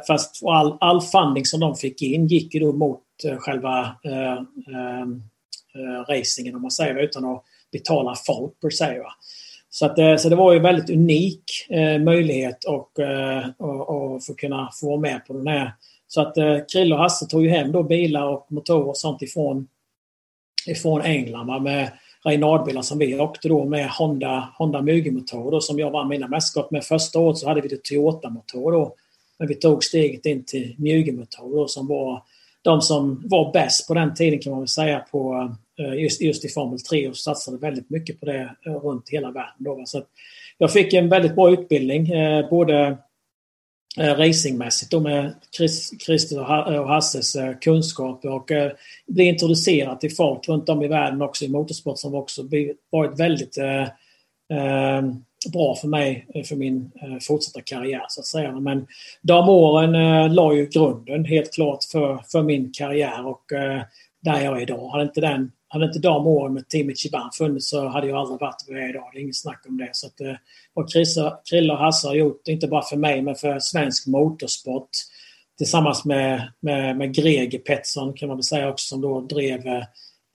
L: Fast all, all funding som de fick in gick ju då mot själva racingen om man säger utan att betala folk per se. Va? Så, att, så det var ju en väldigt unik eh, möjlighet och, eh, och, och få kunna få vara med på den här. Så att eh, Krille och Hasse tog ju hem då bilar och motorer och sånt ifrån, ifrån England va, med Reinardbilar som vi åkte då med Honda, Honda Mugi-motor som jag vann mina mästerskap med. Första året så hade vi det Toyota-motor då. Men vi tog steget in till Mugi-motor som var de som var bäst på den tiden kan man väl säga på eh, just, just i Formel 3 och satsade väldigt mycket på det eh, runt hela världen. Då. Så jag fick en väldigt bra utbildning, eh, både Eh, racingmässigt då med Christer och eh, Hasses eh, kunskaper och bli introducerad till folk runt om i världen också i motorsport som också varit väldigt bra för mig för min fortsatta karriär så att säga. Men de åren eh, la ju grunden helt klart för, för min karriär och där jag är idag. Hade inte, den, hade inte de åren med Timmy Chiban funnits så hade jag aldrig varit där jag är idag. Det är inget snack om det. Så att, eh, vad Krille och Hasse har gjort, inte bara för mig men för svensk motorsport tillsammans med, med, med Greger Pettersson kan man väl säga också som då drev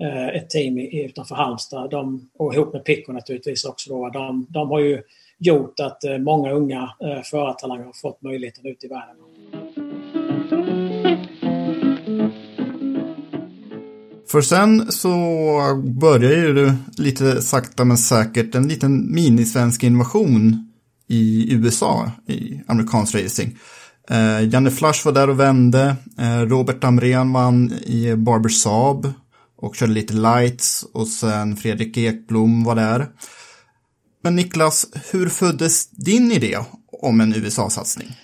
L: Eh, ett team utanför Halmstad. De, och ihop med Pico naturligtvis också. Då, de, de har ju gjort att eh, många unga eh, förartalanger har fått möjligheten ut i världen.
J: För sen så börjar ju du lite sakta men säkert en liten minisvensk invasion i USA, i amerikansk racing. Eh, Janne Flash var där och vände. Eh, Robert Amrén vann i Barber Saab och körde lite lights och sen Fredrik Ekblom var där. Men Niklas, hur föddes din idé om en USA-satsning?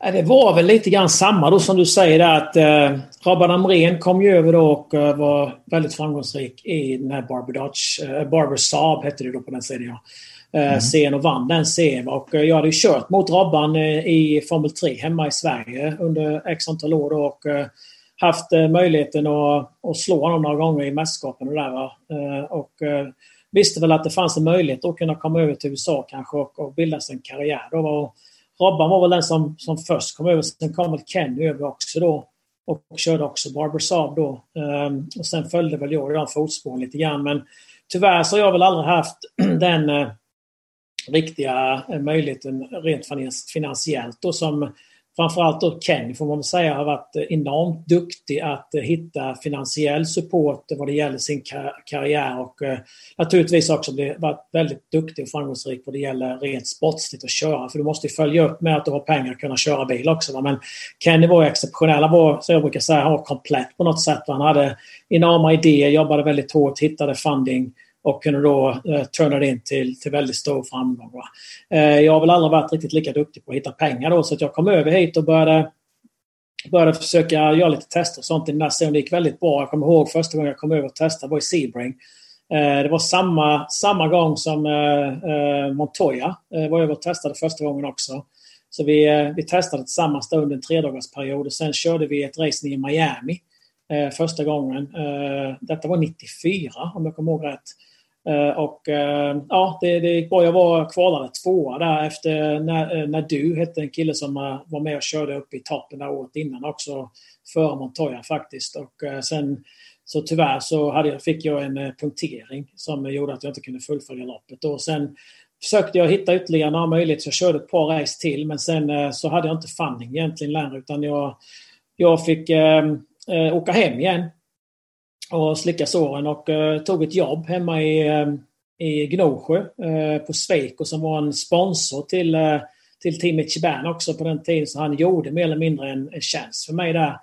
L: Det var väl lite grann samma då som du säger där att eh, Rabban Amrén kom ju över då och eh, var väldigt framgångsrik i den här Barber Dodge, eh, Barber Saab hette det då på den sidan ja. Eh, mm. Serien och vann den serien och eh, jag hade ju kört mot Robban eh, i Formel 3 hemma i Sverige under x antal år då, och eh, haft möjligheten att, att slå honom några gånger i mästerskapen och där. Va? Och visste väl att det fanns en möjlighet att kunna komma över till USA kanske och, och bilda sig en karriär. Då var, Robban var väl den som, som först kom över. Sen kom väl Kenny över också då. Och körde också Barber Saab då. Um, och sen följde väl jag i de fotspåren lite grann. Men tyvärr så har jag väl aldrig haft den uh, riktiga eh, möjligheten rent finansiellt då som framförallt då Kenny får man säga har varit eh, enormt duktig att eh, hitta finansiell support vad det gäller sin karriär och eh, naturligtvis också varit väldigt duktig och framgångsrik vad det gäller rent sportsligt att köra. För du måste ju följa upp med att du har pengar att kunna köra bil också. Men Kenny var exceptionell. Han var, så jag brukar säga, han var komplett på något sätt. Han hade enorma idéer, jobbade väldigt hårt, hittade funding och kunde då eh, turna det in till, till väldigt stor framgång. Eh, jag har väl aldrig varit riktigt lika duktig på att hitta pengar då så att jag kom över hit och började började försöka göra lite tester och sånt i den där serien. Det gick väldigt bra. Jag kommer ihåg första gången jag kom över och testade var i Sebring. Eh, det var samma, samma gång som eh, eh Montoya eh, var över och testade första gången också. Så vi, eh, vi testade tillsammans under en tredagarsperiod och sen körde vi ett race i Miami Eh, första gången. Eh, detta var 94 om jag kommer ihåg rätt. Eh, och eh, ja, det, det gick bra. Jag var kvalade tvåa där efter när, eh, när du hette en kille som var med och körde upp i toppen där året innan också. Före Montoya faktiskt. Och sen så tyvärr så hade jag, fick jag en punktering som gjorde att jag inte kunde fullfölja loppet. Och sen försökte jag hitta ytterligare några möjligheter så jag körde ett par race till men sen så hade jag inte funding egentligen längre utan jag, jag fick eh, åka hem igen och slicka såren och eh, tog ett jobb hemma i, eh, i Gnosjö eh, på Sweco som var en sponsor till, eh, till Team Ichiban också på den tiden. Så han gjorde mer eller mindre en, en tjänst för mig där.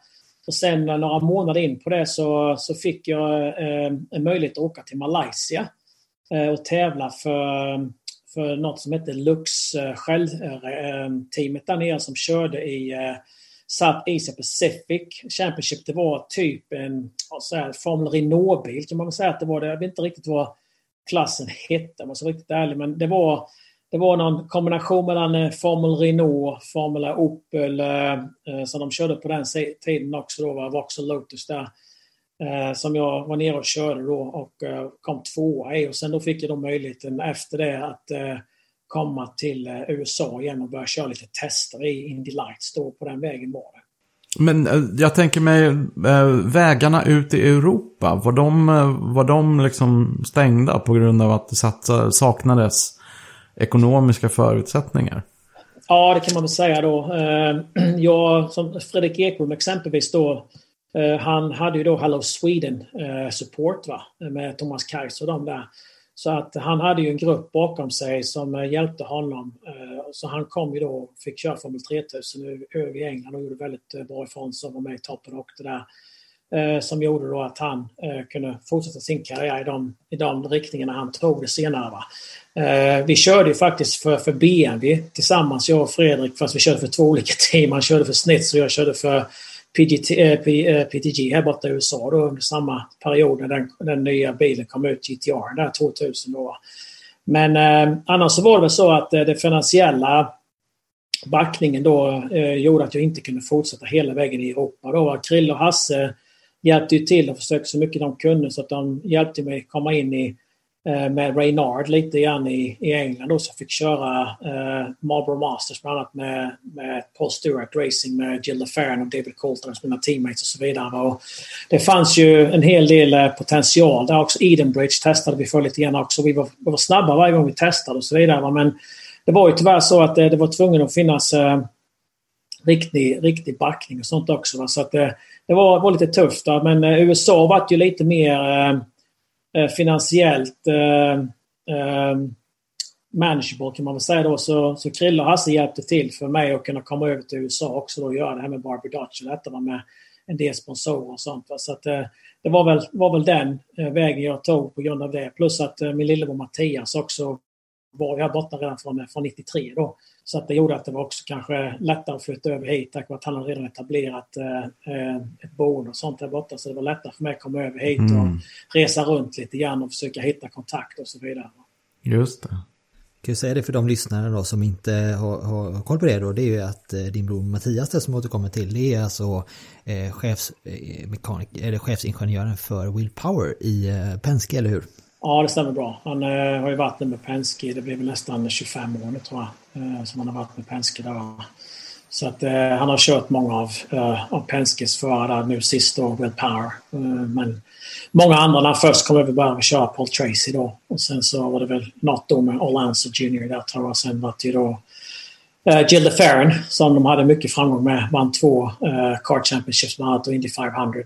L: Och sen några månader in på det så, så fick jag en möjlighet att åka till Malaysia och tävla för, för något som hette Lux Shell-teamet där nere som körde i South Asia Pacific Championship. Det var typ en så Formel Renault-bil kan man väl säga att det var. Det. Jag vet inte riktigt vad klassen hette om jag ska vara riktigt ärlig. Men det var, det var någon kombination mellan eh, Formel Renault, Formula Opel eh, eh, som de körde på den tiden också. Då var Vauxhall Lotus där. Eh, som jag var nere och körde då och eh, kom tvåa i. Och sen då fick jag då möjligheten efter det att eh, komma till eh, USA igen och börja köra lite tester i Indy Lights. Då på den vägen var det.
I: Men eh, jag tänker mig, äh, vägarna ut i Europa, var de, var de liksom stängda på grund av att det saknades ekonomiska förutsättningar.
L: Ja, det kan man väl säga då. Eh, jag, som Fredrik Ekblom exempelvis då, eh, han hade ju då Hello Sweden eh, support va, med Thomas Kaiser och de där. Så att han hade ju en grupp bakom sig som eh, hjälpte honom. Eh, så han kom ju då och fick köra Formel 3000 över i England och gjorde väldigt eh, bra ifrån sig och var med i toppen och det där. Som gjorde då att han kunde fortsätta sin karriär i de, i de riktningarna han tog det senare. Va? Vi körde ju faktiskt för, för BMW tillsammans, jag och Fredrik, fast vi körde för två olika team. Han körde för Snitz och jag körde för PGT, eh, PTG eh, här borta i USA då, under samma period när den, den nya bilen kom ut, GTR, där 2000 då. Men eh, annars så var det väl så att eh, det finansiella backningen då eh, gjorde att jag inte kunde fortsätta hela vägen i Europa. Då. Krille och Hasse hjälpte ju till och försökte så mycket de kunde så att de hjälpte mig komma in i Eh, med Reynard lite grann i, i England då, som fick köra eh, Marlboro Masters bland annat med, med Paul Stewart Racing med Jill LaFerrin och David Coulter som mina teammates och så vidare. Och det fanns ju en hel del eh, potential där också. Edenbridge testade vi för lite grann också. Vi var, vi var snabba varje gång vi testade och så vidare. Men det var ju tyvärr så att det, det var tvungen att finnas eh, riktig, riktig backning och sånt också. Va? Så att det, det var, var lite tufft. Då. Men eh, USA var ju lite mer eh, finansiellt eh, eh, manageable kan man väl säga då. Så, så Krille och Hasse hjälpte till för mig att kunna komma över till USA också då och göra det här med Barbie Dutch och detta med en del sponsorer och sånt. Så att, eh, det var väl, var väl den eh, vägen jag tog på grund av det. Plus att eh, min lillebror Mattias också var här borta redan från, från 93 då. Så att det gjorde att det var också kanske lättare att flytta över hit tack vare att han hade redan etablerat eh, ett boende och sånt där borta. Så det var lättare för mig att komma över hit mm. och resa runt lite grann och försöka hitta kontakt och så vidare.
I: Just det.
B: Kan jag säga det för de lyssnare då som inte har, har koll på det då, det är ju att eh, din bror Mattias det som återkommer till, det är alltså eh, chefsmekanik, eller chefsingenjören för Will Power i eh, Penske, eller hur?
L: Ja, det stämmer bra. Han eh, har ju varit med Penske, det blir väl nästan 25 år nu tror jag, eh, Eh, som han har varit med Penske där. Så att eh, han har kört många av, eh, av Penskes förare nu sist då, Will Power. Eh, men många andra, när han först kom över började köra Paul Tracy då. Och sen så var det väl något då med Orlanzo Jr där tror jag. Sen var det ju då Uh, Jill DeFerrin som de hade mycket framgång med. Vann två uh, Car Championships bland annat och Indy 500.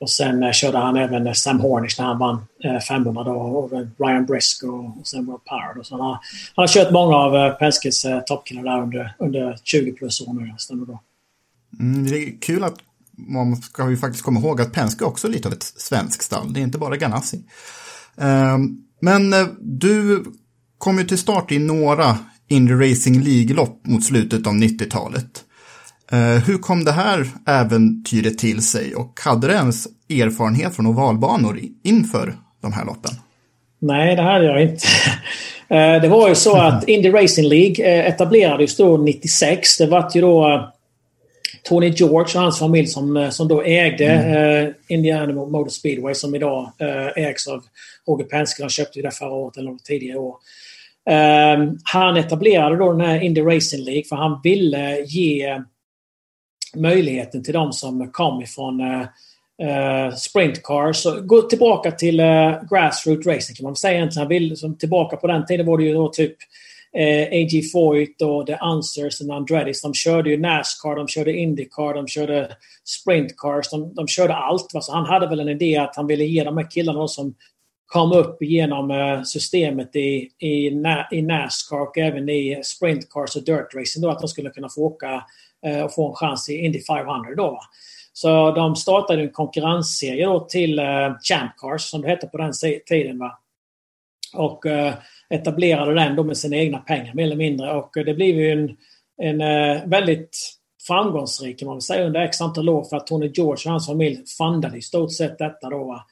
L: Och sen eh, körde han även eh, Sam Hornish när han vann eh, 500 då, och Ryan Brisk och, och sen Will Power. Så han, har, han har kört många av eh, Penskes eh, toppkillar där under, under 20 plus år nu. Stämmer bra.
J: Mm, det är kul att man ska ju faktiskt komma ihåg att Penske är också lite av ett svenskt stall. Det är inte bara Ganassi. Ehm, men eh, du kom ju till start i några Indy Racing League-lopp mot slutet av 90-talet. Eh, hur kom det här äventyret till sig och hade du ens erfarenhet från ovalbanor inför de här loppen?
L: Nej, det hade jag inte. Eh, det var ju så att Indy Racing League eh, etablerades då 96. Det var ju då Tony George och hans familj som, som då ägde mm. Indiana Motor Speedway som idag ägs av Roger Penske. Han köpte ju det förra året eller tidigare år. han etablerade då den här Indy Racing League för han ville ge möjligheten till de som kom ifrån eh, uh, sprint cars. gå tillbaka till eh, grassroot racing kan man säga egentligen. Vill, som tillbaka på den tiden var det ju då typ eh, A.G. Foyt och The Answers och Andrettis. De körde ju Nascar, de körde Indycar, de körde sprint cars. De, de körde allt. Så han hade väl en idé att han ville ge de här killarna som kom upp genom eh, systemet i, i, i Nascar och även i sprint cars och dirt racing då att de skulle kunna få åka Eh, och få en chans i Indy 500 då. Så de startade en konkurrensserie då till eh, Champ Cars som det hette på den tiden. Va? Och eh, etablerade den då med sina egna pengar mer eller mindre. Och det blev ju en, en väldigt framgångsrik kan man säga under x antal år för att Tony George och hans familj fundade i stort sett detta då. Va?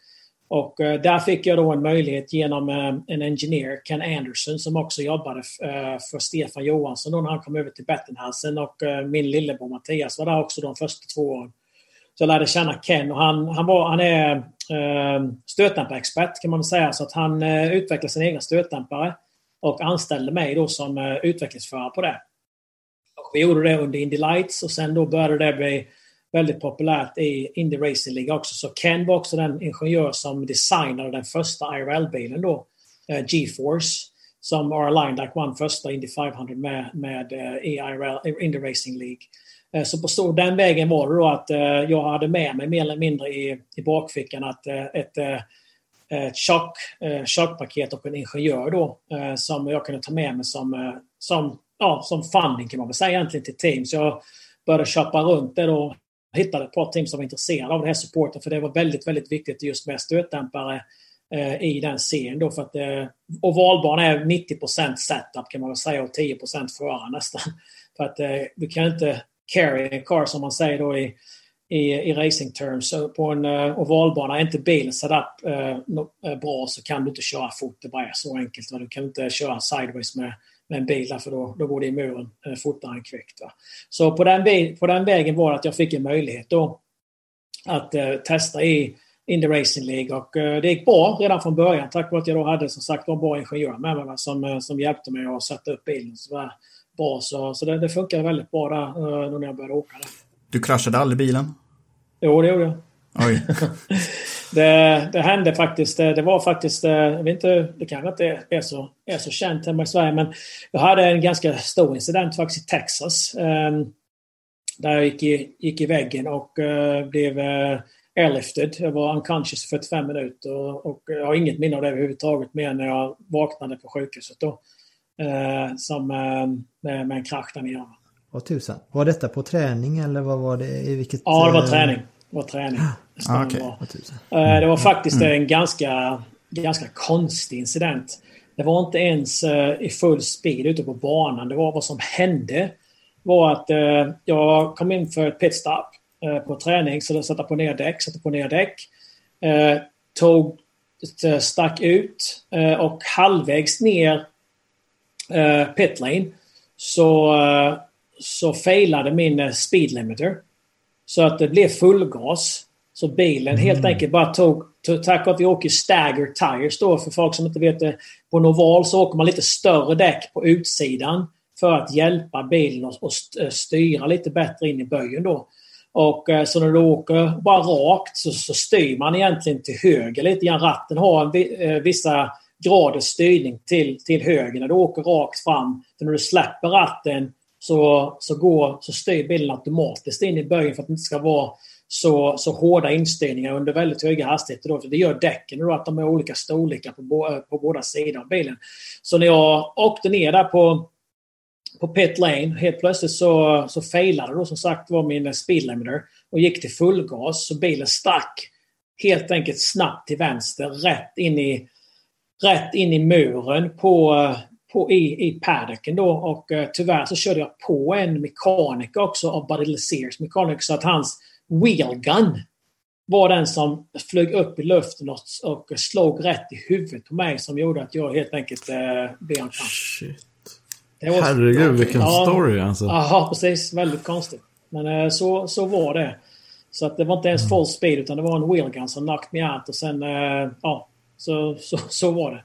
L: Och eh, där fick jag då en möjlighet genom eh, en engineer, Ken Anderson, som också jobbade eh, för Stefan Johansson då när han kom över till Bettenhausen och min lillebror Mattias var där också de första två åren. Så jag lärde känna Ken och han, han, var, han är eh, stötdämparexpert kan man säga. Så att han eh, utvecklade sina egna stötdämpare och anställde mig då som eh, utvecklingsförare på det. Och vi gjorde det under Indy Lights och sen då började det bli väldigt populärt i Indy Racing League också. Så Ken var också den ingenjör som designade den första IRL-bilen då, eh, GeForce. som R. Line like vann första Indy 500 med, med eh, uh, IRL, Indy Racing League. Eh, så på stor, den vägen var det då att eh, jag hade med mig mer eller mindre i, i bakfickan att ett ett chock, chockpaket och en ingenjör då som jag kunde ta med mig som, som, ja, som funding kan man väl säga egentligen till Teams. Jag började köpa runt det då. Hittade ett par team som var intresserade av den här supporten för det var väldigt, väldigt viktigt just med stötdämpare eh, i den serien då för att eh, ovalbanan är 90% setup kan man väl säga och 10% förare nästan. För att eh, du kan inte carry en car som man säger då i, i, i racing terms. Så på en eh, uh, ovalbana är inte bilen setup uh, eh, eh, bra så kan du inte köra fort. Det bara är så enkelt. Va? Du kan inte köra sideways med med en bil för då, då går det i muren eh, fortare än kvickt. Va? Så på den, på den vägen var det att jag fick en möjlighet då att eh, testa i in the Racing League och eh, det gick bra redan från början tack vare att jag då hade som sagt en bra ingenjör med mig som, eh, som hjälpte mig att sätta upp bilen. Så var bra, så, så det, det funkade väldigt bra där eh, när jag började åka. Där.
J: Du kraschade aldrig bilen?
L: Jo, det gjorde jag.
J: Oj.
L: det, det hände faktiskt. Det var faktiskt, eh, jag vet inte, det kanske inte är så, är så känt hemma i Sverige, men jag hade en ganska stor incident faktiskt i Texas. Um, där jag gick i, gick i väggen och uh, blev uh, airlifted. Jag var unconscious i 45 minuter och, jag har inget minne av det överhuvudtaget mer när jag vaknade på sjukhuset då. Uh, som, med, med en krasch där nere.
B: Vad tusan. Var detta på träning eller vad var det? I vilket,
L: ja, det var träning var träning.
J: Ah, okay.
L: var. Det var faktiskt mm. en ganska, ganska konstig incident. Det var inte ens eh, i full speed ute på banan. Det var vad som hände var att eh, jag kom in för ett pitstop eh, på träning. Så jag satte på ner däck, satte på ner däck. Tog, stack ut och halvvägs ner pitlane så, så failade min speed limiter. Så att det blev fullgas. Så bilen helt mm. enkelt bara tog, tack vare att vi åker stagger tires då för folk som inte vet det. På en oval så åker man lite större däck på utsidan för att hjälpa bilen och, styra lite bättre in i böjen då. Och eh, så när du åker bara rakt så, så styr man egentligen till höger lite grann. Ratten har en, eh, vissa graders styrning till, till höger när du åker rakt fram. För när du släpper ratten så, så, går, så styr bilen automatiskt in i böjen för att det inte ska vara så, så hårda instyrningar under väldigt höga hastigheter. Då, för det gör däcken då att de är olika storlekar på, bo, eh, på båda sidor av bilen. Så när jag åkte ner där på, på pit lane, helt plötsligt så, så failade då som sagt var min speed limiter och gick till fullgas. Så bilen stack helt enkelt snabbt till vänster, rätt in i, rätt in i muren på, på, i, i paddocken då och eh, tyvärr så körde jag på en mekaniker också av Buddy Lesears mekaniker så att hans wheelgun var den som flög upp i luften och, och slog rätt i huvudet på mig som gjorde att jag helt enkelt uh, blev unconscious.
I: Herregud vilken ja, story alltså.
L: Ja, precis. Väldigt konstigt. Men uh, så, så var det. Så att det var inte ens full speed utan det var en wheelgun som knocked me out och sen, uh, ja, så, så, så var det.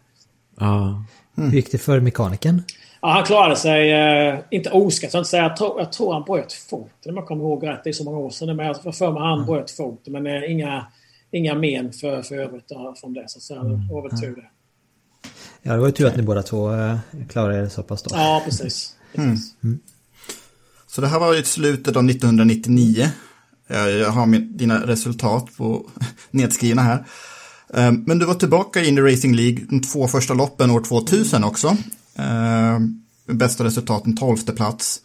I: Ja.
B: Mm. Hur gick det för mekanikern?
L: Ja, han klarade sig, eh, inte oskadd, jag, jag, tror, jag tror han bröt foten om jag kommer ihåg rätt. Det är så många år sedan. Men jag får för mig han mm. bröt foten. Men eh, inga, inga men för, för övrigt från det. Så, så det var väl tur det.
B: Ja, det var ju tur att ni båda två eh, klarade er så pass då.
L: Ja, precis.
J: Mm. Mm. Så det här var ju slutet av 1999. Jag har dina resultat på nedskrivna här. Ehm, men du var tillbaka in i Racing League de två första loppen år 2000 också. Ehm, bästa resultaten 12 plats.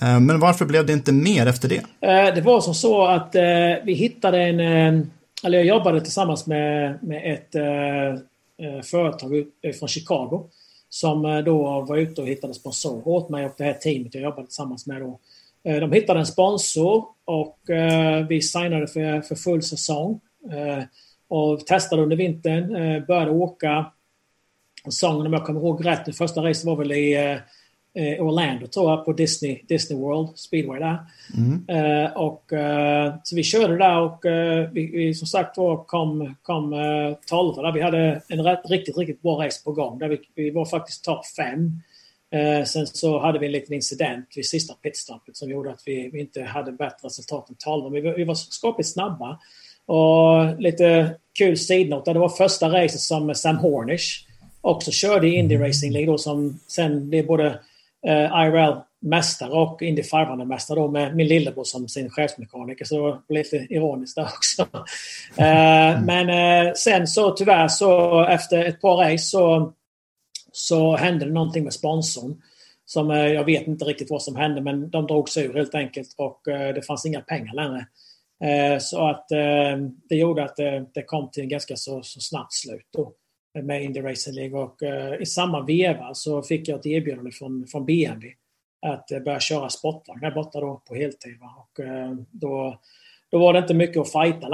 J: Ehm, men varför blev det inte mer efter det?
L: Eh, det var som så att eh, vi hittade en... Eh, eller jag jobbade tillsammans med, med ett eh, eh, företag eh, från Chicago. Som då var ute och hittade sponsorer åt mig och det här teamet jag jobbade tillsammans med då. De hittade en sponsor och vi signade för, för full säsong. Och testade under vintern, började åka. Säsongen om jag kommer ihåg rätt, det första racet var väl i eh, Orlando tror jag, på Disney, Disney World Speedway där. Mm. Uh, och, uh, så vi körde där och uh, vi, vi, som sagt var kom, kom uh, 12 där. Vi hade en rätt, riktigt, riktigt bra race på gång. Där vi, vi var faktiskt topp 5. sen så hade vi en liten incident vid sista pitstoppet som gjorde att vi, vi inte hade bättre resultat än 12. Vi, vi var skapligt snabba. Och lite kul sidnot. Det var första racet som Sam Hornish också körde i Indy Racing League då som sen blev både eh, IRL mästare och Indy 500-mästare då med min lillebror som sin chefsmekaniker. Så det var lite ironiskt där också. Eh, men eh, sen så tyvärr så efter ett par race så, så hände det någonting med sponsorn. Som eh, jag vet inte riktigt vad som hände men de drog sig ur helt enkelt och eh, det fanns inga pengar längre. Eh, så att eh, det gjorde att det, det kom till en ganska så, så snabbt slut då med Indy Racing League och eh, i samma veva så fick jag ett erbjudande från, från BMW att eh, börja köra sportvagn där borta då på heltid. Va? Och eh, då, då var det inte mycket att fighta.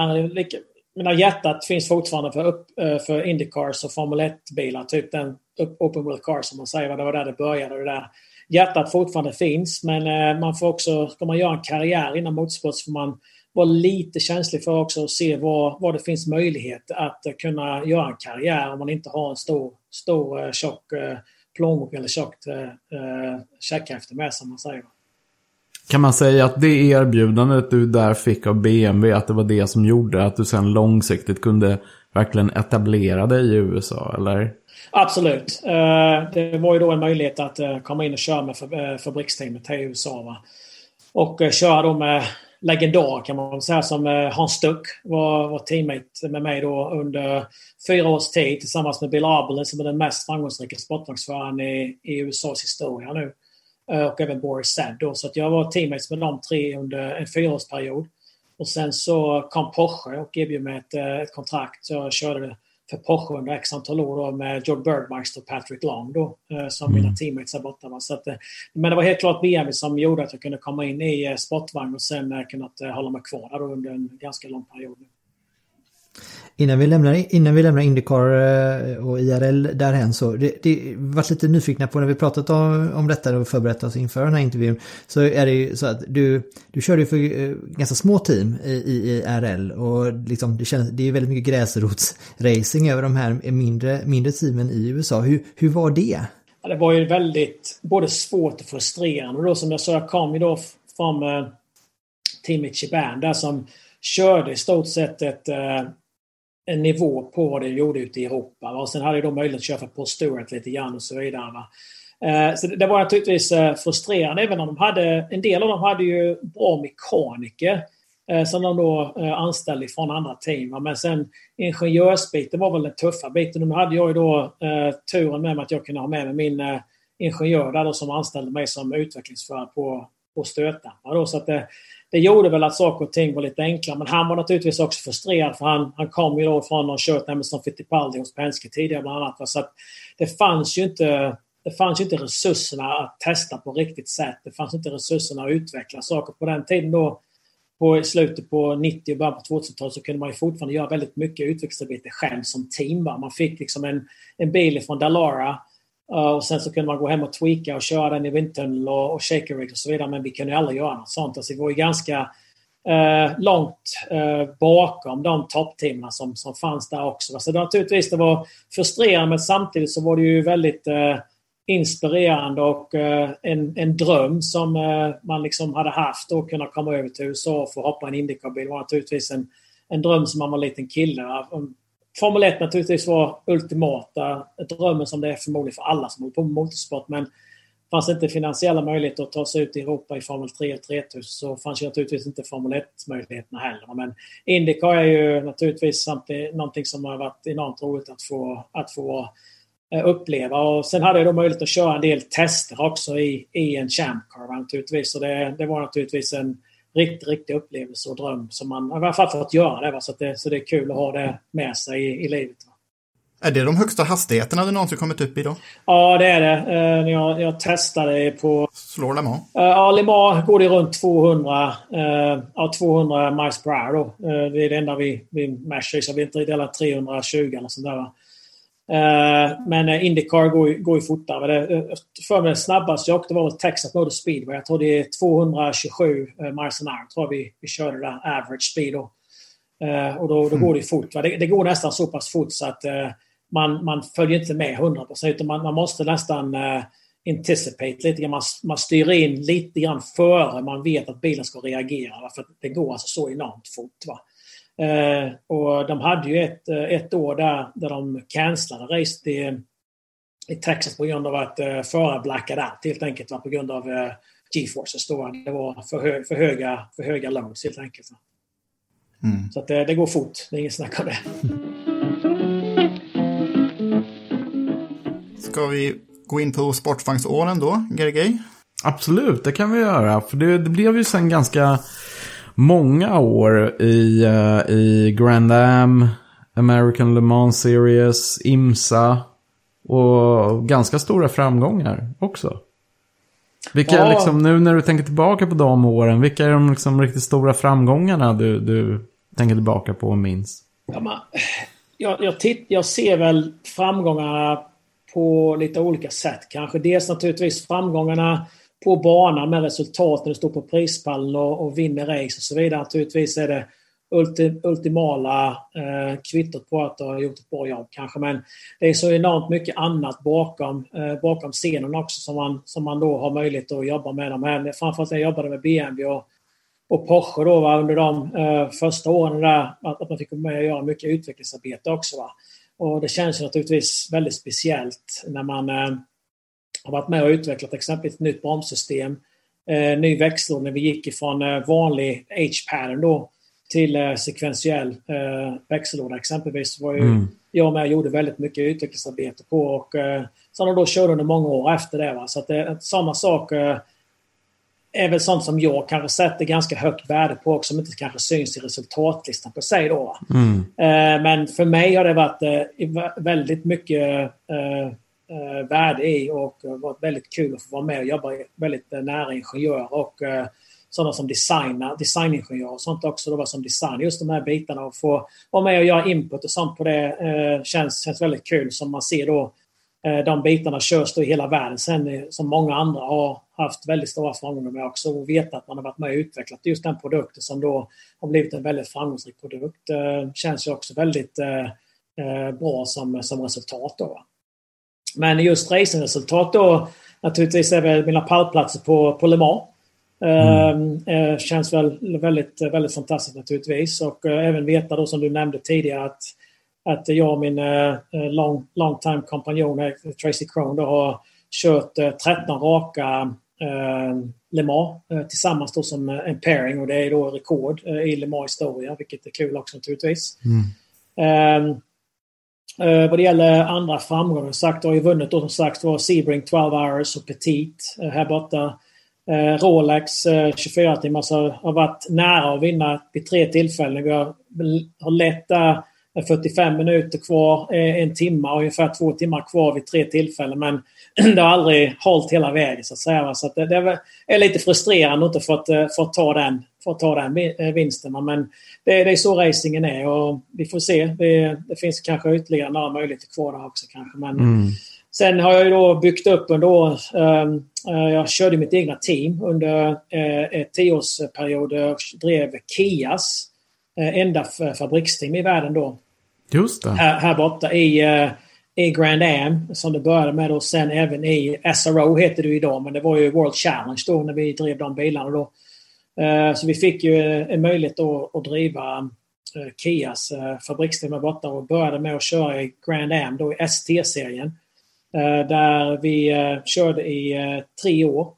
L: Mina hjärtat finns fortfarande för, upp, för Indycars och Formel 1-bilar, typ den Open World Cars som man säger. Det var där det började. Det där hjärtat fortfarande finns men man får också, ska man göra en karriär inom motorsport så får man vara lite känslig för också att se var, var det finns möjlighet att kunna göra en karriär om man inte har en stor, stor eh, tjock eh, plånbok eller tjockt eh, checkhäfte med sig, man säger.
I: Kan man säga att det erbjudandet du där fick av BMW, att det var det som gjorde att du sen långsiktigt kunde verkligen etablera dig i USA, eller?
L: Absolut. Det var ju då en möjlighet att komma in och köra med fabriksteamet i USA. Va? Och köra då med legendar kan man säga som eh, Hans Stuck var, var teammate med mig då under fyra års tid tillsammans med Bill Abelin som är den mest framgångsrika sportvagnsföraren i, i USAs historia nu. Eh, och även Boris Sadd då. Så att jag var teammates med de tre under en fyraårsperiod. Och sen så kom Porsche och erbjöd mig ett, eh, ett kontrakt. Så jag körde för Porsche under x antal år då, med George Birdmeister och Patrick Long då, eh, som mm. mina teammates där borta. Va? Så att, eh, men det var helt klart BMW som gjorde att jag kunde komma in i eh, sportvagn och sen kunnat hålla mig kvar där under en ganska lång period.
B: Innan vi lämnar, innan vi lämnar Indycar eh, och IRL därhen så det, det varit lite nyfikna på när vi pratat om, om detta och förberett oss inför den här intervjun så är det ju så att du, du körde ju för eh, ganska små team i, i, och liksom det, känns, det är väldigt mycket gräsrotsracing över de här mindre, mindre teamen i USA. Hur, hur var det?
L: Ja, det var ju väldigt både svårt och frustrerande. Då som jag sa, jag kom ju då från äh, teamet Chiban där som körde i stort sett ett äh, en nivå på vad det gjorde ute i Europa. Och sen hade de möjlighet att köra på Paul Stewart lite grann och så vidare. Va? Eh, så det var naturligtvis eh, frustrerande även om de hade, en del av dem hade ju bra mekaniker eh, som de då anställde från andra team. Men sen ingenjörsbiten var väl den tuffa biten. Nu hade jag ju då turen med mig att jag kunde ha med mig min ingenjör där då som anställde mig som utvecklingsförare på, på stötdämpare. Så att det, det gjorde väl att saker och ting var lite enklare. Men han var naturligtvis också frustrerad för han, han kom ju då från och kört kört som Fittipaldi hos Penske tidigare bland annat. Så att det fanns ju inte det fanns ju inte resurserna att testa på riktigt sätt. Det fanns inte resurserna att utveckla saker. På den tiden då, på slutet på 90 och början på 2000-talet så kunde man ju fortfarande göra väldigt mycket utvecklingsarbete själv som team. Va? Man fick liksom en, en bil från Dalara Uh, och sen så kunde man gå hem och tweaka och köra den i vindtunnel och, och shaker rig och så vidare. Men vi kunde aldrig göra något sånt. Alltså, vi var ju ganska uh, långt uh, bakom de toppteamen som, som fanns där också. Så det, naturligtvis det var frustrerande men samtidigt så var det ju väldigt inspirerande och en, en dröm som man liksom hade haft att kunna komma över till USA och få hoppa en Indycar-bil var naturligtvis en, en dröm som man var en liten kille. Formel 1 naturligtvis var ultimata drömmen som det är förmodligen för alla som håller på med motorsport. Men fanns det inte finansiella möjligheter att ta sig ut i Europa i Formel 3 och 3000 så fanns ju naturligtvis inte Formel 1-möjligheterna heller. Men Indycar är ju naturligtvis någonting som har varit enormt roligt att få, att få eh, uppleva. Och sen hade jag då möjlighet att köra en del tester också i, i en Champ Car naturligtvis. Så det, det var naturligtvis en riktig, riktig upplevelse och dröm som man i alla fall fått göra det. Va? Så, det, så det är kul att ha det med sig i, i livet. Va?
J: Är det de högsta hastigheterna du någonsin kommit upp i då?
L: Ja, det är det. Uh, jag, jag testade på...
J: Slår Le Mans?
L: Uh, ja, Le Mans går det runt 200, uh, ja, 200 miles per hour. Då. Det är det enda vi, vi mashar så vi inte delar 320 eller sånt där. Va? Eh, men eh, Indycar går, går ju fortare. Det, eh, för mig snabbast jag åkte var Texas Motor Speedway. Jag tror det är 227 miles an hour. Tror vi, vi körde där, average speed. Då. Och då, då går det fort. Det, det, går nästan så pass fort så att man, man följer inte med 100% utan man, man måste nästan anticipate lite grann. Man, man styr in lite grann före man vet att bilen ska reagera. För det går alltså så enormt fort. Va? Eh, och de hade ju ett, eh, ett år där, där de cancellade racet i, i Texas på grund av att uh, förare blackade out helt enkelt. Va? På grund av uh, G-forces. Då. Det var för, hö för, höga, för höga loads helt enkelt. Mm. Så att det, det, går fort. Det är inget snack om det.
J: Ska vi gå in på sportvagnsåren då, Gergej?
I: Absolut, det kan vi göra. För det, det blev ju sen ganska många år i, uh, i Grand Am, American Le Mans Series, IMSA och ganska stora framgångar också. Vilka ja. liksom, nu när du tänker tillbaka på de åren, vilka är de liksom riktigt stora framgångarna du, du tänker tillbaka på och minns?
L: Ja, man, jag, jag, titt, jag ser väl framgångarna på lite olika sätt kanske. Dels naturligtvis framgångarna på banan med resultat när du står på prispallen och, och vinner race och så vidare. Naturligtvis är det ulti, ultimala eh, kvittot på att du har gjort ett bra jobb kanske. Men det är så enormt mycket annat bakom, eh, bakom scenen också som man, som man då har möjlighet att jobba med. Men framförallt när jag jobbade med BMW och, och Porsche då, va, under de eh, första åren där, att, att man fick vara med och göra mycket utvecklingsarbete också. Va. Och det känns naturligtvis väldigt speciellt när man eh, har varit med och utvecklat exempelvis ett nytt bromssystem, eh, ny växellåda när vi gick ifrån eh, vanlig H-pattern då till eh, sekventiell eh, växellåda exempelvis. var ju mm. jag med och gjorde väldigt mycket utvecklingsarbete på och eh, som då körde under många år efter det. Va? Så att det, samma sak eh, är väl sånt som jag kanske sätter ganska högt värde på också, som inte kanske syns i resultatlistan på sig. Då. Mm. Eh, men för mig har det varit eh, väldigt mycket eh, värde i och eh, varit väldigt kul att få vara med och jobba väldigt eh, nära ingenjörer och eh, sådana som designar, designingenjörer och sånt också, då, som designar just de här bitarna och få vara med och göra input och sånt på det känns, känns väldigt kul som man ser då Eh, de bitarna körs då i hela världen sen som många andra har haft väldigt stora framgångar med också och veta att man har varit med och utvecklat just den produkten som då har blivit en väldigt framgångsrik produkt. Eh, känns ju också väldigt eh, bra som, som resultat då. Men just racingresultat då naturligtvis är väl mina pallplatser på, på Le Mans. Mm. känns väl väldigt, väldigt fantastiskt naturligtvis och även veta då som du nämnde tidigare att att jag och min uh, long, long time kompanjon eh, Tracy Crone har kört uh, 13 raka uh, Le Mans tillsammans då som en pairing och det är då rekord i Le Mans historia, vilket är kul också naturligtvis. Mm. Uh, vad det gäller andra framgångar, sagt, har ju vunnit då som sagt var Sebring 12 hours och Petit uh, här borta. Uh, Rolex 24 timmar så har varit nära att vinna vid tre tillfällen. Vi har, har lett 45 minuter kvar, eh, en timme och ungefär två timmar kvar vid tre tillfällen. Men det har aldrig hållit hela vägen så att säga. Så att det, det är lite frustrerande att inte fått, eh, fått ta den, fått ta den eh, vinsten. Men det, det är så racingen är och vi får se. Det, det finns kanske ytterligare några möjligheter kvar där också kanske. Men mm. Sen har jag ju då byggt upp under år. Um, jag körde mitt egna team under ett tioårsperiod. Jag drev Kias enda fabriksteam i världen då.
I: Just det.
L: Här, här borta i, i Grand Am som det började med och sen även i SRO heter det idag men det var ju World Challenge då när vi drev de bilarna då. Uh, så vi fick ju en möjlighet då att driva uh, Kias fabriksteam här borta och började med att köra i Grand Am då i ST-serien. där vi körde i tre år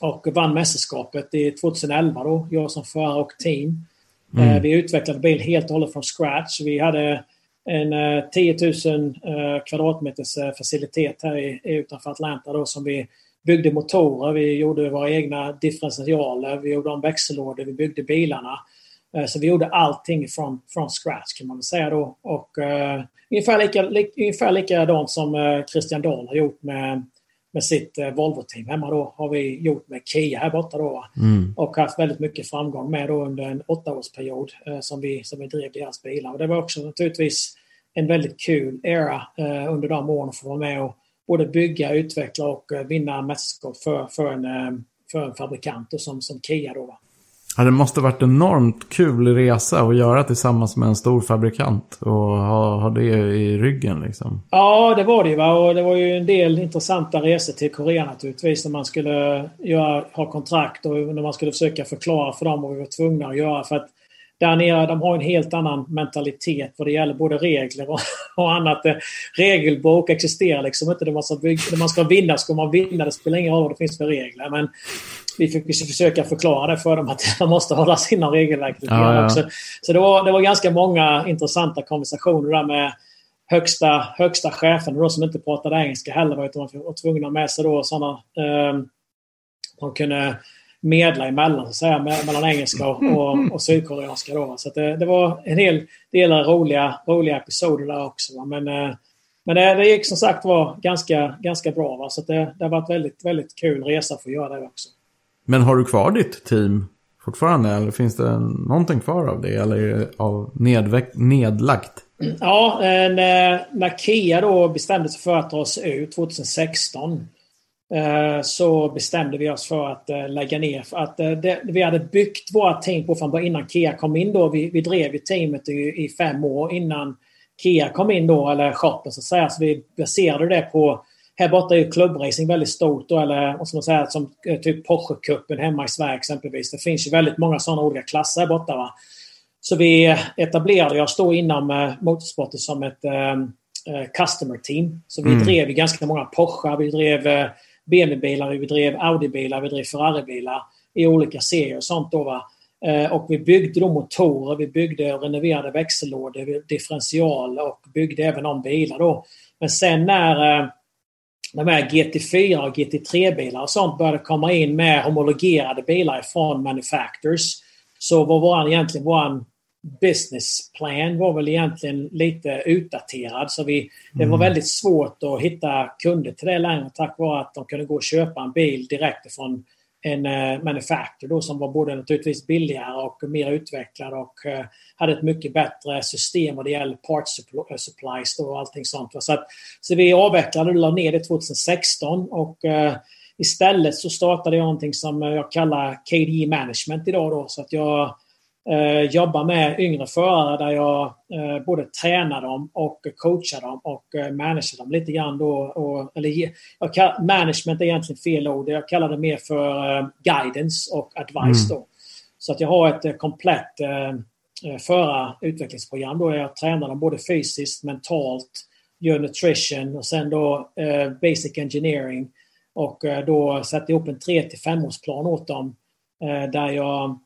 L: och vann mästerskapet i 2011 då, jag som förare och team. Mm. Eh, vi utvecklade bil helt och hållet från scratch. Vi hade en eh, 10 000 eh, kvadratmeters eh, facilitet här i, utanför Atlanta då, som vi byggde motorer, vi gjorde våra egna differentialer, vi gjorde om växellådor, vi byggde bilarna. Så vi gjorde allting från, från scratch kan man väl säga då. Och, uh, ungefär, lika, li, ungefär likadant som Christian Dahl har gjort med med sitt eh, Volvo-team hemma då har vi gjort med Kia här borta då. Mm. Och haft väldigt mycket framgång med då under en åttaårsperiod eh, som, vi, som vi drev deras bilar. Och det var också naturligtvis en väldigt kul era eh, under de åren att få vara med och både bygga, utveckla och eh, vinna mästerskap för, för, en, eh, för en fabrikant då, som, som Kia då. Va?
I: Ja, det måste varit enormt kul resa att göra tillsammans med en stor fabrikant och ha, ha det i ryggen liksom.
L: Ja, det var det va. Och det var ju en del intressanta resor till Korea naturligtvis när man skulle göra, ha kontrakt och när man skulle försöka förklara för dem vad vi var tvungna att göra. För att där nere, de har en helt annan mentalitet vad det gäller både regler och, och annat. Regelbok existerar liksom inte. När man, ska bygga, när man ska vinna ska man vinna. Det spelar ingen roll vad det finns för regler. Men vi fick försöka förklara det för dem att man måste hålla inom regelverket. Ja, ja. Också. Så det var, det var ganska många intressanta konversationer där med högsta, högsta chefen då, som inte pratade engelska heller. Utan man var tvungna att med sig då sådana... Eh, de kunde medla emellan, så att säga, mellan engelska och, och, och sydkoreanska. Då. Så det, det, var en hel del roliga, roliga episoder där också. Va? Men, eh, men det, det gick som sagt var ganska, ganska bra. Va? Så det, det har varit väldigt, väldigt kul resa för att göra det också.
I: Men har du kvar ditt team fortfarande? Eller finns det någonting kvar av det? Eller är det av nedlagt?
L: Ja, när, när Kia då bestämde sig för att dra sig ut 2016 Eh, så bestämde vi oss för att eh, lägga ner. För att eh, det, vi hade byggt våra team på från början innan Kia kom in då. Vi, vi drev ju teamet i, i, fem år innan Kia kom in då, eller shoppen så att säga. Så vi baserade det på här borta är ju klubbracing väldigt stort då, eller vad ska man säga, som typ Porsche-cupen hemma i Sverige exempelvis. Det finns ju väldigt många sådana olika klasser här borta. Va? Så vi etablerade oss då inom eh, motorsporten som ett eh, customer team. Så vi mm. drev ganska många Porsche, vi drev eh, BMW-bilar, vi drev Audi-bilar, vi drev Ferrari-bilar i olika serier och sånt. Då, va? Eh, och vi byggde då motorer, vi byggde och renoverade växellådor, differential och byggde även om bilar då. Men sen när eh, de här GT4 och GT3-bilar och sånt började komma in med homologerade bilar från manufacturers så var våran, egentligen våran business plan var väl egentligen lite utdaterad. Så vi, det var mm. väldigt svårt att hitta kunder till det längre tack vare att de kunde gå och köpa en bil direkt från en uh, manufacturer då, som var både naturligtvis billigare och mer utvecklad och uh, hade ett mycket bättre system vad det gäller parts eh, supplies och allting sånt. Så, att, så vi avvecklade och la ner det 2016 och uh, istället så startade jag någonting som jag kallar KDE management idag då så att jag eh, jobbar med yngre förare där jag eh, både tränar dem och coachar dem och eh, managerar dem lite grann. Då, och, eller, jag kallar, management är egentligen fel ord. Jag kallar det mer för eh, guidance och advice. Mm. Då. Så att jag har ett eh, komplett eh, eh förarutvecklingsprogram då jag tränar dem både fysiskt, mentalt, gör nutrition och sen då eh, basic engineering. Och eh, då sätter jag upp en 3 till 5 årsplan åt dem där jag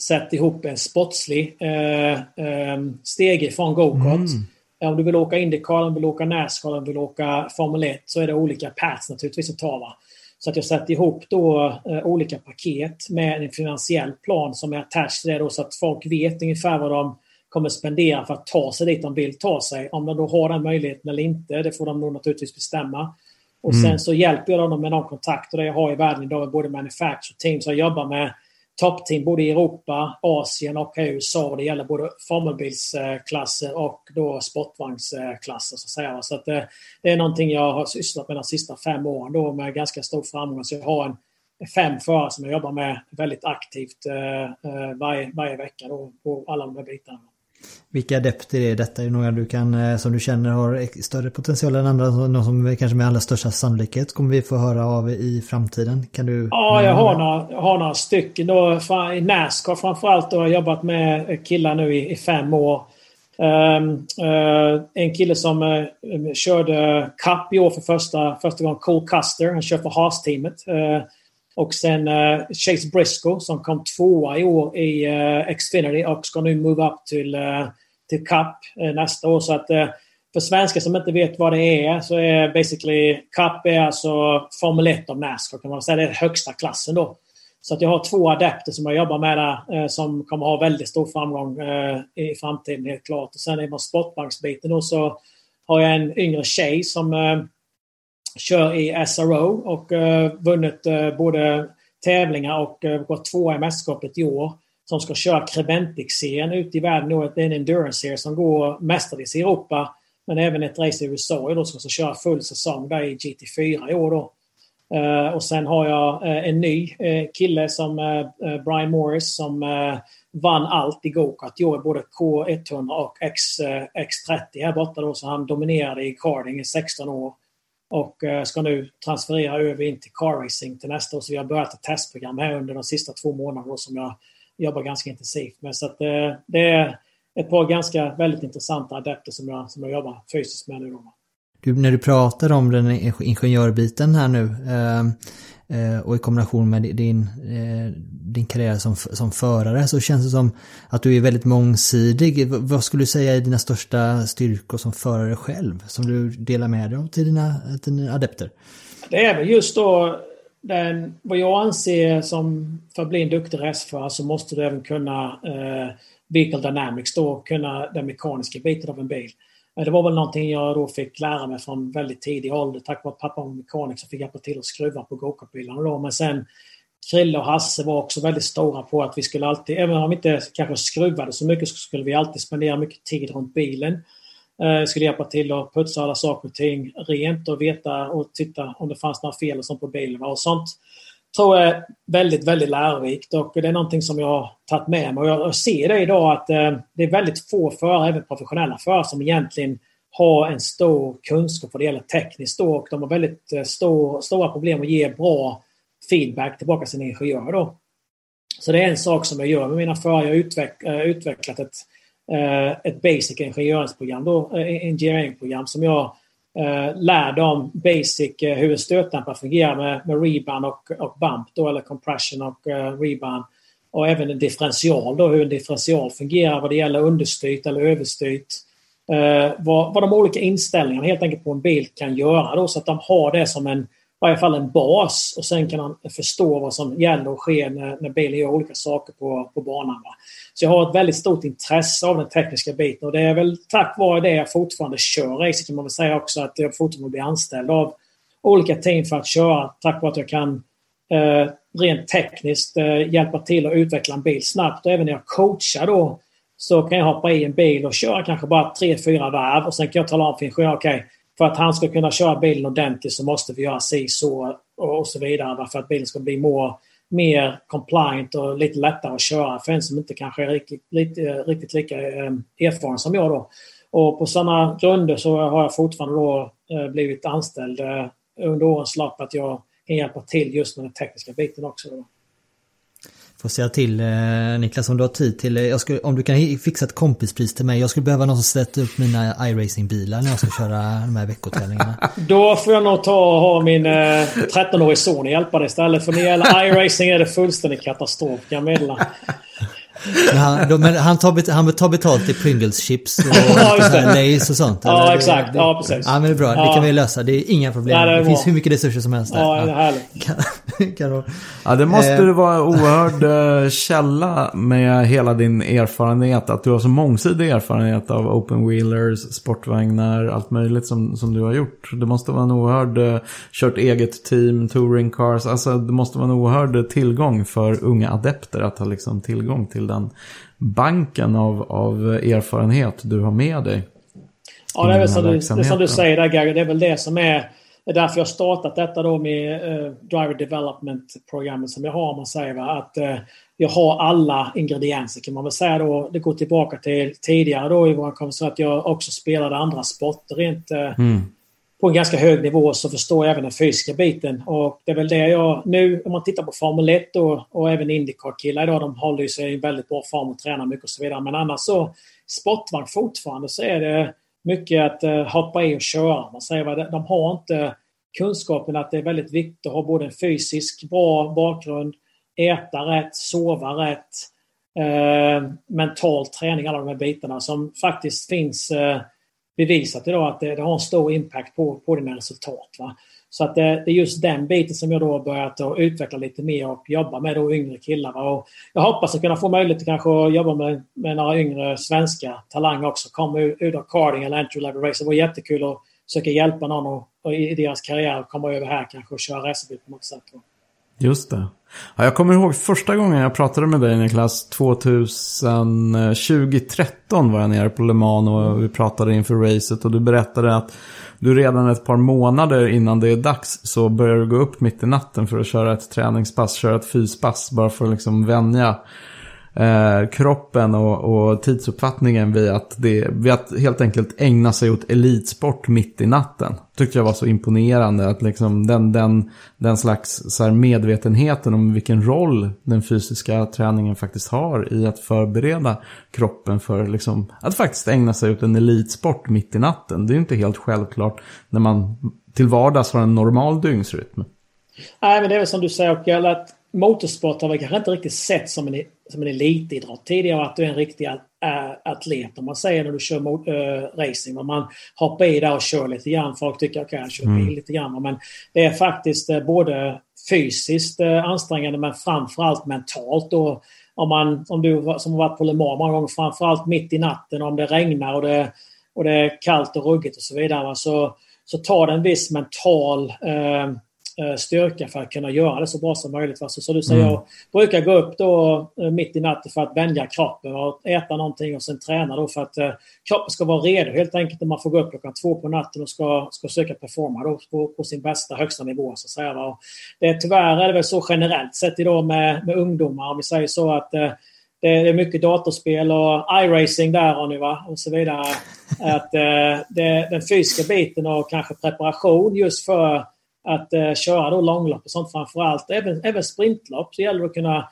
L: sätt ihop en sportslig eh, eh, stege från gokart. Mm. Om du vill åka Indycar, om du vill åka Nascar, om du vill åka Formel 1 så är det olika paths naturligtvis att ta. Va? Så att jag sätter ihop då eh, olika paket med en finansiell plan som är attached till det då, så att folk vet ungefär vad de kommer spendera för att ta sig dit de vill ta sig. Om de då har den möjligheten eller inte, det får de nog naturligtvis bestämma. Och mm. sen så hjälper jag dem med de kontakter jag har i världen idag, både manufacturer team, så jag jobbar med toppteam både i Europa, Asien och USA. Det gäller både formelbilsklasser och då sportvagnsklasser. Så, att säga. så att det, det, är någonting jag har sysslat med de sista fem åren då med ganska stor framgång. Så jag har en, fem förare som jag jobbar med väldigt aktivt eh, eh, varje, varje vecka då, på alla de här bitarna.
B: Vilka adepter är detta? Är det några du kan, eh, som du känner har större potential än andra? Någon som kanske med allra största sannolikhet kommer vi få höra av i framtiden? Kan du?
L: Ja, jag har några, jag har några stycken. Då, I Nascar framförallt har jag jobbat med killar nu i, i fem år. Um, uh, en kille som uh, körde Cup i år för första, första gången, Cole Custer. Han kör för Haas-teamet. Uh, och sen uh, Chase Briscoe som kom tvåa i år i uh, Xfinity och ska nu move up till, uh, till Cup nästa år. Så att för svenskar som inte vet vad det är så är basically Cup är alltså Formel 1 av Nascar kan man säga. Det är högsta klassen då. Så att jag har två adepter som jag jobbar med där som kommer ha väldigt stor framgång i framtiden helt klart. Och sen i sportbanksbiten då så har jag en yngre tjej som kör i SRO och uh, vunnit uh, både tävlingar och uh, gått tvåa i mästerskapet i år. Som ska köra Creventic-serien ute i världen. Det är en endurance-serie som går mestadels i Europa. Men även ett race i USA då, som ska köra full säsong där i GT4 i år. Då. Uh, och sen har jag uh, en ny uh, kille som Brian Morris som vann allt i gokart i år, både K100 och X, X30 här borta då, så han dominerade i karting i 16 år. Och eh, ska nu transferera över in till car racing till nästa år. Så vi har börjat ett testprogram här under de sista två månaderna som jag jobbar ganska intensivt med. Så att, eh, det är ett par ganska väldigt intressanta adepter som jag, som jag jobbar fysiskt med nu.
B: Du, när du pratar om den ingenjörbiten här nu eh, Eh, och i kombination med din, eh, din karriär som, som förare så känns det som att du är väldigt mångsidig. Vad skulle du säga är dina största styrkor som förare själv som du delar med dig av till dina, till dina adepter?
L: Det är väl just då den, vad jag anser som för att bli en duktig racerförare så måste du även kunna eh, vehicle dynamics då, kunna den mekaniska biten av en bil. Det var väl någonting jag då fick lära mig från väldigt tidig ålder. Tack vare att pappa var mekaniker så fick jag hjälpa till att skruva på gokartbilarna då. Men sen Krille och Hasse var också väldigt stora på att vi skulle alltid, även om vi inte kanske skruvade så mycket, så skulle vi alltid spendera mycket tid runt bilen. Eh, skulle hjälpa till att putsa alla saker och ting rent och veta och titta om det fanns några fel och sånt på bilen. Och sånt tror jag är väldigt, väldigt lärorikt och det är någonting som jag har tagit med mig. Och jag ser det idag att eh, det är väldigt få förare, även professionella förare, som egentligen har en stor kunskap vad det gäller tekniskt då, och de har väldigt eh, stor, stora problem att ge bra feedback tillbaka till sin ingenjör då. Så det är en sak som jag gör med mina förare. Jag har utveck, eh, utvecklat ett, ett basic ingenjörsprogram, då, engineeringprogram som jag eh, lär dem basic eh, hur en stötdämpare fungerar med, med rebound och, och bump då, eller compression och eh, rebound. Och även en differential då, hur en differential fungerar vad det gäller understyrt eller överstyrt. Eh, vad, vad de olika inställningarna helt enkelt på en bil kan göra då så att de har det som en varje fall en bas och sen kan han förstå vad som gäller och sker när, när bilen gör olika saker på, på banan. Va? Så jag har ett väldigt stort intresse av den tekniska biten och det är väl tack vare det jag fortfarande kör racing kan man väl säga också att jag fortfarande blir anställd av olika team för att köra tack vare att jag kan eh, rent tekniskt eh, hjälpa till att utveckla en bil snabbt och även när jag coachar då så kan jag hoppa i en bil och köra kanske bara tre fyra varv och sen kan jag tala om för ingenjören, okej, okay, för att han ska kunna köra bilen ordentligt så måste vi göra si så och så vidare för att bilen ska bli more, mer compliant och lite lättare att köra för en som inte kanske är riktigt, lite, riktigt lika ehm, erfaren som jag då. Och på sådana grunder så har jag fortfarande då eh, blivit anställd eh, under årens lopp att jag kan hjälpa till just med den tekniska biten också. Då.
B: Får säga till eh, Niklas om du har tid till, eh, skulle, om du kan fixa ett kompispris till mig. Jag skulle behöva någon som sätter upp mina iRacing-bilar när jag ska köra de här veckotävlingarna.
L: Då får jag nog ta och ha min eh, 13-årige son hjälpa dig istället. För när det gäller iRacing är det fullständig katastrof kan jag meddela.
B: Men han, då, men han, tar, bet, han tar betalt i Pringles chips och Lays och sånt?
L: Ja, eller? exakt. Det, ja, precis.
B: Ja, men det är bra. Ja. Det kan vi lösa. Det är inga problem. Ja, det, det finns hur mycket resurser som helst där.
L: Ja, det är härligt.
I: Kan, kan ja, det måste eh. vara oerhörd eh, källa med hela din erfarenhet. Att du har så mångsidig erfarenhet av open wheelers, sportvagnar, allt möjligt som, som du har gjort. Det måste vara en oerhörd, eh, kört eget team, touring cars. Alltså det måste vara en oerhörd tillgång för unga adepter att ha liksom tillgång till den banken av, av erfarenhet du har med dig.
L: Ja, det är väl som du, det som du säger där Gary, det är väl det som är det är därför jag startat detta då med uh, Driver Development-programmet som jag har, om man säger. Va? Att uh, jag har alla ingredienser kan man väl säga då. Det går tillbaka till tidigare då i våra konversation att jag också spelade andra sporter rent uh, mm på en ganska hög nivå så förstår jag även den fysiska biten. Och det är väl det jag... Nu om man tittar på Formel 1 och, och även Indycar-killar idag, de håller sig i väldigt bra form och tränar mycket och så vidare. Men annars så, sportvagn fortfarande så är det mycket att uh, hoppa i och köra. Man säger vad de har inte kunskapen att det är väldigt viktigt att ha både en fysisk bra bakgrund, äta rätt, sova rätt, eh, mental träning, alla de här bitarna som faktiskt finns eh, bevisat idag att det, det, har en stor impact på, på dina resultat. Va? Så att det, det, är just den biten som jag då har börjat att utveckla lite mer och jobba med då yngre killar. Va? Och jag hoppas att kunna få möjlighet att kanske jobba med, med några yngre svenska talanger också. Komma ut av carding eller entry level race. Det vore jättekul att försöka hjälpa någon och, och i deras karriär att komma över här kanske och köra racerbil på något sätt. Va?
I: Just det. Ja, jag kommer ihåg första gången jag pratade med dig Niklas, 2013 var jag nere på Le Mans och vi pratade inför racet och du berättade att du redan ett par månader innan det är dags så börjar du gå upp mitt i natten för att köra ett träningspass, köra ett fyspass bara för att liksom vänja eh, kroppen och, och tidsuppfattningen vid att, det, vid att helt enkelt ägna sig åt elitsport mitt i natten. Tyckte jag var så imponerande att liksom den, den, den slags så här medvetenheten om vilken roll den fysiska träningen faktiskt har i att förbereda kroppen för liksom, att faktiskt ägna sig åt en elitsport mitt i natten. Det är ju inte helt självklart när man till vardags har en normal dygnsrytm.
L: Nej, men det är väl som du säger, och att motorsport har vi kanske inte riktigt sett som en, som en elitidrott tidigare. Att du är en riktig atlet om man säger när du kör mot, äh, racing. Man hoppar i där och kör lite grann. Folk tycker att jag kör bil mm. lite grann. Men det är faktiskt äh, både fysiskt äh, ansträngande men framförallt mentalt. Och om, man, om du som har varit på Le Mans många gånger, framförallt mitt i natten om det regnar och det, och det är kallt och ruggigt och så vidare. Så, så tar det en viss mental Eh, styrka för att kunna göra det så bra som möjligt. Så, så du säger, mm. jag brukar gå upp då eh, mitt i natten för att vänja kroppen och äta någonting och sen träna då för att eh, kroppen ska vara redo helt enkelt när man får gå upp klockan två på natten och ska, ska söka performa då på, på sin bästa högsta nivå. Så att säga. Och det, tyvärr är det väl så generellt sett idag med, med ungdomar om vi säger så att eh, det är mycket datorspel och iRacing där har ni va och så vidare. Att eh, det, den fysiska biten och kanske preparation just för att eh, köra då långlopp och sånt framförallt. Även, även sprintlopp så gäller det att kunna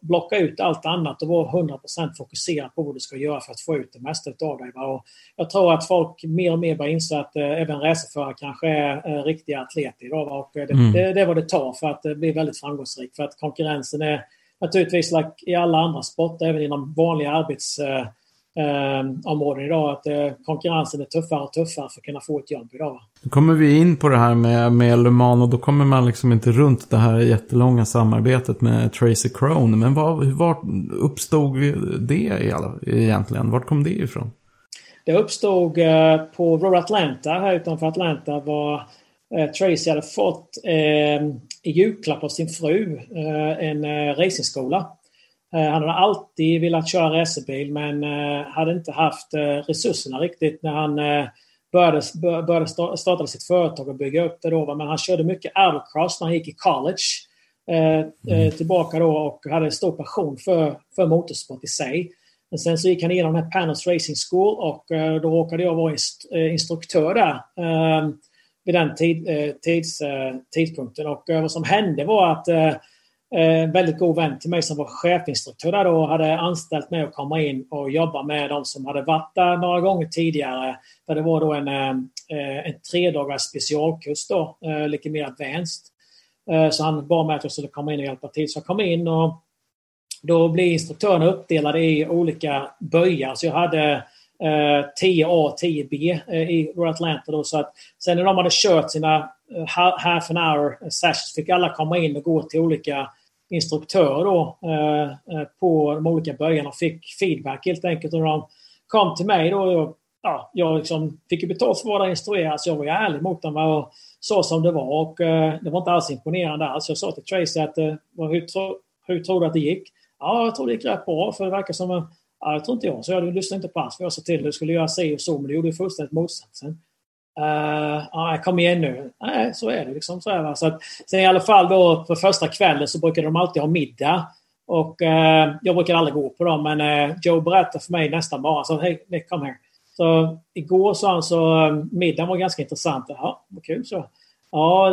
L: blocka ut allt annat och vara 100% fokuserad på vad du ska göra för att få ut det mesta av dig. Och jag tror att folk mer och mer börjar inse att eh, även racerförare kanske är eh, riktiga atleter idag. Och det, mm. det, det är vad det tar för att eh, bli väldigt framgångsrik. För att konkurrensen är naturligtvis like i alla andra sporter, även inom vanliga arbets eh, eh, områden idag. Att eh, konkurrensen är tuffare och tuffare för att kunna få ett jobb idag.
I: Då kommer vi in på det här med, med Le Mans och då kommer man liksom inte runt det här jättelånga samarbetet med Tracy Crone. Men var, var uppstod det egentligen? Vart kom det ifrån?
L: Det uppstod eh, på Road Atlanta här utanför Atlanta var eh, Tracy hade fått eh, i julklapp av sin fru eh, en eh, racingskola. Eh, han hade alltid velat köra racerbil men eh, hade inte haft eh, resurserna riktigt när han började, började starta sitt företag och bygga upp det då. Men han körde mycket autocross när han gick i college. Mm. Tillbaka då och hade stor passion för, för motorsport i sig. Men sen så gick han igenom den här Panos Racing School och då råkade jag vara instruktör där vid den tid, tids, tidpunkten. Och vad som hände var att en väldigt god vän till mig som var chefinstruktör där då hade anställt mig att komma in och jobba med de som hade varit där några gånger tidigare. Där det var då en, eh, eh, en tre dagars specialkurs då, lite mer advanced. Så han bad mig att jag skulle komma in och hjälpa till. Så jag kom in och då blev instruktörerna uppdelade i olika böjar. Så jag hade 10A och 10B i Atlanta. Då, så att sen när de hade kört sina half an hour sessions fick alla komma in och gå till olika instruktör då, eh, eh, på de olika böjarna och fick feedback helt enkelt. Och de kom till mig då. Och, ja, jag liksom fick ju betalt för att vara instruerad så jag var ju ärlig mot dem och sa som det var. Och eh, det var inte alls imponerande alls. Jag sa till Tracy att eh, hur, tro, hur tror du att det gick? Ja, jag tror det gick rätt bra för det verkar som Ja, jag tror inte jag. Så jag lyssnade inte på alls vad jag sa till. dig. Du skulle göra si och så, men du gjorde fullständigt motsatsen. Uh, ah, kom igen nu. Nej, så är det liksom. Så, är det. så att, sen i alla fall då på första kvällen så brukade de alltid ha middag. Och uh, jag brukar aldrig gå på dem, men uh, Joe berättade för mig nästan bara så hej, kom här. Så igår sa han så middagen var ganska intressant. Ja, vad kul så. Ja,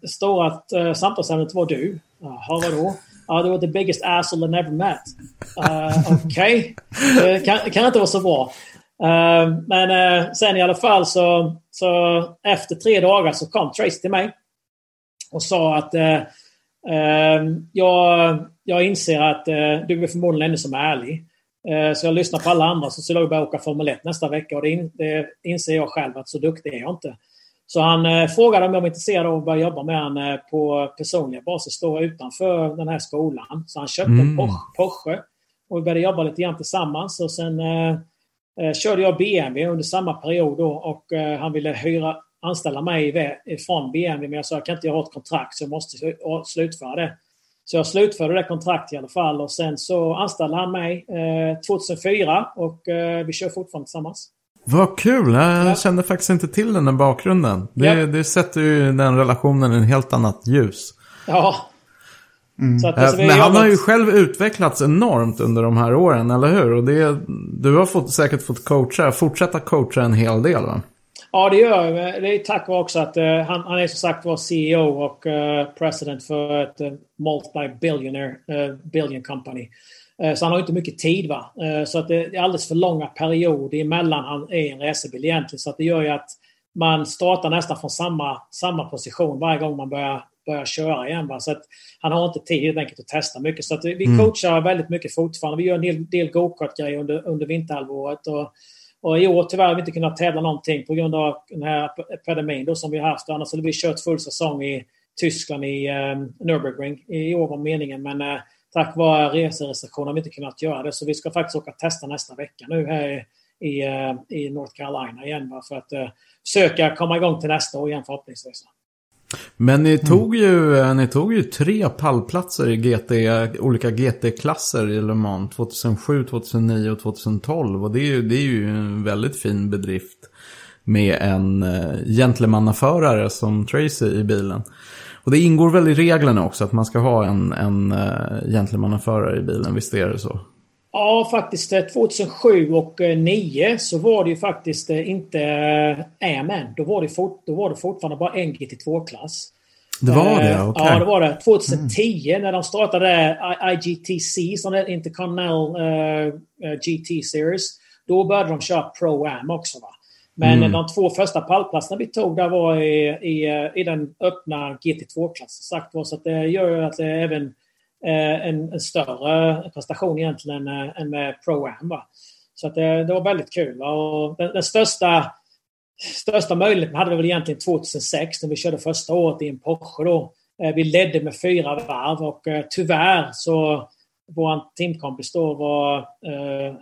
L: det står att uh, samtalsämnet var du. Jaha, vadå? Ja, du var the biggest asshole I never met. Uh, Okej. Okay. Det kan, kan inte vara så bra. Uh, men uh, sen i alla fall så, så efter tre dagar så kom Trace till mig och sa att uh, jag, jag inser att du är förmodligen ännu som är ärlig. så jag lyssnar på alla andra så skulle jag börja åka Formel 1 nästa vecka och det, in, det inser jag själv att så duktig är jag inte. Så han frågade om jag var intresserad av att börja jobba med honom på personliga basis då utanför den här skolan. Så han köpte mm. en Porsche och vi började jobba lite grann tillsammans och sen eh, körde jag BMW under samma period då, och eh, han ville hyra, anställa mig från BMW men jag sa jag kan inte ha ett kontrakt så jag måste slutföra det. Så jag slutförde det kontraktet i alla fall och sen så anställde han mig eh, 2004 och eh, vi kör fortfarande tillsammans.
I: Vad kul! Jag ja. kände faktiskt inte till den här bakgrunden. Det, ja. det sätter ju den relationen i en helt annat ljus.
L: Ja.
I: Mm.
L: Så att, alltså,
I: Men han har ju själv utvecklats enormt under de här åren, eller hur? Och det, du har fått, säkert fått coacha, fortsätta coacha en hel del va?
L: Ja, det gör jag. Det är tack vare också att uh, han, han är som sagt var CEO och uh, president för ett uh, multi-billionaire uh, billion company. Så han har inte mycket tid. va. Så att det är alldeles för långa perioder emellan han är en racerbil egentligen. Så att det gör ju att man startar nästan från samma, samma position varje gång man börjar, börjar köra igen. Va? Så att han har inte tid helt enkelt att testa mycket. Så att vi mm. coachar väldigt mycket fortfarande. Vi gör en del, del go-kart-grejer under, under vinterhalvåret. Och, och i år tyvärr har vi inte kunnat tävla någonting på grund av den här epidemin då som vi har haft. Annars hade vi kört full säsong i Tyskland i um, Nürburgring. I år var meningen men uh, tack vare reserestriktioner har vi inte kunnat göra det. Så vi ska faktiskt åka och testa nästa vecka nu här i, uh, i North Carolina igen. Va? För att uh, försöka komma igång till nästa år igen förhoppningsvis.
I: Men ni tog, ju, mm. ni tog ju tre pallplatser i GT, olika GT-klasser i Le Mans 2007, 2009 och 2012. Och det är ju, det är ju en väldigt fin bedrift med en uh, gentlemannaförare som Tracy i bilen. Och det ingår väl i reglerna också att man ska ha en, en uh, gentlemannaförare i bilen, visst är det så?
L: Ja, faktiskt 2007 och 2009 så var det ju faktiskt inte Airman. Då var det, fort, då var det fortfarande bara en GT2-klass.
I: Det var det? Okay.
L: Ja, det var det. 2010 mm. när de startade IGTC, som är Intercontinental uh, GT Series. Då började de köra Pro-Am också. Va? Men mm. de två första pallplatserna vi tog där var i, i, i den öppna GT2-klassen. Så det gör ju att det även Eh, en, en, större prestation egentligen än, än med Pro-Am. Så att det, det, var väldigt kul. Och den, den, största, största möjligheten hade vi väl egentligen 2006 när vi körde första året i en Porsche. Då. Eh, vi ledde med fyra varv och eh, tyvärr så vår teamkompis då var,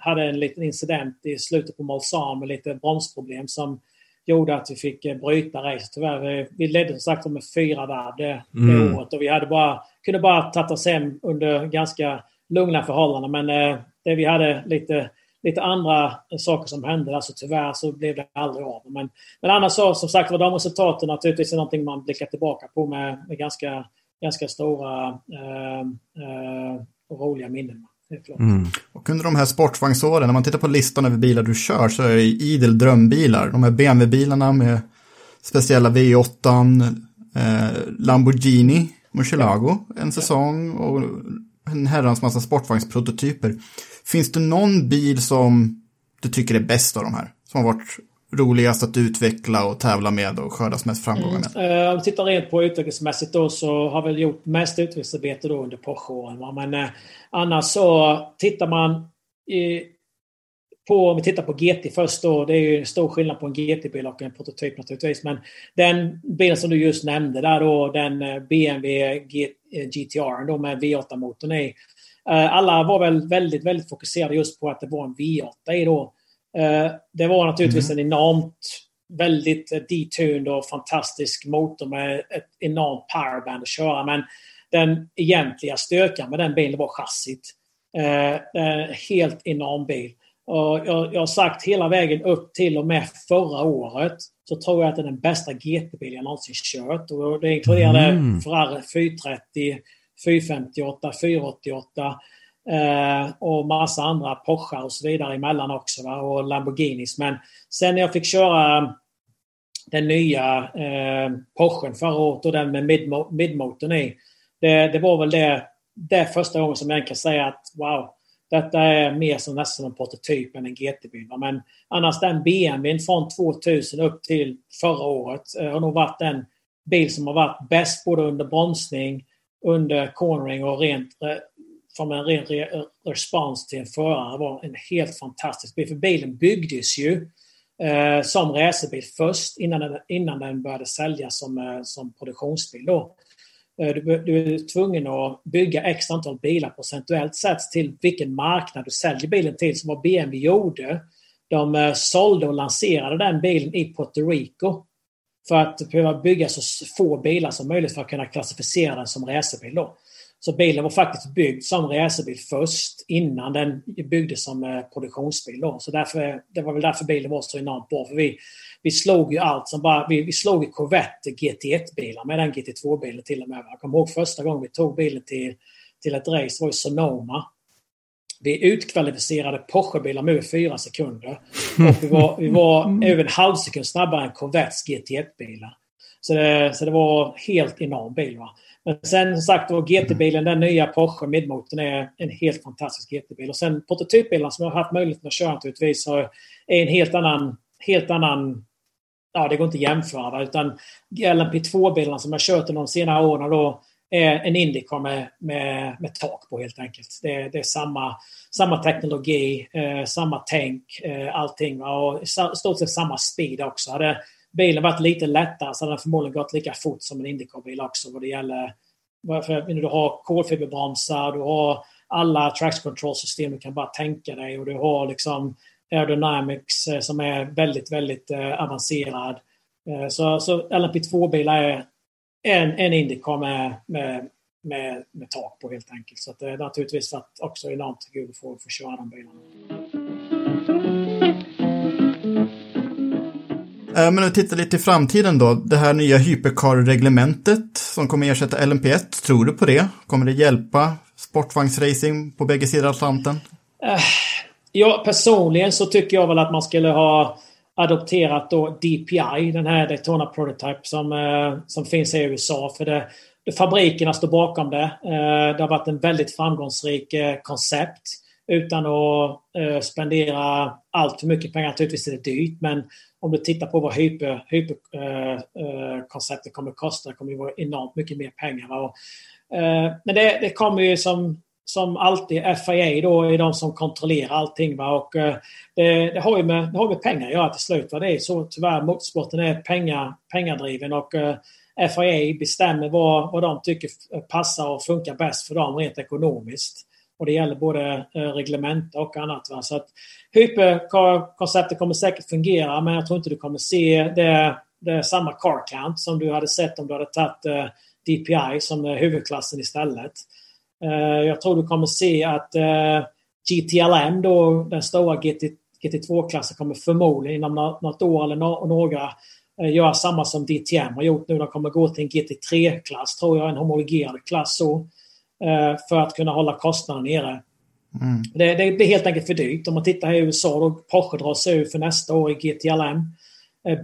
L: hade en liten incident i slutet på Molsan med lite bromsproblem som gjorde att vi fick bryta racet. Tyvärr, vi ledde som sagt med fyra varv det, det mm. året och vi hade bara kunde bara tagit oss hem under ganska lugna förhållanden. Men eh, det vi hade lite, lite andra saker som hände. Alltså tyvärr så blev det aldrig av. Men, men annars så, som sagt var de resultaten naturligtvis är någonting man blickar tillbaka på med, med ganska, ganska stora eh, eh, roliga minnen.
J: Mm. Och under de här sportvagnsåren, när man tittar på listan över bilar du kör så är det idel drömbilar. De här BMW-bilarna med speciella V8, eh, Lamborghini, Murcielago en säsong och en herrans massa sportvagnsprototyper. Finns det någon bil som du tycker är bäst av de här? Som har varit roligast att utveckla och tävla med och skördas mest framgångar med?
L: Mm. Om vi tittar rent på utvecklingsmässigt då så har vi gjort mest utvecklingsarbete då under Porsche-åren. Men eh, annars så tittar man i, på, om vi tittar på GT först då, det är ju stor skillnad på en GT-bil och en prototyp naturligtvis. Men den bilen som du just nämnde där då, den eh, BMW GTR eh, då med V8-motorn i. Eh, alla var väl väldigt, väldigt fokuserade just på att det var en V8 i då. Det var naturligtvis mm. en enormt väldigt detuned och fantastisk motor med ett enormt powerband att köra. Men den egentliga styrkan med den bilen var chassit. Eh, helt enorm bil. Och jag, jag har sagt hela vägen upp till och med förra året så tror jag att det är den bästa GT-bil jag någonsin kört. Och det inkluderade mm. Ferrari 430, 458, 488 eh, och massa andra Porsche och så vidare emellan också. Va? Och Lamborghinis. Men sen när jag fick köra den nya eh, Porschen förra året och den med midmotorn i. Det, det var väl det, det första gången som jag kan säga att wow, detta är mer som nästan en prototyp än en GT-bil. Men annars den BMWn från 2000 upp till förra året eh, har nog varit den bil som har varit bäst både under bromsning, under cornering och rent eh, från en ren respons till en förare var en helt fantastisk bil. För bilen byggdes ju eh, som racerbil först innan den, innan den började säljas som, eh, som produktionsbil. Då. Eh, du, du, är tvungen att bygga x antal bilar procentuellt sett till vilken marknad du säljer bilen till. Som vad BMW gjorde. De eh, sålde och lanserade den bilen i Puerto Rico. För att behöva bygga så få bilar som möjligt för att kunna klassificera den som racerbil. Då. Så bilen var faktiskt byggd som racerbil först innan den byggdes som eh, produktionsbil. Då. Så därför, det var väl därför bilen var så enormt bra. För vi, vi slog ju allt som bara... Vi, vi slog ju Corvette GT1-bilar med den GT2-bilen till och med. Jag kommer ihåg första gången vi tog bilen till, till ett race var i Sonoma. Vi utkvalificerade Porsche-bilar med fyra sekunder. Och vi var, vi var över en halv sekund snabbare än Corvettes GT1-bilar. Så det, så det var helt enorm bil. Va? Men sen som sagt var GT-bilen, den nya Porsche midmotorn är en helt fantastisk GT-bil. Och sen prototypbilarna som jag har haft möjlighet att köra naturligtvis är en helt annan, helt annan ja, det går inte att jämföra. Utan LMP2-bilarna som jag kört de senare åren då är en Indycar med, med, med tak på helt enkelt. Det, det är samma, samma teknologi, eh, samma tänk, eh, allting. Och i stort sett samma speed också. Hade bilen varit lite lättare så hade den förmodligen gått lika fort som en Indycar-bil också vad det gäller för du har kolfiberbromsar, du har alla traction control-system du kan bara tänka dig och du har liksom aerodynamics eh, som är väldigt, väldigt eh, avancerad. Eh, så, så LMP2-bilar är en, en Indycar med, med, med, med tak på helt enkelt. Så det är naturligtvis varit också enormt kul att få, få köra de bilarna.
J: Men om vi tittar lite i framtiden då. Det här nya hypercar-reglementet som kommer ersätta LMP1. Tror du på det? Kommer det hjälpa sportvagnsracing på bägge sidor Atlanten?
L: Ja, personligen så tycker jag väl att man skulle ha adopterat då DPI, den här Daytona Prototype som, eh, som finns i USA. För det, fabrikerna står bakom det. Eh, det har varit en väldigt framgångsrik eh, koncept utan att eh, spendera allt för mycket pengar. Naturligtvis är det dyrt, men om du tittar på vad hyperkonceptet hyper, eh, eh kommer att kosta, det kommer ju vara enormt mycket mer pengar. Och, eh, men det, det kommer ju som som alltid FIA då är de som kontrollerar allting. Va? Och, eh, det, det, har ju med, det har med pengar att göra till slut. Va? Det är så tyvärr, motorsporten är pengar, pengadriven och eh, FIA bestämmer vad, vad de tycker eh, passar och funkar bäst för dem rent ekonomiskt. Och det gäller både eh, reglement och annat. Va? Så att hyperkonceptet kommer säkert fungera men jag tror inte du kommer se det, det samma car count som du hade sett om du hade tagit eh, DPI som eh, huvudklassen istället. Eh, jag tror du kommer se att eh, GTLM, då, den stora GT, GT2-klassen, kommer förmodligen inom något år eller några eh, göra samma som DTM har gjort nu. De kommer gå till en GT3-klass, tror jag, en homologerad klass så. För att kunna hålla kostnaderna nere. Mm. Det, det, blir helt enkelt för dyrt. Om man tittar här i USA, då Porsche drar sig ur för nästa år i GTLM.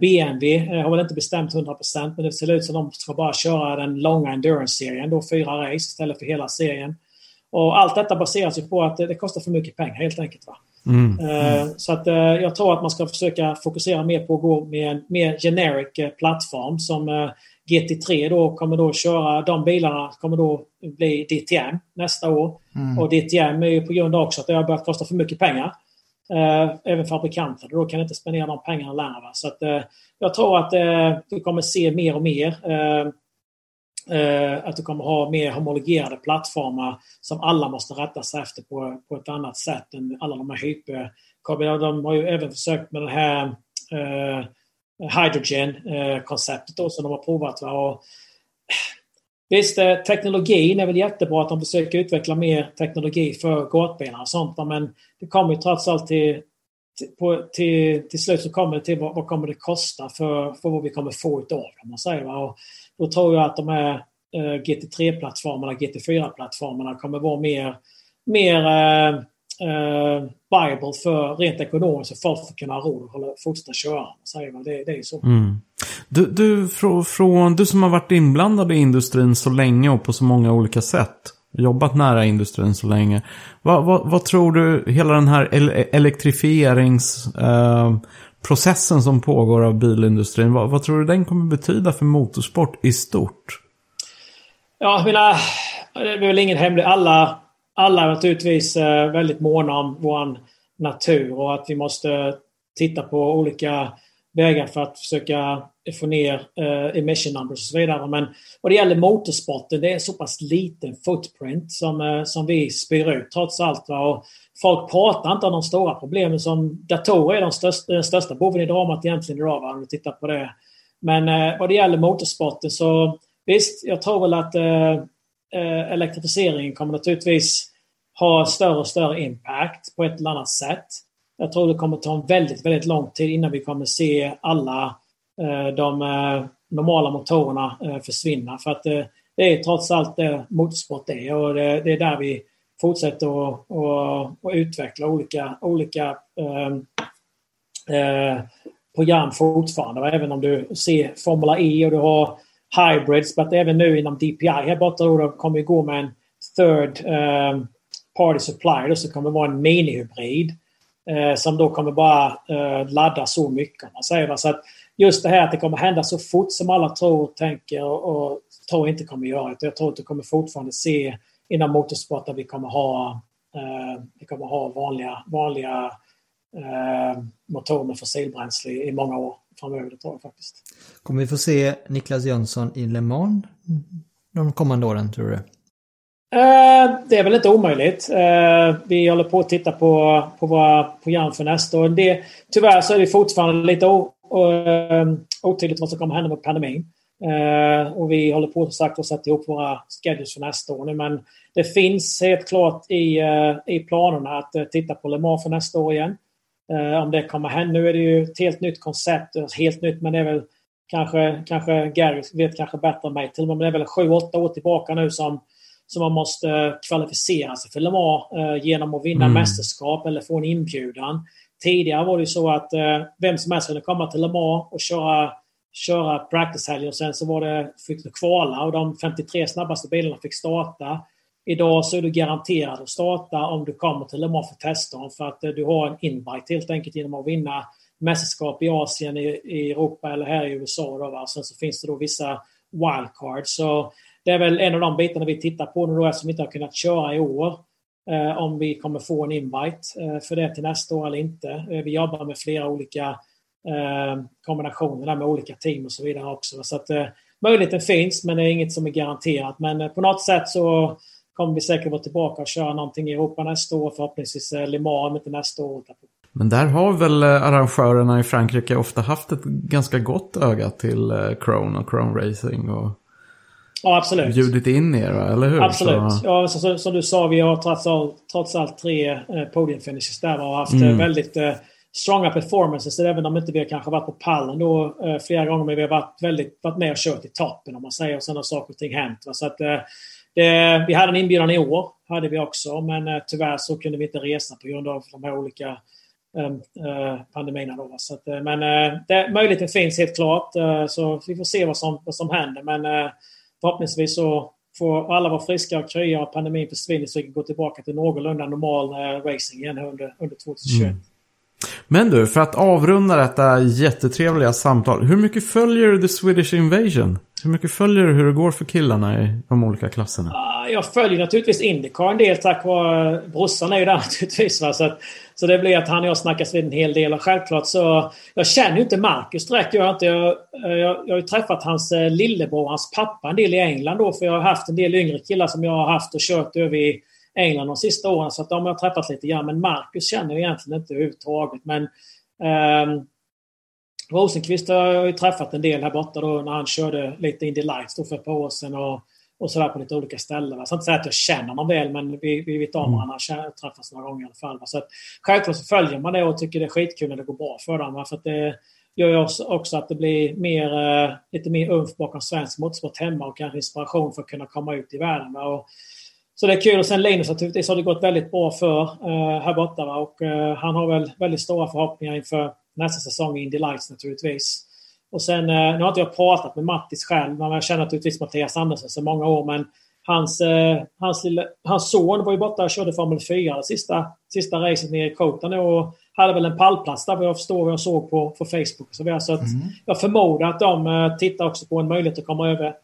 L: BMW har väl inte bestämt 100% men det ser ut som att de ska bara köra den långa endurance-serien, då fyra race istället för hela serien. Och allt detta baseras ju på att det kostar för mycket pengar helt enkelt. Va? Mm. Mm. Så att jag tror att man ska försöka fokusera mer på att gå med en mer generic plattform som GT3 då kommer då köra, de bilarna kommer då bli DTM nästa år. Mm. Och DTM är ju på grund av också att det har börjat kosta för mycket pengar. Eh, även fabrikanter. Då kan inte spendera de pengarna längre. Va? Så att, eh, jag tror att eh, du kommer se mer och mer eh, eh, att du kommer ha mer homologerade plattformar som alla måste rätta sig efter på, på ett annat sätt än alla de här hyper... De har ju även försökt med det här eh, hydrogen-konceptet eh, som de har provat. Va? Och, Visst, eh, teknologin är väl jättebra att de försöker utveckla mer teknologi för gatbilar och sånt. Men det kommer ju trots allt till, till, på, till, till slut så kommer det till vad, vad kommer det kosta för, för vad vi kommer få utav dem. Man säger, Och då tror jag att de här eh, GT3-plattformarna, GT4-plattformarna kommer vara mer, mer eh, eh, viable för rent ekonomiskt för folk att kunna ha råd att fortsätta köra. Säger man. Det, det är så.
I: Mm. Du, du, från, från, du som har varit inblandad i industrin så länge och på så många olika sätt. Jobbat nära industrin så länge. Vad, vad, vad tror du hela den här elektrifieringsprocessen eh, som pågår av bilindustrin. Vad, vad tror du den kommer betyda för motorsport i stort?
L: Ja, jag menar, det är väl ingen hemlig. Alla alla är naturligtvis eh, väldigt måna om vår natur och att vi måste titta på olika vägar för att försöka få ner eh, emission numbers och så vidare. Men vad det gäller motorsporten, det är en så pass liten footprint som, eh, som vi spyr ut trots allt. Och folk pratar inte om de stora problemen som datorer är de största, den största boven i dramat egentligen idag om du tittar på det. Men vad det gäller motorsporten så visst, jag tror väl att eh, elektrifieringen kommer naturligtvis ha större och större impact på ett eller annat sätt. Jag tror det kommer ta en väldigt, väldigt lång tid innan vi kommer se alla eh, de eh, normala motorerna eh, försvinna. För att det är trots allt det motorsport är och det, är där vi fortsätter att, att, att utveckla olika, olika ehm, eh, program fortfarande. Även om du ser Formula E och du har hybrids, men även nu inom DPI här borta då, de kommer gå med en third ehm, party supply då så kommer det vara en minihybrid eh, som då kommer bara eh, ladda så mycket. Man säger. Så att just det här att det kommer hända så fort som alla tror och tänker och, och tror inte kommer göra det. Jag tror att du kommer fortfarande se inom motorsport att vi kommer ha, eh, vi kommer ha vanliga, vanliga eh, motorer med fossilbränsle i många år framöver. Det tror jag faktiskt.
B: Kommer vi få se Niklas Jönsson i Le Mans de kommande åren, tror du?
L: Eh, det är väl inte omöjligt. Eh, vi håller på att titta på, på våra program för nästa år. Det, tyvärr så är det fortfarande lite o, o, eh, otydligt vad som kommer hända med pandemin. Och vi håller på sagt att sätta ihop våra schedules för nästa år nu. Men det finns helt klart i, i planerna att titta på Le Mans för nästa år igen. Om det kommer hända. Nu är det ju ett helt nytt koncept. Helt nytt men det är väl kanske, kanske Gary vet kanske bättre än mig. Till och med det är väl sju, åtta år tillbaka nu som som man måste kvalificera sig för Le Mans eh, genom att vinna mm. mästerskap eller få en inbjudan. Tidigare var det så att eh, vem som helst kunde komma till Le Mans och köra, köra practice-helgen och sen så var det, fick du kvala och de 53 snabbaste bilarna fick starta. Idag så är du garanterad att starta om du kommer till Le Mans för testdagen för att eh, du har en invite helt enkelt genom att vinna mästerskap i Asien, i, i Europa eller här i USA. Då, va? Sen så finns det då vissa wildcards. Så det är väl en av de bitarna vi tittar på nu då eftersom vi inte har kunnat köra i år. Eh, om vi kommer få en invite eh, för det till nästa år eller inte. Eh, vi jobbar med flera olika eh, kombinationer där med olika team och så vidare också. Så att eh, möjligheten finns men det är inget som är garanterat. Men eh, på något sätt så kommer vi säkert vara tillbaka och köra någonting i Europa nästa år. Förhoppningsvis eh, Le Mans, inte nästa år.
I: Men där har väl eh, arrangörerna i Frankrike ofta haft ett ganska gott öga till eh, Crone och Crone Racing. Och
L: Ja, absolut.
I: Bjudit in er, eller hur?
L: Absolut. Så... Ja, så, så, som du sa, vi har trots allt, trots allt tre eh, podiumfinishes där och haft eh, mm. väldigt eh, stronga performances. Även om inte vi har kanske varit på pallen då eh, flera gånger, men vi har varit, väldigt, varit med och kört i toppen om man säger. Och sen har saker och ting hänt. Va? Så att, eh, det, vi hade en inbjudan i år, hade vi också, men eh, tyvärr så kunde vi inte resa på grund av de här olika Uh, pandemierna. Då. Så att, men uh, det, möjligheten finns helt klart. Uh, så vi får se vad som, vad som händer. Men förhoppningsvis så får alla vara friska och krya och pandemin försvinner så vi kan gå tillbaka till någorlunda normal eh, racing igen under, under 2021. Mm.
I: Men du, för att avrunda detta jättetrevliga samtal. Hur mycket följer du The Swedish Invasion? Hur mycket följer du hur det går för killarna i de olika klasserna?
L: Jag följer naturligtvis Indycar en del tack vare brorsan är ju där naturligtvis. Va? Så, att, så det blir att han och jag snackas vid en hel del. Och självklart så... Jag känner ju inte Marcus direkt. Jag har, inte, jag, jag, jag har ju träffat hans eh, lillebror lillebror, hans pappa en del i England då. För jag har haft en del yngre killar som jag har haft och kört över i England de sista åren. Så att de har jag träffat lite grann. Men Marcus känner jag egentligen inte överhuvudtaget. Men eh, Rosenqvist har jag ju träffat en del här borta då när han körde lite Indy Lights då för ett par år sedan. Och, och sådär på lite olika ställen. Jag ska inte säga att jag känner honom väl, men vi, vi vet om varandra. Mm. träffats några gånger i alla fall. Så att, självklart så följer man det och tycker det är skitkul när det går bra för dem. För att det gör ju också att det blir mer, eh, lite mer umf bakom svensk motorsport hemma och kanske inspiration för att kunna komma ut i världen. Och, så det är kul. Och sen Linus naturligtvis har det gått väldigt bra för uh, här borta. Va? Och uh, han har väl väldigt stora förhoppningar inför nästa säsong i Indy Lights naturligtvis. Och sen, uh, nu har inte jag pratat med Mattis själv, men jag känner naturligtvis Mattias Andersson sedan många år. Men hans, hans, lilla, hans son var ju borta och körde Formel 4 det sista, sista racet nere i Kota och hade väl en pallplats där vad jag förstår vad jag såg på, på Facebook. Så, vidare. så att mm. jag förmodar att de tittar också på en möjlighet att komma över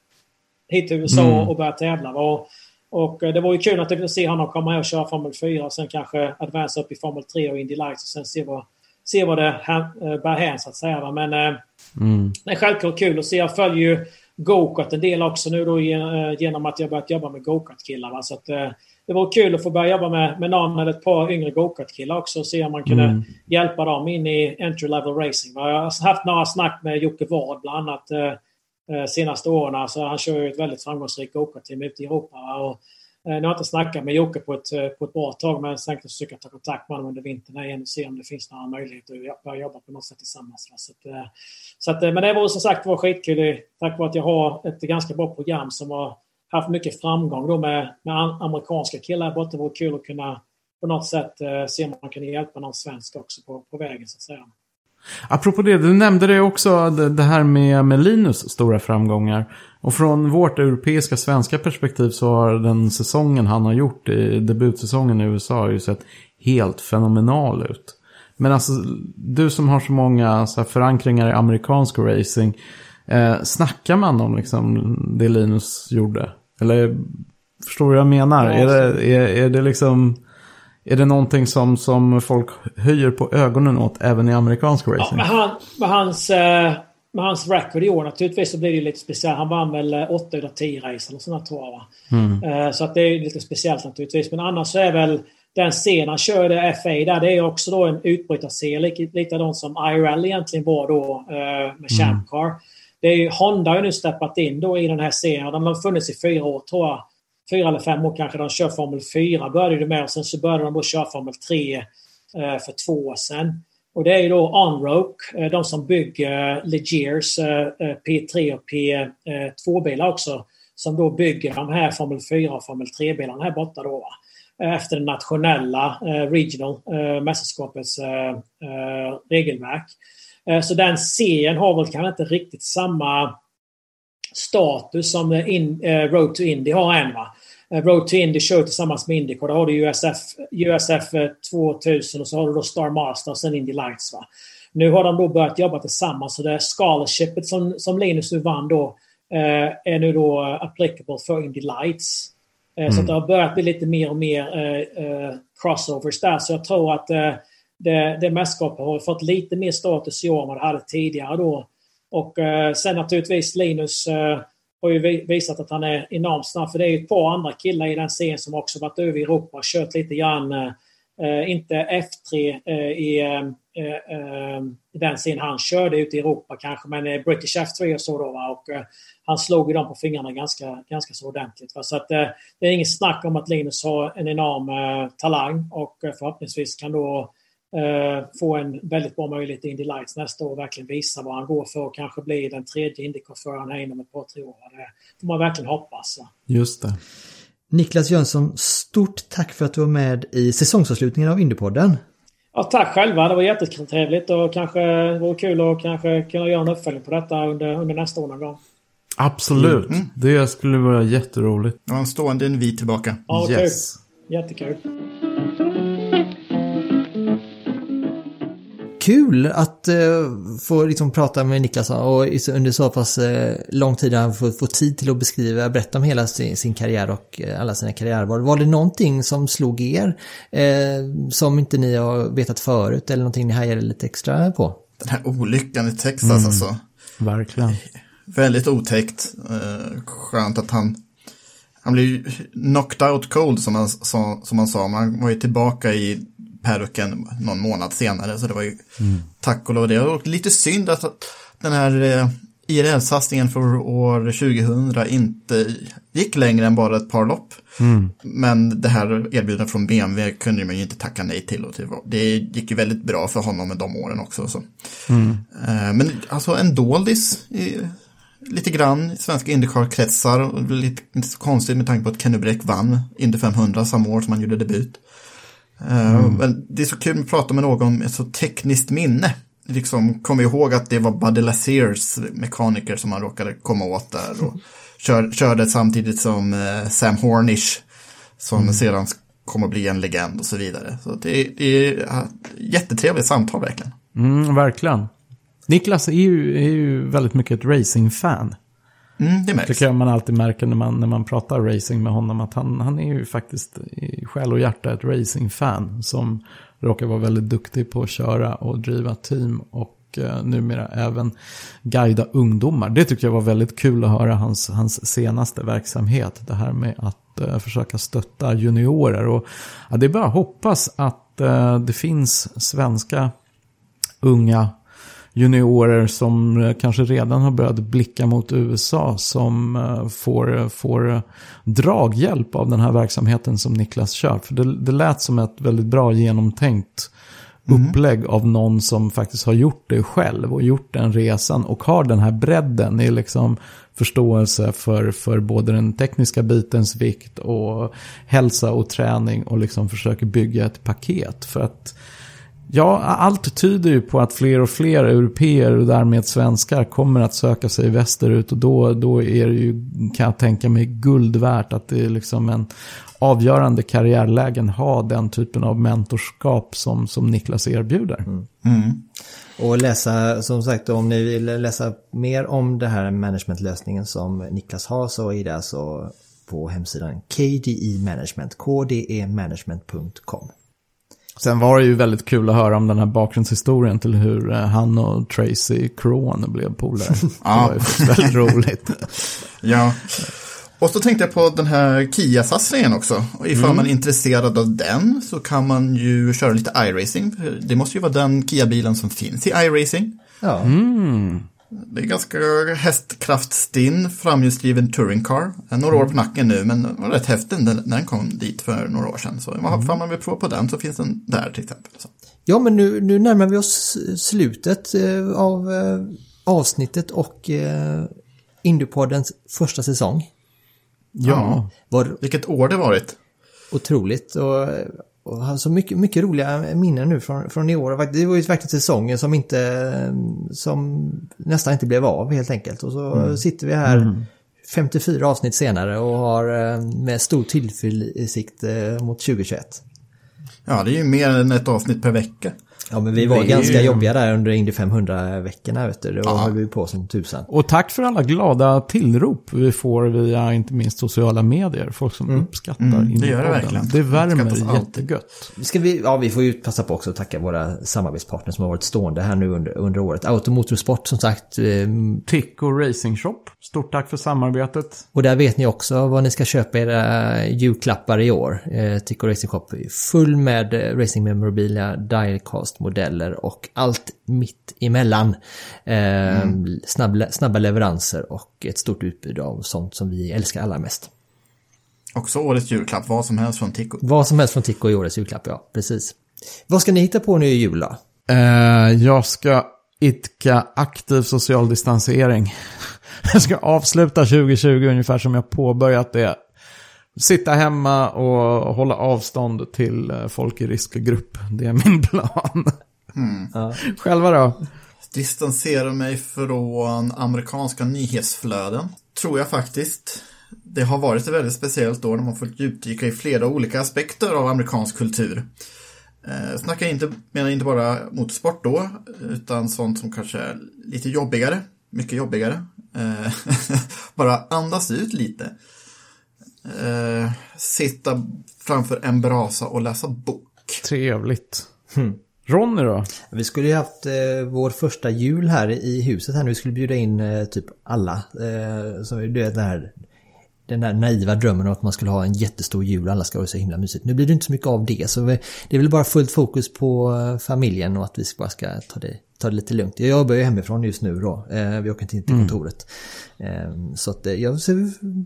L: hit till USA mm. och börja tävla. Och och eh, det var ju kul att se honom komma här och köra Formel 4 och sen kanske advance upp i Formel 3 och Indy Lights och sen se vad, se vad det eh, bär hän så att säga. Men eh, mm. det är självklart kul att se. Jag följer ju gokart en del också nu då genom att jag börjat jobba med gokart-killar. Så att, det var kul att få börja jobba med, med någon eller ett par yngre gokart-killar också och se om man kunde mm. hjälpa dem in i entry level racing. Jag har haft några snack med Jocke Ward bland annat eh, senaste åren. Så han kör ju ett väldigt framgångsrikt go-kart-team ute i Europa. Och, eh, Eh, nu har jag inte snackat med Jocke på ett, eh, på ett bra tag men jag tänkte försöka ta kontakt med honom under vintern igen och se om det finns några möjligheter att börja jobba på något sätt tillsammans. Så att, eh, så att, men det var som sagt var skitkul tack vare att jag har ett ganska bra program som har haft mycket framgång då med, med amerikanska killar borta. Det vore kul att kunna på något sätt se om man kan hjälpa någon svensk också på, på vägen så att säga.
I: Apropå det, du nämnde det också, det här med, med Linus stora framgångar. Och från vårt europeiska svenska perspektiv så har den säsongen han har gjort, i debutsäsongen i USA, ju sett helt fenomenal ut. Men alltså, du som har så många så förankringar i amerikansk racing, eh, snackar man om liksom det Linus gjorde? Eller förstår du vad jag menar? Ja, är, det, är, är det liksom... Är det någonting som, som folk höjer på ögonen åt även i amerikansk racing? Ja,
L: med, han, med, hans, eh, med hans record i år naturligtvis så blir det lite speciellt. Han vann väl 8 av 10 race eller sådana tror jag. Mm. Eh, så att det är lite speciellt naturligtvis. Men annars så är väl den scenen han körde FA där, det är också då en utbrytarserie. Likadant som IRL egentligen var då eh, med mm. Champ Car. Det är ju, Honda har ju nu steppat in då i den här serien. De har funnits i fyra år tror jag fyra eller fem år kanske de kör Formel 4 började det med och sen så började de då köra Formel 3 eh, för två år sedan. Och det är ju då Onroke, eh, de som bygger eh, Legiers P3 och P2-bilar också, som då bygger de här Formel 4 och Formel 3-bilarna här borta då. Efter det nationella Regional mästerskapets regelverk. Så den serien har väl kanske inte riktigt samma status som in, eh, Road to Indy har än. Va? Eh, Road to Indy kör tillsammans med Indycar. Då har du USF, USF 2000 och så har du då Star Master och sen Indy Lights. Va? Nu har de då börjat jobba tillsammans så det scholarshipet som, som Linus nu vann då eh, är nu då applicable för Indy Lights. Eh, mm. Så det har börjat bli lite mer och mer eh, eh, crossovers där. Så jag tror att det, det mästerskapet har fått lite mer status i år än vad det hade tidigare då. Och eh, sen naturligtvis Linus eh, har ju visat att han är enormt snabb. För det är ju ett par andra killar i den serien som också varit över i Europa och kört lite grann, eh, eh inte F3 eh, i, eh, i den serien han körde ute i Europa kanske, men British F3 och så då. Va? Och han slog ju dem på fingrarna ganska, ganska så ordentligt. Va? Så att det är inget snack om att Linus har en enorm talang och förhoppningsvis kan då eh, få en väldigt bra möjlighet i Indy Lights nästa år och verkligen visa vad han går för och kanske bli den tredje Indycar-föraren här inom ett par, tre år. Det får man verkligen hoppas.
I: Just det.
B: Niklas Jönsson, stort tack för att du var med i säsongsavslutningen av Indypodden.
L: Ja, tack själva. Det var jättetrevligt och kanske det vore kul att kanske kunna göra en uppföljning på detta under, under nästa år någon gång.
I: Absolut. Mm. Det skulle vara jätteroligt.
J: Ja, en stående invit tillbaka.
L: Ja, yes. kul. Jättekul.
B: Kul att eh, få liksom prata med Niklas och under så pass eh, lång tid har han fått, fått tid till att beskriva, berätta om hela sin, sin karriär och eh, alla sina karriärval. Var det någonting som slog er eh, som inte ni har vetat förut eller någonting ni hajade lite extra på?
J: Den här olyckan i Texas mm, alltså.
I: Verkligen.
J: Väldigt otäckt. Eh, skönt att han han blev knocked out cold som man, som, som man sa. Man var ju tillbaka i peruken någon månad senare. Så det var ju mm. tack och lov det. Och lite synd att den här eh, IRL-satsningen för år 2000 inte gick längre än bara ett par lopp. Mm. Men det här erbjudandet från BMW kunde man ju inte tacka nej till. Och det gick ju väldigt bra för honom med de åren också. Så. Mm. Eh, men alltså en doldis lite grann i svenska Indycar-kretsar. Lite, lite konstigt med tanke på att Kenny Bräck vann Indy 500 samma år som han gjorde debut. Eh, mm. Men det är så kul att prata med någon med så tekniskt minne. Liksom kom ihåg att det var Buddy Laziers mekaniker som han råkade komma åt där. Och kör, körde samtidigt som eh, Sam Hornish. Som mm. sedan kommer att bli en legend och så vidare. Så det, det är ja, jättetrevligt samtal verkligen.
I: Mm, verkligen. Niklas är ju, är ju väldigt mycket ett racingfan.
J: Mm, det märks.
I: tycker jag man alltid märker när man, när man pratar racing med honom. Att han, han är ju faktiskt i själ och hjärta ett racingfan. Som råkar vara väldigt duktig på att köra och driva team. Och eh, numera även guida ungdomar. Det tycker jag var väldigt kul att höra hans, hans senaste verksamhet. Det här med att eh, försöka stötta juniorer. Och, ja, det är bara att hoppas att eh, det finns svenska unga juniorer som eh, kanske redan har börjat blicka mot USA som eh, får, får draghjälp av den här verksamheten som Niklas kör. För det, det lät som ett väldigt bra genomtänkt upplägg av någon som faktiskt har gjort det själv och gjort den resan och har den här bredden i liksom förståelse för, för både den tekniska bitens vikt och hälsa och träning och liksom försöker bygga ett paket. För att Ja, allt tyder ju på att fler och fler europeer och därmed svenskar kommer att söka sig västerut. Och då, då är det ju, kan jag tänka mig, guld värt att det är liksom en avgörande karriärlägen ha den typen av mentorskap som, som Niklas erbjuder.
B: Mm. mm. Och läsa, som sagt, om ni vill läsa mer om det här managementlösningen som Niklas har så är det alltså på hemsidan KDE Management, kdemanagement.com.
I: Sen var det ju väldigt kul att höra om den här bakgrundshistorien till hur eh, han och Tracy Kroon blev polare. Det var ju väldigt roligt.
J: Ja. Och så tänkte jag på den här Kia-satsningen också. Och ifall
I: Mm.
J: man är intresserad av den så kan man ju köra lite iRacing. Det måste ju vara den Kia-bilen som finns i iRacing.
B: Ja.
I: Mm.
J: Det är ganska hästkraftstinn, framhjulsdriven touring car. Några år på nacken nu, men den var rätt häftig när den kom dit för några år sedan. Så ifall man vill prova på den så finns den där till exempel. Så.
B: Ja, men nu, nu närmar vi oss slutet eh, av eh, avsnittet och eh, Indiepoddens första säsong.
I: Ja.
B: Var
J: Vilket år det varit.
B: otroligt och, och har så mycket, mycket roliga minnen nu från, från i år. Det var ju faktiskt säsongen som inte, som nästan inte blev av helt enkelt. Och så
J: Mm.
B: sitter vi här
J: Mm.
B: 54 avsnitt senare och har eh, med stor tillförsikt eh, mot 2021.
J: Ja, det är ju mer än ett avsnitt per vecka.
B: Ja, men vi var
I: Det
B: ganska
I: ju-
B: jobbiga där under Indy 500-veckorna, vet du. Då
J: Ja.
B: höll vi på som tusan.
I: Och tack för alla glada tillrop vi får via inte minst sociala medier. Folk som uppskattar
J: Mm, det gör det verkligen.
I: Det värmer jättegött.
B: Ska vi, ja, vi får ju passa på också att tacka våra samarbetspartners som har varit stående här nu under, under året. Automotorsport som sagt. eh,
I: Tico Racing Shop. Stort tack för samarbetet.
B: Och där vet ni också vad ni ska köpa era julklappar i år. Eh, Tico Racing Shop full med eh, racing memorabilia, diecast-modeller och allt mitt emellan. Eh, snabb, snabba leveranser och ett stort utbud av sånt som vi älskar allra mest.
J: Också årets julklapp, vad som helst från Tico.
B: Vad som helst från Tico i årets julklapp, ja. Precis. Vad ska ni hitta på nu i jul då?
I: Eh, jag ska idka aktiv social distansering. Jag ska avsluta 2020 ungefär som jag påbörjat det. Sitta hemma och hålla avstånd till eh, folk i riskgrupp. Det är min plan. Själva då?
J: Distansera mig från amerikanska nyhetsflöden. Tror jag faktiskt. Det har varit ett väldigt speciellt år när man fått djupdyka i flera olika aspekter av amerikansk kultur. Eh, snackar inte, menar inte bara motorsport då, utan sånt som kanske är lite jobbigare. Mycket jobbigare. Eh, bara andas ut lite. Eh, sitta framför en brasa och läsa bok.
I: Trevligt. Ronny då?
B: Vi skulle ju haft eh, vår första jul här i huset här nu. Vi skulle bjuda in eh, typ alla. Eh, så du vet den här, den här naiva drömmen om att man skulle ha en jättestor jul och alla ska ha det så himla mysigt. Nu blir det inte så mycket av det. Så vi, det är väl bara fullt fokus på eh, familjen och att vi bara ska ta det, ta det lite lugnt. Jag jobbar ju hemifrån just nu då. Eh, vi åker inte in till
I: Mm.
B: kontoret. Eh, så att, eh, jag, så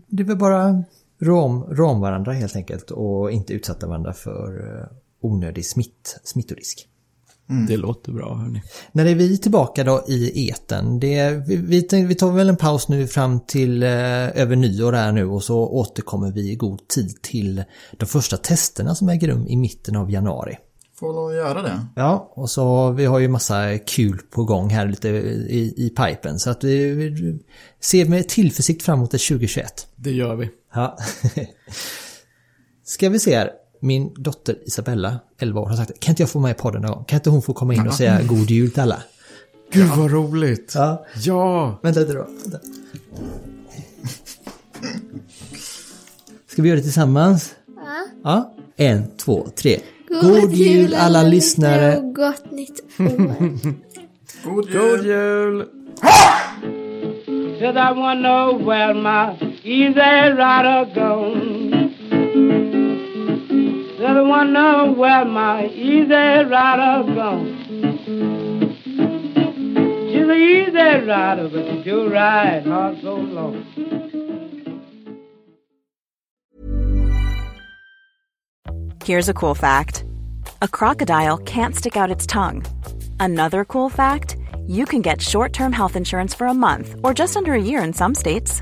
B: det är väl bara rå om, rå om varandra helt enkelt och inte utsätta varandra för eh, onödig smitt, smittorisk.
I: Det låter bra hörni.
B: När är vi tillbaka då i eten? Det, vi, vi, tar väl en paus nu fram till eh, över nyår här nu och så återkommer vi i god tid till de första testerna som äger rum i mitten av januari.
J: Får lov att göra det.
B: Ja, och så vi har ju massa kul på gång här lite i, i pipen så att vi, vi ser med tillförsikt fram emot det 2021.
I: Det gör vi.
B: Ja. Ska vi se här. Min dotter Isabella, 11 år, har sagt kan inte jag få med i podden någon gång? Kan inte hon få komma in och säga god jul till alla?
I: Gud vad roligt.
B: Ja.
I: Ja.
B: Vänta lite då. Vänta. Ska vi göra det tillsammans?
M: Ja.
B: Ja. En, två, tre. God, jul alla lyssnare!
M: och gott nytt år.
J: God jul!
I: God jul!
H: My easy rider gone. Wanna know where my easy rider gone. easy rider, but you do ride hard so long.
M: Here's a cool fact a crocodile can't stick out its tongue. Another cool fact you can get short term health insurance for a month or just under a year in some states.